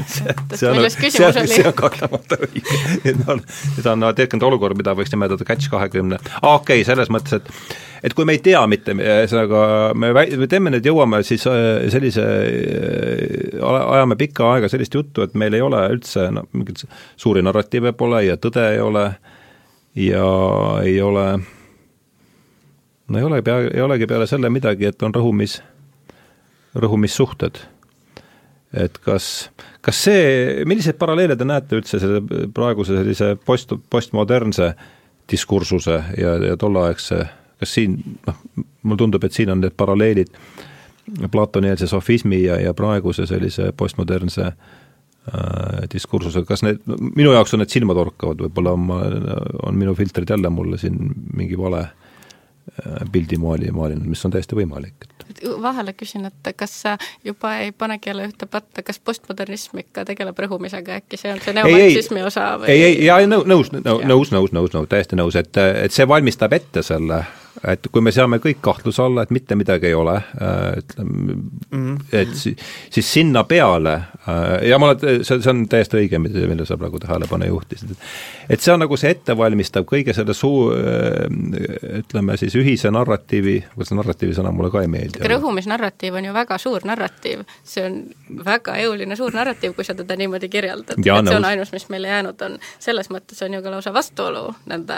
S3: milles küsimus oli?
S1: see on kahtlemata õige. et noh, seda on tekkinud olukord, mida võiks nimetada catch kahekümne, okei okay,, selles mõttes, et et kui me ei tea mitte, ühesõnaga me, me teeme nüüd, jõuame siis äh, sellise, äh, ajame pikka aega sellist juttu, et meil ei ole üldse no mingeid suuri narratiive pole ja tõde ei ole ja ei ole no ei ole pea, ei olegi peale selle midagi, et on rõhumis rõhumissuhted. et kas, kas see, milliseid paralleele te näete üldse selle praeguse sellise post, postmodernse diskursuse ja, ja tolleaegse, kas siin, noh, mulle tundub, et siin on need paralleelid Platoni-eelse sofismi ja, ja praeguse sellise postmodernse äh, diskursusega, kas need, minu jaoks on need silmatorkavad, võib-olla on, on minu filtrid jälle mulle siin mingi vale äh, pildi maali, maalinud, mis on täiesti võimalik
S3: vahele küsin, et kas sa juba ei panegi jälle ühte patta, kas postmodernism ikka tegeleb rõhumisega, äkki see on see neomarksismi osa või?
S1: ei, ei, jaa, nõus, nõus, nõus, nõus, nõus, nõus, täiesti nõus, et, et see valmistab ette selle et kui me seame kõik kahtluse alla, et mitte midagi ei ole, äh, ütleme -hmm. et si, siis sinna peale äh, ja ma olen, see, see on täiesti õige, millele sa praegu tähelepanu juhtisid, et see on nagu see ettevalmistav kõige selle suu-, äh, ütleme siis ühise narratiivi, see narratiivi sõna mulle ka ei meeldi.
S3: rõhumisnarratiiv on ju väga suur narratiiv, see on väga jõuline suur narratiiv, kui sa teda niimoodi kirjeldad, et see on ainus, mis meile jäänud on, selles mõttes on ju ka lausa vastuolu nende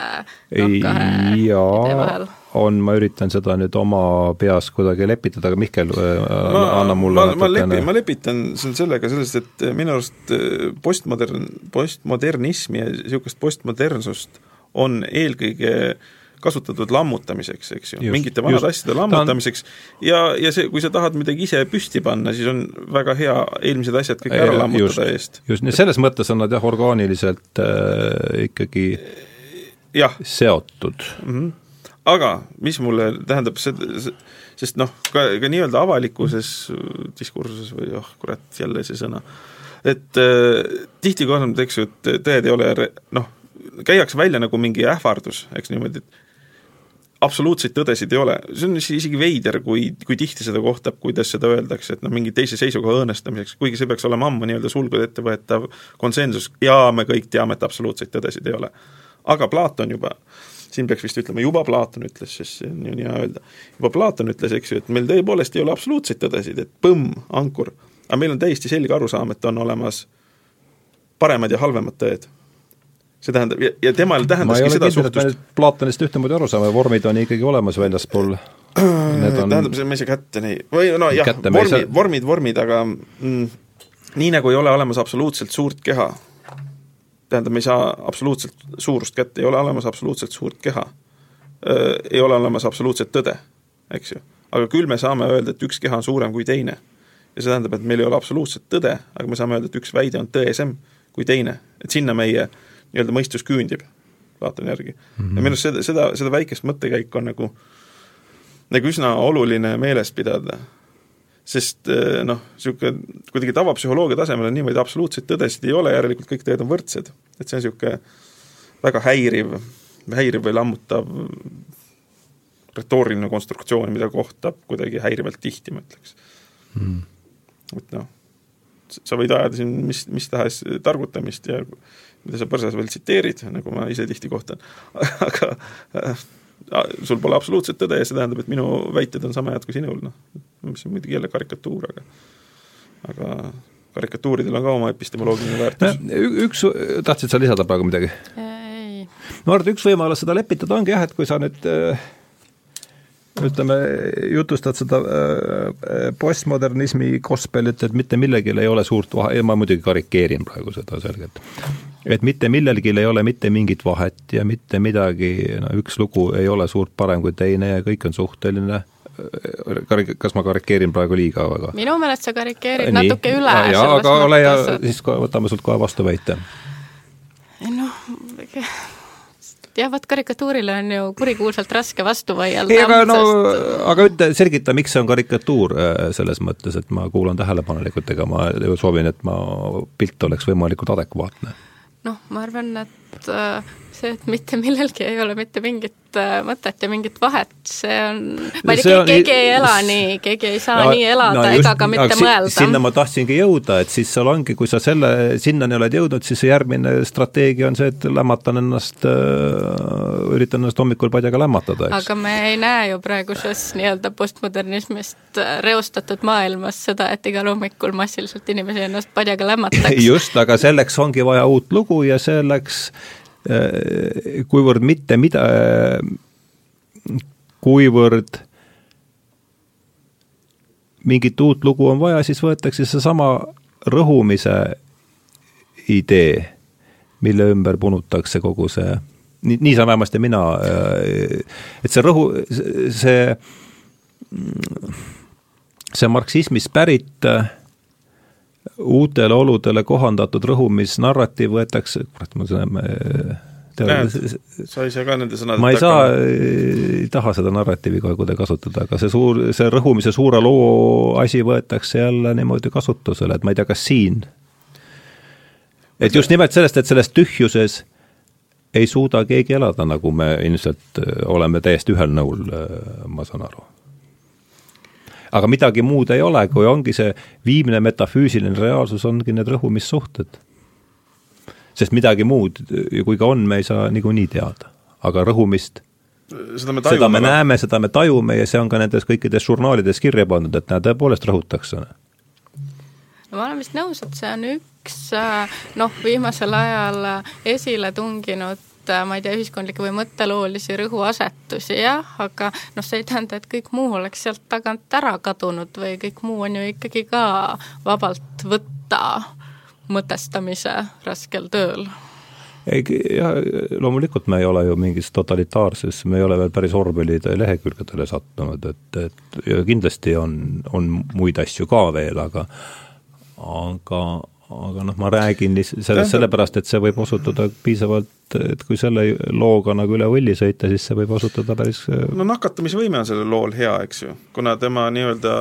S3: noh, kahe idee vahel
S1: on, ma üritan seda nüüd oma peas kuidagi lepitada, aga Mihkel, äh, anna mulle
S2: ma, ma lepi-, ma lepitan sellega sellest, et minu arust äh, postmodern, postmodernismi ja niisugust postmodernsust on eelkõige kasutatud lammutamiseks, eks ju, mingite vanade asjade lammutamiseks on... ja, ja see, kui sa tahad midagi ise püsti panna, siis on väga hea eelmised asjad kõik ära lammutada
S1: just, eest. just, selles mõttes on nad jah, orgaaniliselt äh, ikkagi jah. seotud mm. -hmm
S2: aga mis mulle tähendab seda, sest noh, ka, ka nii-öelda avalikkuses diskursuses või oh kurat, jälle see sõna, et äh, tihti kordub, eks ju, et tõed ei ole noh, käiakse välja nagu mingi ähvardus, eks niimoodi, et absoluutseid tõdesid ei ole, see on isegi veider, kui, kui tihti seda kohtab, kuidas seda öeldakse, et noh, mingi teise seisukoha õõnestamiseks, kuigi see peaks olema ammu nii-öelda sulgude ettevõetav konsensus. Ja me kõik teame, et absoluutseid tõdesid ei ole. aga Platon juba äh, siin peaks vist ütlema, juba Platon ütles, sest see on ju nii hea öelda, juba Platon ütles, eks ju, et meil tõepoolest ei ole absoluutseid tõdesid, et põmm, ankur, aga meil on täiesti selge arusaam, et on olemas paremad ja halvemad tõed. See tähendab, ja, ja temal tähendaski seda suhtlust
S1: Platonist ühtemoodi aru saame, vormid on ikkagi olemas väljaspool.
S2: Need on tähendab, see ei saa kätte nii, või no jah, vormid, vormid, vormid, aga mm, nii nagu ei ole olemas absoluutselt suurt keha, tähendab, me ei saa absoluutselt suurust kätte, ei ole olemas absoluutselt suurt keha. Ei ole olemas absoluutset tõde, eks ju. aga küll me saame öelda, et üks keha on suurem kui teine. ja see tähendab, et meil ei ole absoluutset tõde, aga me saame öelda, et üks väide on tõesem kui teine. et sinna meie nii-öelda mõistus küündib, Platoni järgi mm. -hmm. ja minu arust seda, seda, seda väikest mõttekäiku on nagu, nagu üsna oluline meeles pidada sest eh, noh, niisugune kuidagi tavapsühholoogia tasemel on niimoodi, absoluutseid tõdesid ei ole, järelikult kõik tõed on võrdsed. et see on niisugune väga häiriv, häiriv või lammutav retooriline konstruktsioon, mida kohtab kuidagi häirivalt tihti, ma ütleks. Mm.. et noh, sa võid ajada siin mis, mis tahes targutamist ja mida sa põrsas veel tsiteerid, nagu ma ise tihti kohtan. Aga äh, sul pole absoluutset tõde ja see tähendab, et minu väited on sama head kui sinul, noh. mis on muidugi jälle karikatuur, aga aga karikatuuridel on ka oma epistemoloogiline väärtus.
S1: üks, tahtsid sa lisada praegu midagi?
S3: ei.
S1: ma arvan, et üks võimalus seda lepitada ongi jah, et kui sa nüüd äh, ütleme, jutustad seda äh, postmodernismi gospelit, et mitte millegil ei ole suurt vahe, ma muidugi karikeerin praegu seda selgelt, et mitte millelgi ei ole mitte mingit vahet ja mitte midagi, no üks lugu ei ole suurt parem kui teine ja kõik on suhteline karik-, kas ma karikeerin praegu liiga väga?
S3: minu meelest sa karikeerid Nii. natuke üle.
S1: jaa, aga ole hea, siis võtame sult kohe vastuväite.
S3: noh, jah, vot karikatuurile on ju kurikuulsalt raske vastu vaielda. ei,
S1: aga no aga ütle, selgita, miks see on karikatuur äh, selles mõttes, et ma kuulan tähelepanelikult, ega ma soovin, et ma, pilt oleks võimalikult adekvaatne.
S3: noh, ma arvan, et äh, see, et mitte millelgi ei ole mitte mingit äh, mõtet ja mingit vahet, see on, ma ei tea, keegi ei ela nii, keegi ei saa no, nii elada no, just, ega ka mitte si mõelda.
S1: sinna ma tahtsingi jõuda, et siis seal ongi, kui sa selle, sinnani oled jõudnud, siis see järgmine strateegia on see, et lämmatan ennast äh,, üritan ennast hommikul padjaga lämmatada, eks.
S3: aga me ei näe ju praeguses nii-öelda postmodernismist äh, reostatud maailmas seda, et igal hommikul massiliselt inimesi ennast padjaga lämmataks
S1: just, aga selleks ongi vaja uut lugu ja selleks kuivõrd mitte mida, kuivõrd mingit uut lugu on vaja, siis võetakse seesama rõhumise idee, mille ümber punutakse kogu see, nii, nii saan vähemasti mina, äh, et see rõhu, see, see marksismist pärit äh, uutele oludele kohandatud rõhumisnarratiiv võetakse, kurat, ma selle
S2: Näed, sa ei saa ka nende sõnade
S1: ma ei saa, ei taha seda narratiivi kohe kuidagi kasutada, aga see suur, see rõhumise suure loo asi võetakse jälle niimoodi kasutusele, et ma ei tea, kas siin, et just nimelt sellest, et selles tühjuses ei suuda keegi elada, nagu me ilmselt oleme täiesti ühel nõul, ma saan aru aga midagi muud ei ole, kui ongi see viimne metafüüsiline reaalsus, ongi need rõhumissuhted. sest midagi muud, kui ka on, me ei saa niikuinii teada, aga rõhumist
S2: seda me, tajume,
S1: seda me näeme, seda me tajume ja see on ka nendes kõikides žurnaalides kirja pandud, et näe, tõepoolest rõhutakse.
S3: no ma olen vist nõus, et see on üks noh, viimasel ajal esile tunginud Äh, ma ei tea, ühiskondlikke või mõtteloolisi rõhuasetusi, jah, aga noh, see ei tähenda, et kõik muu oleks sealt tagant ära kadunud või kõik muu on ju ikkagi ka vabalt võtta mõtestamise raskel tööl.
S1: Ei, jah, loomulikult me ei ole ju mingis totalitaarses, me ei ole veel päris Orwelli lehekülgedele sattunud, et, et ja kindlasti on, on muid asju ka veel, aga aga, aga noh, ma räägin sellest sellepärast, et see võib osutuda piisavalt, et kui selle looga nagu üle võlli sõita, siis see võib osutuda päris
S2: äh, no nakatamisvõime on sellel lool hea, eks ju, kuna tema nii-öelda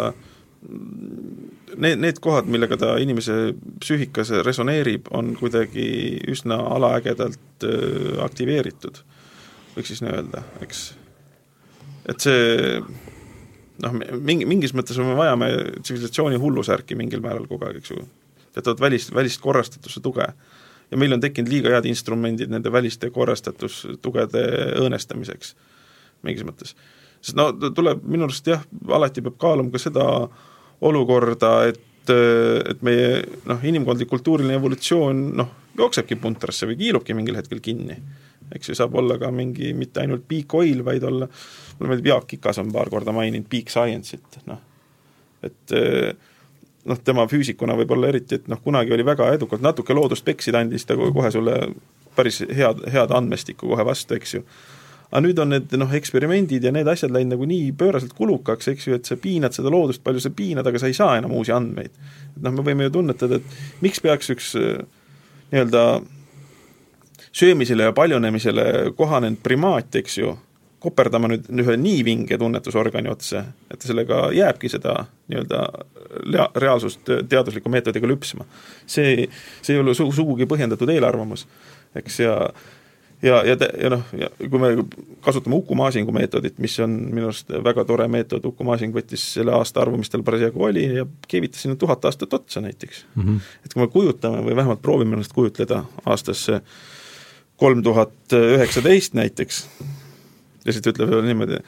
S2: need, need kohad, millega ta inimese psüühikas resoneerib, on kuidagi üsna alaägedalt äh, aktiveeritud, võiks siis nii öelda, eks. et see noh, mingi, mingis mõttes me vajame tsivilisatsiooni hullusärki mingil määral kogu aeg, eks ju teatavat välist, välist korrastatuse tuge. ja meil on tekkinud liiga head instrumendid nende väliste korrastatustugede õõnestamiseks, mingis mõttes. sest no tuleb minu arust jah, alati peab kaaluma ka seda olukorda, et et meie noh, inimkondlik kultuuriline evolutsioon noh, jooksebki puntrasse või kiilubki mingil hetkel kinni. eks ju, saab olla ka mingi mitte ainult peak oil, vaid olla, mulle meeldib, Jaak Ikas on paar korda maininud peak science'it, noh, et äh, noh, tema füüsikuna võib-olla eriti, et noh, kunagi oli väga edukalt, natuke loodust peksid, andis ta kohe sulle päris head, head andmestikku kohe vastu, eks ju. aga nüüd on need noh, eksperimendid ja need asjad läinud nagu nii pööraselt kulukaks, eks ju, et sa piinad seda loodust, palju sa piinad, aga sa ei saa enam uusi andmeid. et noh, me võime ju tunnetada, et miks peaks üks nii-öelda söömisele ja paljunemisele kohanenud primaat, eks ju, koperdama nüüd ühe nii vinge tunnetusorgani otsa, et sellega jääbki seda nii-öelda reaalsust teadusliku meetodiga lüpsma. see, see ei ole su-, sugugi põhjendatud eelarvamus, eks, ja ja, ja, ja noh, ja kui me kasutame Uku Maasingu meetodit, mis on minu arust väga tore meetod, Uku Maasing võttis selle aastaarvu, mis tal parasjagu oli ja keevitas sinna tuhat aastat otsa näiteks mm. -hmm. et kui me kujutame või vähemalt proovime ennast kujutleda aastasse kolm tuhat üheksateist näiteks, ja siis ta ütleb veel niimoodi,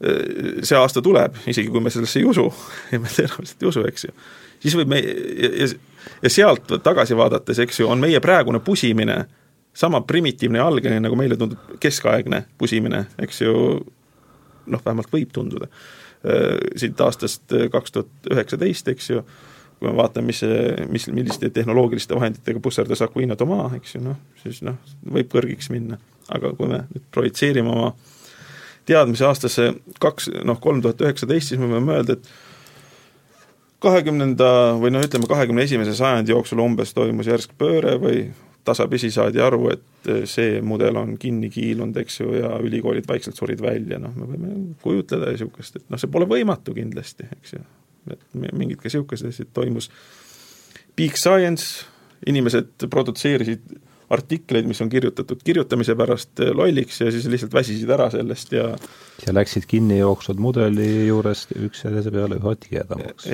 S2: see aasta tuleb, isegi kui me sellesse ei usu, ja me tõenäoliselt ei usu, eks ju, siis võib me ja, ja, ja sealt tagasi vaadates, eks ju, on meie praegune pusimine sama primitiivne ja algeline, nagu meile tundub keskaegne pusimine, eks ju, noh, vähemalt võib tunduda, äh, siit aastast äh, kaks tuhat üheksateist, eks ju, kui me vaatame, mis, mis, milliste tehnoloogiliste vahenditega pusserdas Aquino Toma, eks ju, noh, siis noh, võib kõrgiks minna. aga kui me nüüd projitseerime oma teadmise aastasse kaks, noh, kolm tuhat üheksateist, siis me võime öelda, et kahekümnenda või noh, ütleme kahekümne esimese sajandi jooksul umbes toimus järsk pööre või tasapisi saadi aru, et eh, see mudel on kinni kiilunud, eks ju, ja ülikoolid vaikselt surid välja, noh, me võime kujutleda niisugust, et noh, see pole võimatu kindlasti, eks ju. et mingit ka niisugust asja toimus. Big Science, inimesed produtseerisid artikleid, mis on kirjutatud kirjutamise pärast eh, lolliks ja siis lihtsalt väsisid ära sellest ja
S1: ja läksid kinni jooksvad mudeli juurest üksteise peale üha tihedamaks.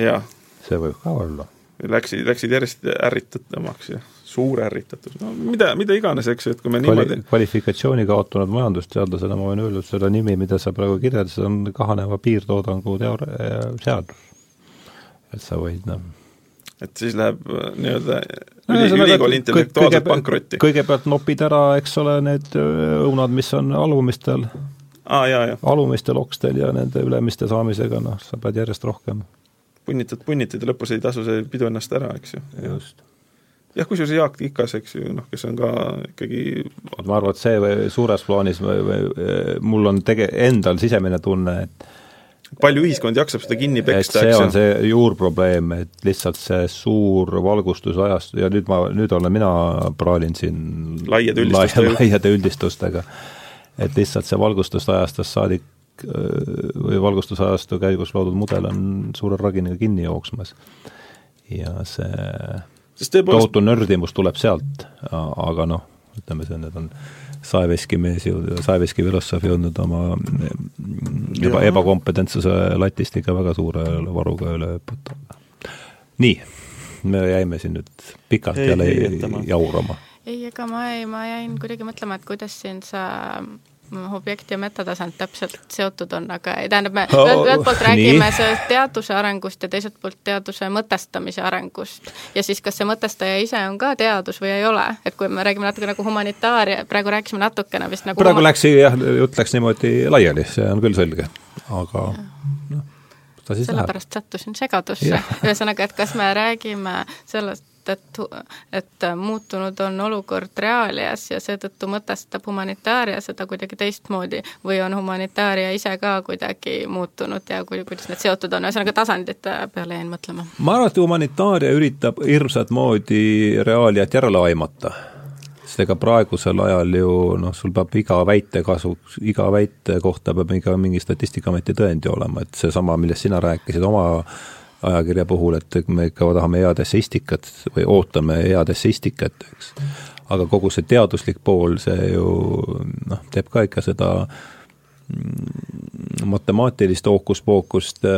S1: see võib ka olla.
S2: Läksid, läksid järjest ärritatumaks ja suur ärritatus, no mida, mida iganes, eks ju, et kui me Kvali, niimoodi
S1: kvalifikatsiooni kaotanud majandusteadlasena ma võin öelda, et selle nimi, mida sa praegu kirjeldasid, on kahaneva piirtoodangu teoor-, seadus. et sa võid noh
S2: et siis läheb äh, nii-öelda üli, ülikooli intellektuaalselt pankrotti.
S1: kõigepealt nopid ära, eks ole, need äh, õunad, mis on alumistel
S2: ah,,
S1: alumistel okstel ja nende ülemiste saamisega, noh, sa pead järjest rohkem
S2: punnitad, punnitad ja lõpus ei tasu see pidu ennast ära, eks ju.
S1: just
S2: jah, kusjuures Jaak Tikas, eks ju, noh, kes on ka ikkagi
S1: ma arvan, et see suures plaanis või, või mul on tege-, endal sisemine tunne, et
S2: palju ühiskond jaksab seda kinni peksta,
S1: eks see on see juurprobleem, et lihtsalt see suur valgustusajastu ja nüüd ma, nüüd olen mina, praalin siin
S2: laiade üldistustega,
S1: laiade üldistustega, et lihtsalt see valgustusajastust saadik või valgustusajastu käigus loodud mudel on suure raginiga kinni jooksmas. ja see tohutu nördimus tuleb sealt, aga noh, ütleme see, need on Saeveski mees ju, Saeveski filosoof jõudnud oma eba, ebakompetentsuse latist ikka väga suure varuga üle hüpata. nii, me jäime siin nüüd pikalt ei, jälle jaurama.
S3: ei, ega ma ei, ma jäin kuidagi mõtlema, et kuidas siin sa objekt ja metatasand täpselt seotud on, aga tähendab, me oh, ühelt poolt räägime sellest teaduse arengust ja teiselt poolt teaduse mõtestamise arengust. ja siis, kas see mõtestaja ise on ka teadus või ei ole, et kui me räägime natuke nagu humanitaaria, praegu rääkisime natukene vist nagu
S1: praegu läks jah, jutt läks niimoodi laiali, see on küll selge, aga noh, ta siis
S3: sellepärast läheb. sattusin segadusse, ühesõnaga, et kas me räägime sellest, et, et muutunud on olukord reaalias ja seetõttu mõtestab humanitaaria seda kuidagi teistmoodi või on humanitaaria ise ka kuidagi muutunud ja kui, kuidas need seotud on, ühesõnaga tasandite peale jäin mõtlema.
S1: ma arvan, et humanitaaria üritab hirmsat moodi reaaliat järele aimata ega praegusel ajal ju noh, sul peab iga väite kasuks, iga väite kohta peab iga mingi Statistikaameti tõendi olema, et seesama, millest sina rääkisid oma ajakirja puhul, et me ikka tahame head esseistikat või ootame head esseistikat, eks. aga kogu see teaduslik pool, see ju noh, teeb ka ikka seda mm, matemaatilist hookus-pookust äh,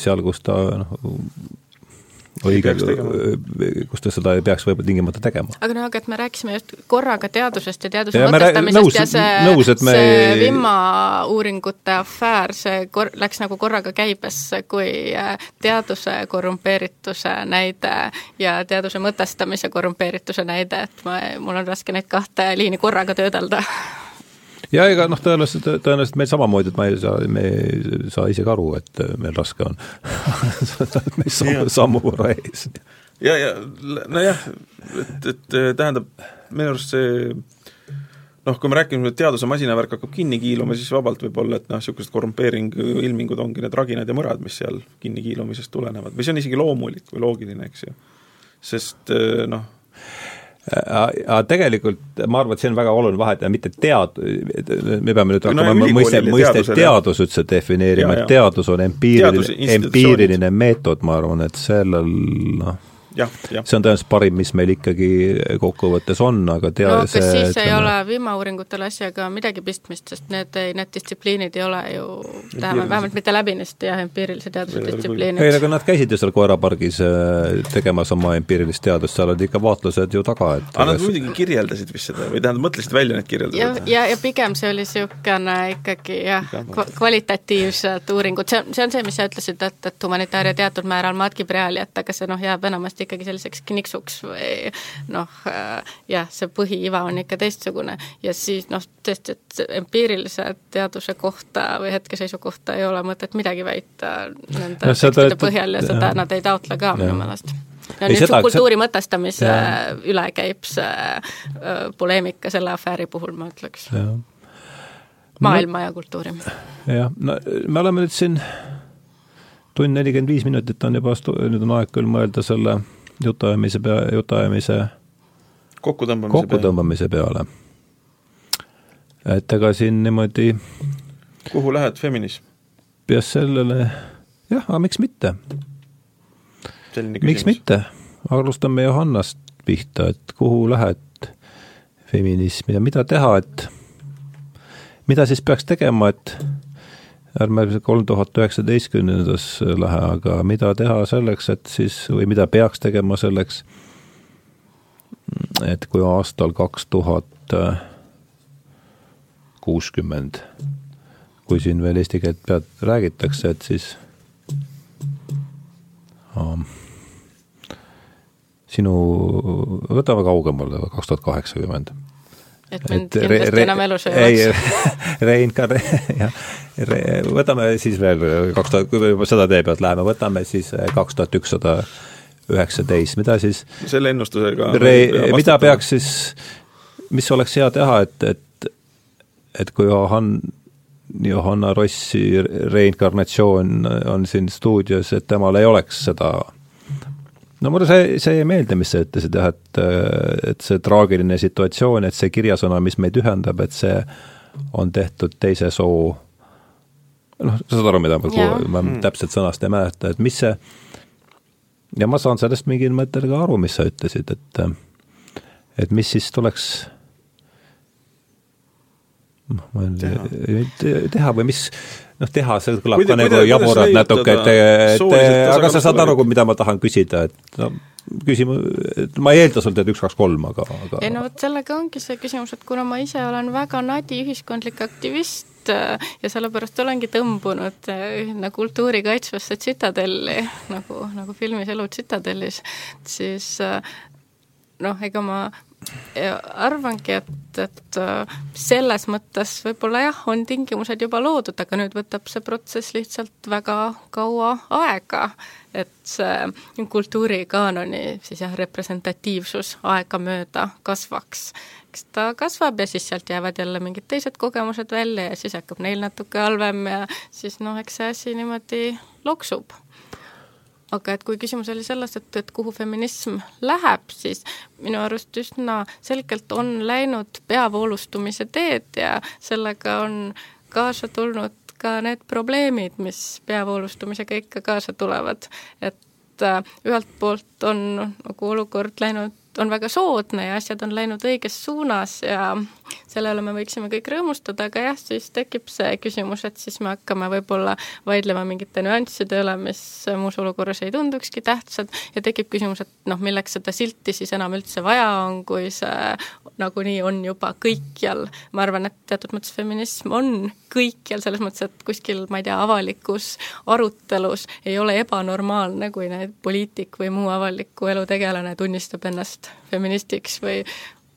S1: seal, kus ta noh, õige, kus ta seda ei peaks võib-olla tingimata tegema.
S3: aga no aga et me rääkisime just korraga teadusest ja teaduse ja mõtestamisest ja see,
S1: nõus, me...
S3: see vimma-uuringute afäär, see kor-, läks nagu korraga käibesse kui äh, teaduse korrumpeerituse näide ja teaduse mõtestamise korrumpeerituse näide, et ma, mul on raske neid kahte liini korraga töödelda
S1: ja ega noh, tõenäoliselt, tõenäoliselt meil samamoodi, et ma ei saa, me ei saa isegi aru, et meil raske on meist sammu, sammu võrra ees.
S2: ja, ja nojah, et, et tähendab, minu arust see noh, kui me räägime, et teaduse masinavärk hakkab kinni kiiluma, siis vabalt võib olla, et noh, niisugused korrumpeeringu ilmingud ongi need raginad ja mõrad, mis seal kinnikiilumisest tulenevad see on isegi loomulik või loogiline, eks ju. sest noh,
S1: aga tegelikult ma arvan, et see on väga oluline vahetada mitte tead-, me peame nüüd hakkama no, mõistet, mõistet teadus üldse defineerima, et teadus on empiiriline, empiiriline meetod, ma arvan, et sellel noh, see on tõenäoliselt parim, mis meil ikkagi kokkuvõttes on, aga tea-
S3: no kas siis ütleme... ei ole vimauuringutel asjaga midagi pistmist, sest need ei, need distsipliinid ei ole ju tähendab, vähemalt mitte läbinisti jah, empiirilise teaduse distsipliinid.
S1: ei, aga nad käisid ju seal koerapargis äh, tegemas oma empiirilist teadust, seal olid ikka vaatlused ju taga, et
S2: aga nad muidugi kirjeldasid vist seda või tähendab, mõtlesid välja need kirjeldused?
S3: ja, ja, ja pigem see oli niisugune ikkagi jah, kvalitatiivsed uuringud, see on, see on see, mis sa ütlesid, et, et humanitaar ja teatud määral matkib reaaliat, aga see noh, jääb enamasti ikkagi selliseks kniksuks või noh, jah, see põhiiva on ikka teistsugune ja siis noh, tõesti, et empiirilise teaduse kohta või hetkeseisu kohta ei ole mõtet midagi väita nende no, tekstide põhjal ja seda ja. nad ei taotle ka minu meelest ja nüüd seda, kultuuri mõtestamise ja. üle käib see äh, poleemika selle afääri puhul, ma ütleks. maailma no, ja kultuuri.
S1: jah, no me oleme nüüd siin tund nelikümmend viis minutit on juba, nüüd on aeg küll mõelda selle jutuajamise pea, jutuajamise
S2: kokkutõmbamise,
S1: kokkutõmbamise peale. et ega siin niimoodi
S2: kuhu lähed, feminism?
S1: peas sellele, jah, aga miks mitte? miks mitte? alustame Johannast pihta, et kuhu lähed feminismi ja mida teha, et mida siis peaks tegema, et ärme kolm tuhat üheksateistkümnendas lähe, aga mida teha selleks, et siis, või mida peaks tegema selleks, et kui aastal kaks tuhat kuuskümmend, kui siin veel eesti keelt pead räägitakse, et siis um, sinu, võtame kaugemale, kaks tuhat kaheksakümmend
S3: et mind kindlasti enam elus ei oleks.
S1: reinkarne-, jah, võtame siis veel kaks tuhat, kui me juba seda tee pealt läheme, võtame siis eh, kaks tuhat ükssada üheksateist, mida siis
S2: selle ennustusega
S1: re-, mida peaks siis, mis oleks hea teha, et, et et kui Johan, Johanna Rossi reinkarnatsioon on siin stuudios, et temal ei oleks seda no mulle see, see jäi meelde, mis sa ütlesid jah, et, et see traagiline situatsioon, et see kirjasõna, mis meid ühendab, et see on tehtud teise soo noh, sa saad aru, mida ma, ma mm. täpselt sõnast ei mäleta, et mis see, ja ma saan sellest mingil mõttel ka aru, mis sa ütlesid, et et mis siis tuleks noh, ma ei tea, teha või mis, noh, teha, see kõlab ka nagu jaburalt natuke, et, et aga sa saad aru, mida ma tahan küsida, et no küsimus, ma ei eelda sult, et üks, kaks, kolm, aga, aga
S3: ei no vot, sellega ongi see küsimus, et kuna ma ise olen väga nadi ühiskondlik aktivist äh, ja sellepärast olengi tõmbunud ühine äh, kultuuri kaitsvasse tsitadelli, nagu, nagu filmis Elu tsitadellis, siis äh, noh, ega ma arvangi, et, et äh, selles mõttes võib-olla jah, on tingimused juba loodud, aga nüüd võtab see protsess lihtsalt väga kaua aega, et see kultuurikaanoni siis jah, representatiivsus aegamööda kasvaks. eks ta kasvab ja siis sealt jäävad jälle mingid teised kogemused välja ja siis hakkab neil natuke halvem ja siis noh, eks see asi niimoodi loksub aga et kui küsimus oli selles, et, et kuhu feminism läheb, siis minu arust üsna selgelt on läinud peavoolustumise teed ja sellega on kaasa tulnud ka need probleemid, mis peavoolustumisega ikka kaasa tulevad. et äh, ühelt poolt on nagu olukord läinud on väga soodne ja asjad on läinud õiges suunas ja selle üle me võiksime kõik rõõmustada, aga jah, siis tekib see küsimus, et siis me hakkame võib-olla vaidlema mingite nüansside üle, mis muus olukorras ei tundukski tähtsad ja tekib küsimus, et noh, milleks seda silti siis enam üldse vaja on, kui see nagunii on juba kõikjal. ma arvan, et teatud mõttes feminism on kõikjal, selles mõttes, et kuskil, ma ei tea, avalikus arutelus ei ole ebanormaalne, kui need poliitik või muu avaliku elu tegelane tunnistab ennast feministiks või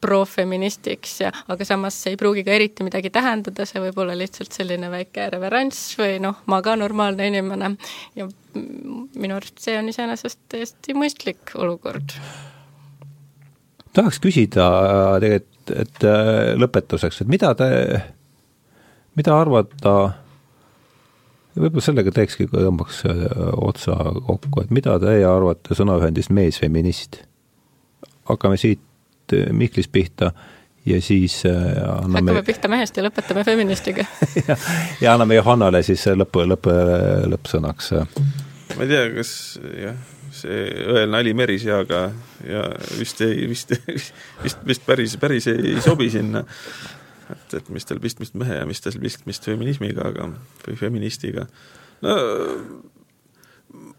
S3: profeministiks ja aga samas see ei pruugi ka eriti midagi tähendada, see võib olla lihtsalt selline väike reveranss või noh, ma ka normaalne inimene ja minu arust see on iseenesest täiesti mõistlik olukord.
S1: tahaks küsida tegelikult, et äh, lõpetuseks, et mida te, mida arvata võib-olla sellega teekski, tõmbaks äh, otsa kokku, et mida teie arvate sõnaühendist meesfeminist? Hakkame siit äh, Mihklist pihta ja siis
S3: äh, anname hakkame pihta mehest ja lõpetame feministiga
S1: ja, ja anname Johannale siis lõpu, lõpp, lõppsõnaks.
S2: ma ei tea, kas jah see õel nali Meriseaga ja vist ei, vist, vist, vist päris, päris ei, ei sobi sinna. et, et mis tal pistmist mehe ja mis tal pistmist feminismiga, aga, või feministiga. no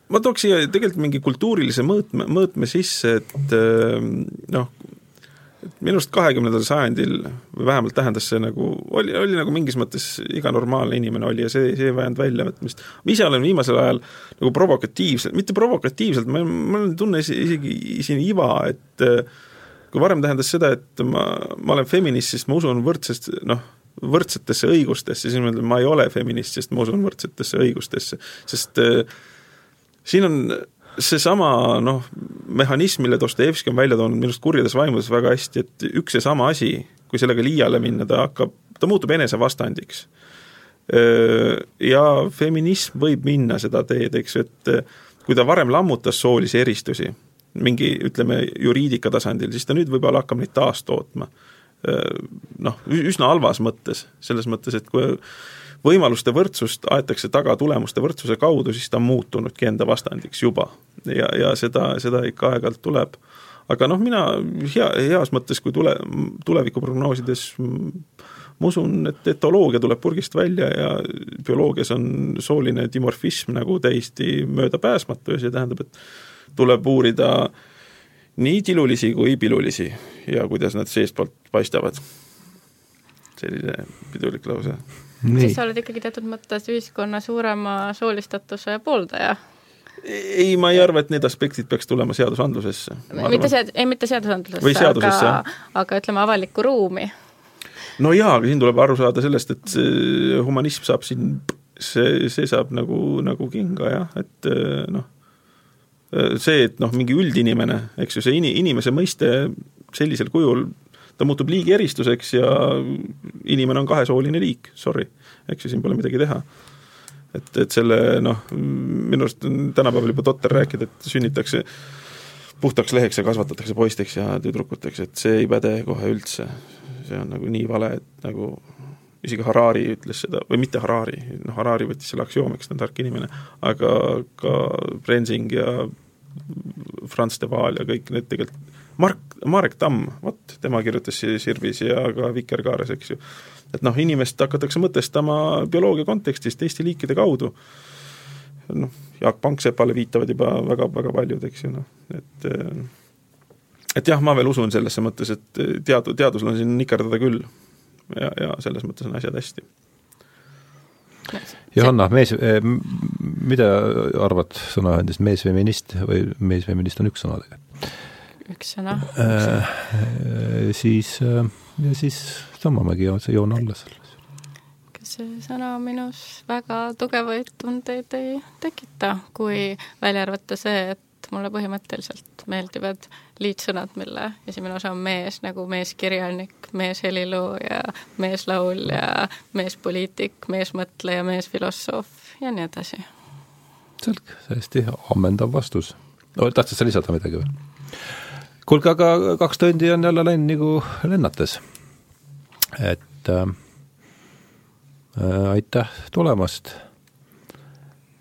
S2: ma tooks siia tegelikult mingi kultuurilise mõõtme, mõõtme sisse, et noh, et minu arust kahekümnendal sajandil või vähemalt tähendas see nagu, oli, oli nagu mingis mõttes iga normaalne inimene oli ja see, see ei vajanud väljavõtmist. ma ise olen viimasel ajal nagu provokatiivselt, mitte provokatiivselt, ma, ma tunnen isegi siin iva, et äh, kui varem tähendas seda, et ma, ma olen feminist, sest ma usun võrdsest, noh, võrdsetesse õigustesse, siis ma ütlen, ma ei ole feminist, sest ma usun võrdsetesse õigustesse, sest äh, siin on seesama noh, mehhanism, mille Dostojevski on välja toonud minu arust kurjades vaimudes väga hästi, et üks ja sama asi, kui sellega liiale minna, ta hakkab, ta muutub enesevastandiks. Ja feminism võib minna seda teed, eks ju, et kui ta varem lammutas soolisi eristusi, mingi ütleme, juriidika tasandil, siis ta nüüd võib-olla hakkab neid taastootma. Noh, üsna halvas mõttes, selles mõttes, et kui võimaluste võrdsust aetakse taga tulemuste võrdsuse kaudu, siis ta on muutunudki enda vastandiks juba. ja, ja seda, seda ikka aeg-ajalt tuleb. aga noh, mina hea, heas mõttes, kui tule, tulevikku prognoosides ma usun, et etoloogia tuleb purgist välja ja bioloogias on sooline dimorfism nagu täiesti möödapääsmatu ja see tähendab, et tuleb uurida nii tilulisi kui pilulisi ja kuidas nad seestpoolt paistavad. selline pidulik lause
S3: siis sa oled ikkagi teatud mõttes ühiskonna suurema soolistatuse pooldaja
S2: ei, ma ei arva, et need aspektid peaks tulema seadusandlusesse.
S3: mitte sead-, ei mitte seadusandlusesse, aga, aga ütleme, avalikku ruumi.
S2: no jaa, aga siin tuleb aru saada sellest, et see humanism saab siin, see, see saab nagu, nagu kinga jah, et noh, see, et noh, mingi üldinimene, eks ju, see in-, inimese mõiste sellisel kujul ta muutub liigi eristuseks ja inimene on kahesooline liik, sorry, eks ju, siin pole midagi teha. et, et selle noh, minu arust on tänapäeval juba totter rääkida, et sünnitakse puhtaks leheks ja kasvatatakse poisteks ja tüdrukuteks, et see ei päde kohe üldse. see on nagu nii vale, et nagu isegi Harari ütles seda, või mitte Harari, noh Harari võttis selle aksioomiks, ta on tark inimene, aga ka Brensing ja Franz de Waal ja kõik need tegelikult Mark, Marek Tamm, vot, tema kirjutas Sirbis ja ka Vikerkaares, eks ju. et noh, inimest hakatakse mõtestama bioloogia kontekstis teiste liikide kaudu, noh, Jaak Panksepale viitavad juba väga, väga paljud, eks ju, noh, et et jah, ma veel usun sellesse mõttes, et teadu, teadusel on siin nikerdada küll. ja, ja selles mõttes on asjad hästi.
S1: Johanna, mees, eh, mida arvad sõnaühendist meesfeminist või meesfeminist on üks sõna tegelikult?
S3: Üks sõna äh,.
S1: siis äh, ja siis tõmbamegi joon alla selles.
S3: kas see sõna minus väga tugevaid tundeid ei tekita, kui välja arvata see, et mulle põhimõtteliselt meeldivad liitsõnad, mille esimene osa on mees, nagu meeskirjanik, meeshelilooja, meeslaulja, meespoliitik, meesmõtleja, meesfilosoof ja nii edasi.
S1: selge, täiesti ammendav vastus. tahtsid sa lisada midagi või? Kuulge, aga kaks tundi on jälle läinud nagu lennates. et äh, äh, aitäh tulemast,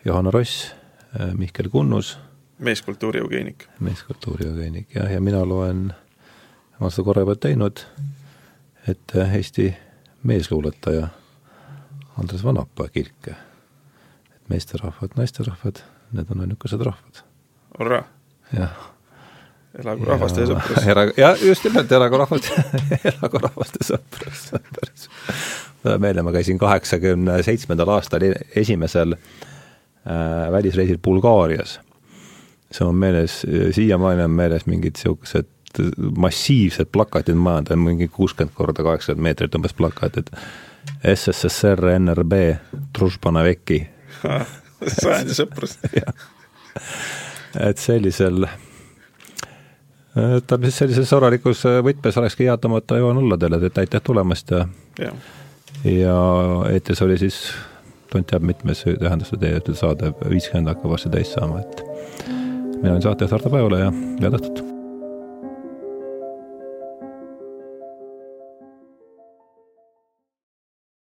S1: Johanna Ross äh,, Mihkel Kunnus.
S2: meeskultuuri eugeenik.
S1: meeskultuuri eugeenik jah, ja mina loen, ma olen seda korra juba teinud, et äh, Eesti meesluuletaja Andres Vanapää kilke. et meesterahvad, naisterahvad, need on ainukesed rahvad. jah
S2: elagu rahvaste ja, sõprus.
S1: era-, jah, just nimelt, elagu rahvaste, elagu rahvaste sõprus, päris mulle meelde, ma käisin kaheksakümne seitsmendal aastal e-, esimesel äh, välisreisil Bulgaarias. see on meeles, siiamaani on meeles mingid niisugused massiivsed plakatid maja peal, mingi kuuskümmend korda kaheksakümmend meetrit umbes plakatid. SSSR, NRB, Družbanaveki
S2: sajandi sõprus
S1: et sellisel ta siis sellises sõbralikus võtmes olekski hea tõmmata joon alla teile, et aitäh tulemast ja ja, ja eetris oli siis tont teab mitmes tähendas see teie saade, viiskümmend hakkab varsti täis saama, et mina olen saatejuht Hardo Pajula ja head õhtut!